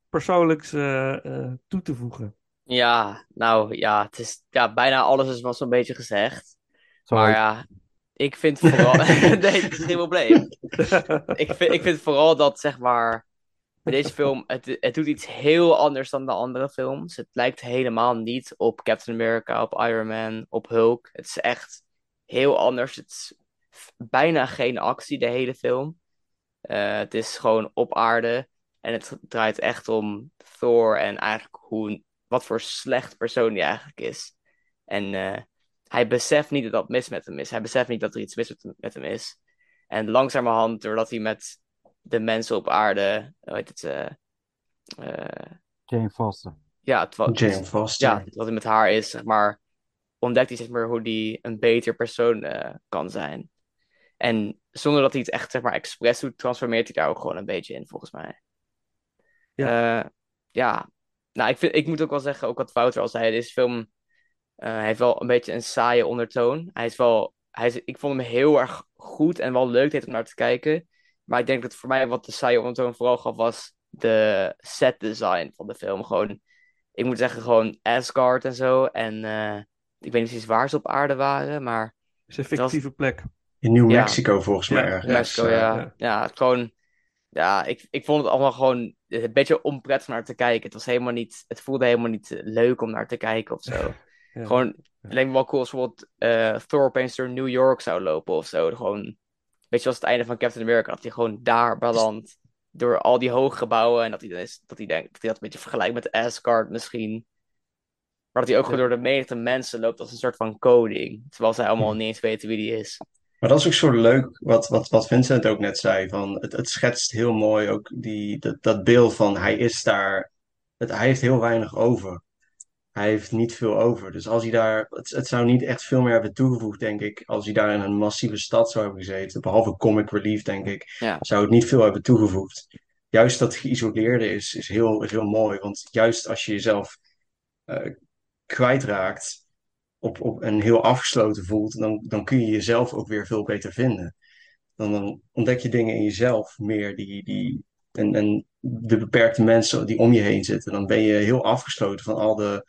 [SPEAKER 3] persoonlijks eh, eh, toe te voegen.
[SPEAKER 6] Ja, nou ja, het is, ja, bijna alles is wel zo'n beetje gezegd.
[SPEAKER 4] Sorry.
[SPEAKER 6] Maar ja, ik vind vooral... *laughs* Nee, het is geen probleem. *laughs* Ik vind, ik vind vooral dat, zeg maar, deze film, het, het doet iets heel anders dan de andere films. Het lijkt helemaal niet op Captain America, op Iron Man, op Hulk. Het is echt heel anders. Het is bijna geen actie, de hele film. Eh, het is gewoon op aarde. En het draait echt om Thor en eigenlijk hoe, wat voor slecht persoon hij eigenlijk is. En eh, hij beseft niet dat dat mis met hem is. Hij beseft niet dat er iets mis met hem is. En langzamerhand, doordat hij met de mensen op aarde, hoe heet het, eh, eh,
[SPEAKER 4] Jane Foster.
[SPEAKER 6] ja, het,
[SPEAKER 5] Jane Foster.
[SPEAKER 6] ja, wat er met haar is, zeg maar, ontdekt hij zeg maar hoe die een beter persoon eh, kan zijn. En zonder dat hij het echt zeg maar expres doet, transformeert hij daar ook gewoon een beetje in, volgens mij. Ja, ja. Nou, ik vind, ik moet ook wel zeggen, ook wat Wouter al zei, deze film eh, heeft wel een beetje een saaie ondertoon. Hij is wel, hij is, ik vond hem heel erg goed en wel leuk deed om naar te kijken. Maar ik denk dat voor mij wat de saaie ondertoon vooral gaf, was de set design van de film. Gewoon, ik moet zeggen, gewoon Asgard en zo. En eh, ik weet niet precies waar ze op aarde waren, maar
[SPEAKER 3] Het is een fictieve plek.
[SPEAKER 5] In New
[SPEAKER 6] Ja.
[SPEAKER 5] Mexico volgens mij
[SPEAKER 3] Ja,
[SPEAKER 5] ergens.
[SPEAKER 6] Mexico, ja.
[SPEAKER 3] ja.
[SPEAKER 6] Ja, het gewoon, ja, ik, ik vond het allemaal gewoon een beetje onprettig naar te kijken. Het was helemaal niet, het voelde helemaal niet leuk om naar te kijken of zo.
[SPEAKER 3] Ja.
[SPEAKER 6] Gewoon, het leek me wel cool als bijvoorbeeld eh, Thor opeens door New York zou lopen of zo. Gewoon, je, als het einde van Captain America, dat hij gewoon daar belandt. Door al die hoge gebouwen en dat hij, dan is, dat hij denkt, dat hij dat een beetje vergelijkt met Asgard misschien. Maar dat hij ook gewoon door de menigte mensen loopt als een soort van koning. Terwijl zij allemaal niet eens weten wie die is.
[SPEAKER 5] Maar dat is ook zo leuk, wat, wat, wat Vincent ook net zei. Van, het, het schetst heel mooi ook die, dat, dat beeld van hij is daar. Het, hij heeft heel weinig over. Hij heeft niet veel over. Dus als hij daar, het, het zou niet echt veel meer hebben toegevoegd, denk ik, als hij daar in een massieve stad zou hebben gezeten. Behalve comic relief, denk ik,
[SPEAKER 6] Ja.
[SPEAKER 5] zou het niet veel hebben toegevoegd. Juist dat geïsoleerde is, is, heel, is heel mooi. Want juist als je jezelf eh, kwijtraakt op, op en heel afgesloten voelt, dan, dan kun je jezelf ook weer veel beter vinden. Dan, dan ontdek je dingen in jezelf meer die, die, en, en de beperkte mensen die om je heen zitten. Dan ben je heel afgesloten van al de,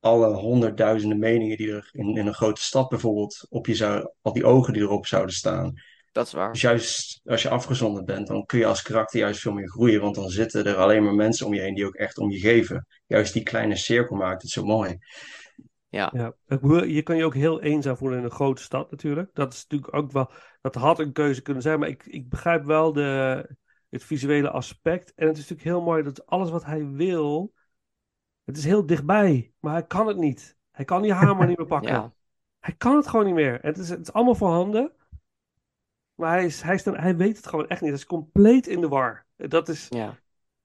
[SPEAKER 5] alle honderdduizenden meningen die er in, in een grote stad bijvoorbeeld op je zou, al die ogen die erop zouden staan.
[SPEAKER 6] Dat is waar.
[SPEAKER 5] Dus juist als je afgezonderd bent, dan kun je als karakter juist veel meer groeien, want dan zitten er alleen maar mensen om je heen die ook echt om je geven. Juist die kleine cirkel maakt het zo mooi.
[SPEAKER 6] Ja.
[SPEAKER 3] Ja, je kan je ook heel eenzaam voelen in een grote stad natuurlijk. Dat is natuurlijk ook wel, dat had een keuze kunnen zijn, maar ik, ik begrijp wel de, het visuele aspect. En het is natuurlijk heel mooi dat alles wat hij wil, het is heel dichtbij, maar hij kan het niet. Hij kan die hamer niet meer *laughs* pakken.
[SPEAKER 6] Ja.
[SPEAKER 3] Hij kan het gewoon niet meer. Het is, het is allemaal voorhanden, maar hij, is, hij, is dan, hij weet het gewoon echt niet. Hij is compleet in de war. Dat is,
[SPEAKER 6] Ja.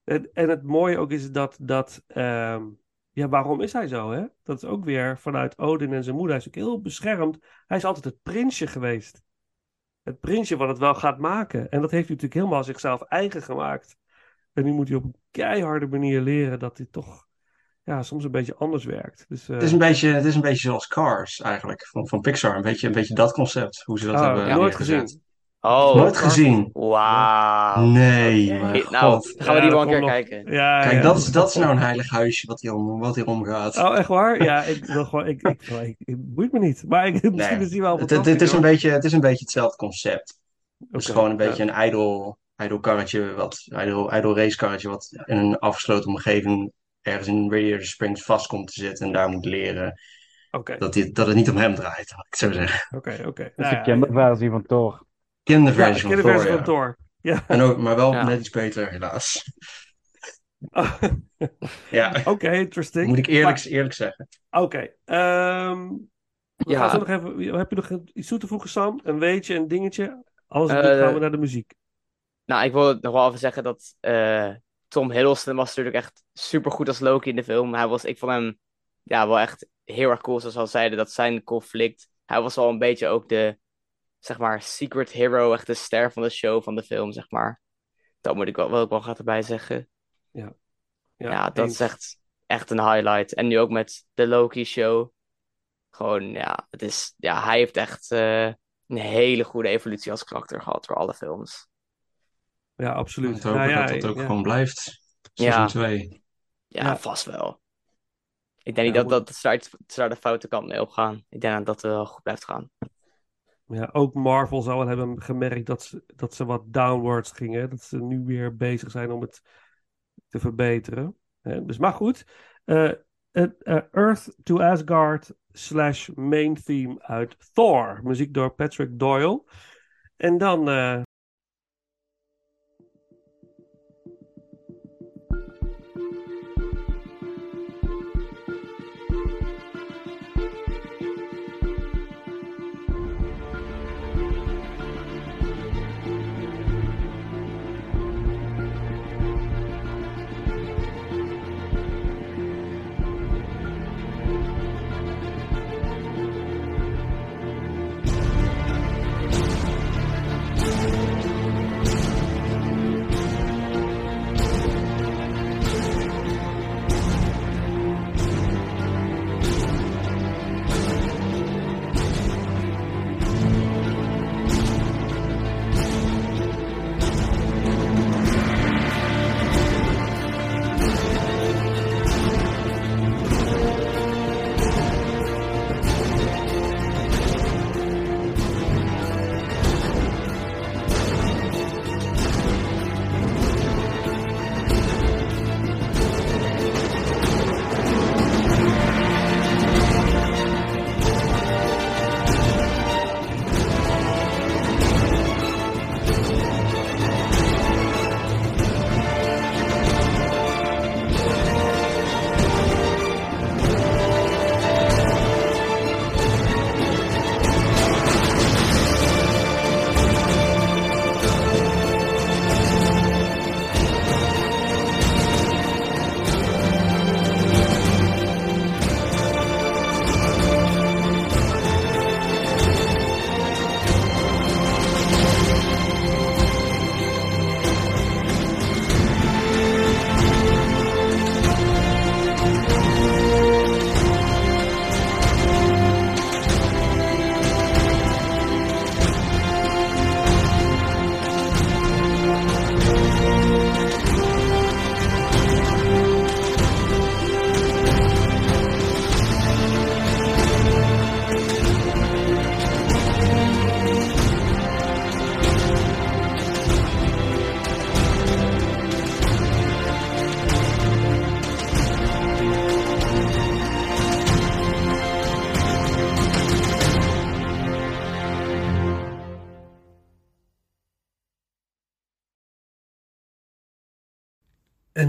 [SPEAKER 3] en, en het mooie ook is dat, dat ehm, ja, waarom is hij zo, hè? Dat is ook weer vanuit Odin en zijn moeder. Hij is ook heel beschermd. Hij is altijd het prinsje geweest. Het prinsje wat het wel gaat maken. En dat heeft hij natuurlijk helemaal zichzelf eigen gemaakt. En nu moet hij op een keiharde manier leren dat hij toch ja, soms een beetje anders werkt. Dus, eh,
[SPEAKER 5] Het is een beetje, het is een beetje zoals Cars eigenlijk, van, van Pixar. Een beetje, een beetje dat concept, hoe ze dat
[SPEAKER 3] ah,
[SPEAKER 5] hebben
[SPEAKER 3] nooit gezien.
[SPEAKER 6] Oh,
[SPEAKER 5] Nooit gezien.
[SPEAKER 6] wauw.
[SPEAKER 5] Nee, mijn
[SPEAKER 6] Nou, gaan we die
[SPEAKER 3] Ja,
[SPEAKER 6] wel een keer
[SPEAKER 3] nog.
[SPEAKER 6] kijken.
[SPEAKER 3] Ja,
[SPEAKER 5] Kijk,
[SPEAKER 3] ja.
[SPEAKER 5] dat is, dat is nou een heilig huisje wat hier om, wat hier omgaat.
[SPEAKER 3] Oh, echt waar? Ja, ik wil gewoon... Ik, ik, ik, ik- het boeit me niet. Maar ik, *laughs* misschien
[SPEAKER 5] Nee,
[SPEAKER 3] is die wel
[SPEAKER 5] Het, het, is een beetje, het is een beetje hetzelfde concept. Het is gewoon een
[SPEAKER 3] ja.
[SPEAKER 5] beetje een ijdel, ijdel karretje, wat, ijdel, ijdel racekarretje, wat in een afgesloten omgeving ergens in Radiator Springs vast komt te zitten en daar moet leren
[SPEAKER 3] Oké,
[SPEAKER 5] dat, dit, dat het niet om hem draait, ik zo zeggen.
[SPEAKER 3] oké, oké.
[SPEAKER 4] Het is
[SPEAKER 3] Nou
[SPEAKER 4] de
[SPEAKER 3] ja,
[SPEAKER 4] kinderversie van Thor.
[SPEAKER 5] Kinderversie
[SPEAKER 3] de
[SPEAKER 5] van
[SPEAKER 3] kinderversie
[SPEAKER 5] Thor,
[SPEAKER 3] van
[SPEAKER 5] ja.
[SPEAKER 3] Thor. Ja.
[SPEAKER 5] En ook, maar wel
[SPEAKER 6] Ja.
[SPEAKER 5] net iets beter, helaas. *laughs*
[SPEAKER 3] Oké,
[SPEAKER 5] Ja,
[SPEAKER 3] interesting.
[SPEAKER 5] moet ik eerlijk,
[SPEAKER 3] Maar-
[SPEAKER 5] eerlijk zeggen.
[SPEAKER 3] Oké, ehm, we
[SPEAKER 6] Ja.
[SPEAKER 3] gaan zo nog even... Heb je nog iets toe te voegen, Sam? Een weetje, een dingetje? Anders
[SPEAKER 6] Eh,
[SPEAKER 3] gaan we naar de muziek.
[SPEAKER 6] Nou, ik wil nog wel even zeggen dat eh, Tom Hiddleston was natuurlijk echt super goed als Loki in de film. Hij was, ik vond hem ja, wel echt heel erg cool, zoals we al zeiden, dat zijn conflict. Hij was wel een beetje ook de, zeg maar, secret hero, echt de ster van de show, van de film, zeg maar. Dat moet ik wel, wil ik wel graag erbij zeggen.
[SPEAKER 3] Ja,
[SPEAKER 6] Ja, dat
[SPEAKER 3] eens.
[SPEAKER 6] is echt, echt een highlight. En nu ook met de Loki show. Gewoon, ja, het is, ja hij heeft echt eh, een hele goede evolutie als karakter gehad door alle films.
[SPEAKER 3] Ja, absoluut.
[SPEAKER 5] Ik hoop
[SPEAKER 3] Nou ja,
[SPEAKER 5] dat dat ook
[SPEAKER 3] ja.
[SPEAKER 5] gewoon blijft.
[SPEAKER 6] Ja.
[SPEAKER 5] Seizoen 2.
[SPEAKER 6] Ja,
[SPEAKER 3] Ja.
[SPEAKER 6] vast wel. Ik denk niet
[SPEAKER 3] Ja,
[SPEAKER 6] dat, dat ze daar, ze daar de foute kant mee op gaan. Ik denk dat het wel goed blijft gaan.
[SPEAKER 3] Ja, ook Marvel zou wel hebben gemerkt dat ze, dat ze wat downwards gingen. Dat ze nu weer bezig zijn om het te verbeteren. Hè, dus maar goed. Eh, het, eh, Earth to Asgard slash main theme uit Thor. Muziek door Patrick Doyle. En dan...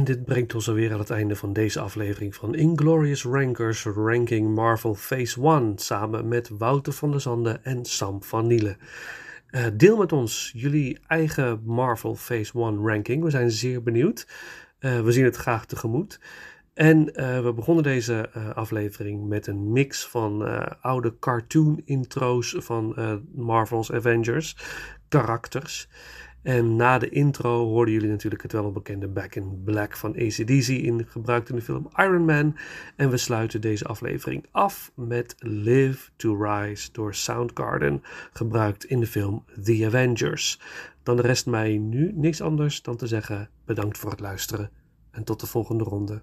[SPEAKER 3] dit brengt ons alweer aan het einde van deze aflevering van Inglorious Rankers Ranking Marvel Phase 1 samen met Wouter van der Zanden en Sam van Nielen. Uh, deel met ons jullie eigen Marvel Phase 1 ranking. We zijn zeer benieuwd. Uh, we zien het graag tegemoet. En uh, we begonnen deze aflevering met een mix van oude cartoon intro's van Marvel's Avengers karakters. En na de intro hoorden jullie natuurlijk het welbekende Back in Black van ACDC in, gebruikt in de film Iron Man. En we sluiten deze aflevering af met Live to Rise door Soundgarden, gebruikt in de film The Avengers. Dan rest mij nu niks anders dan te zeggen bedankt voor het luisteren en tot de volgende ronde.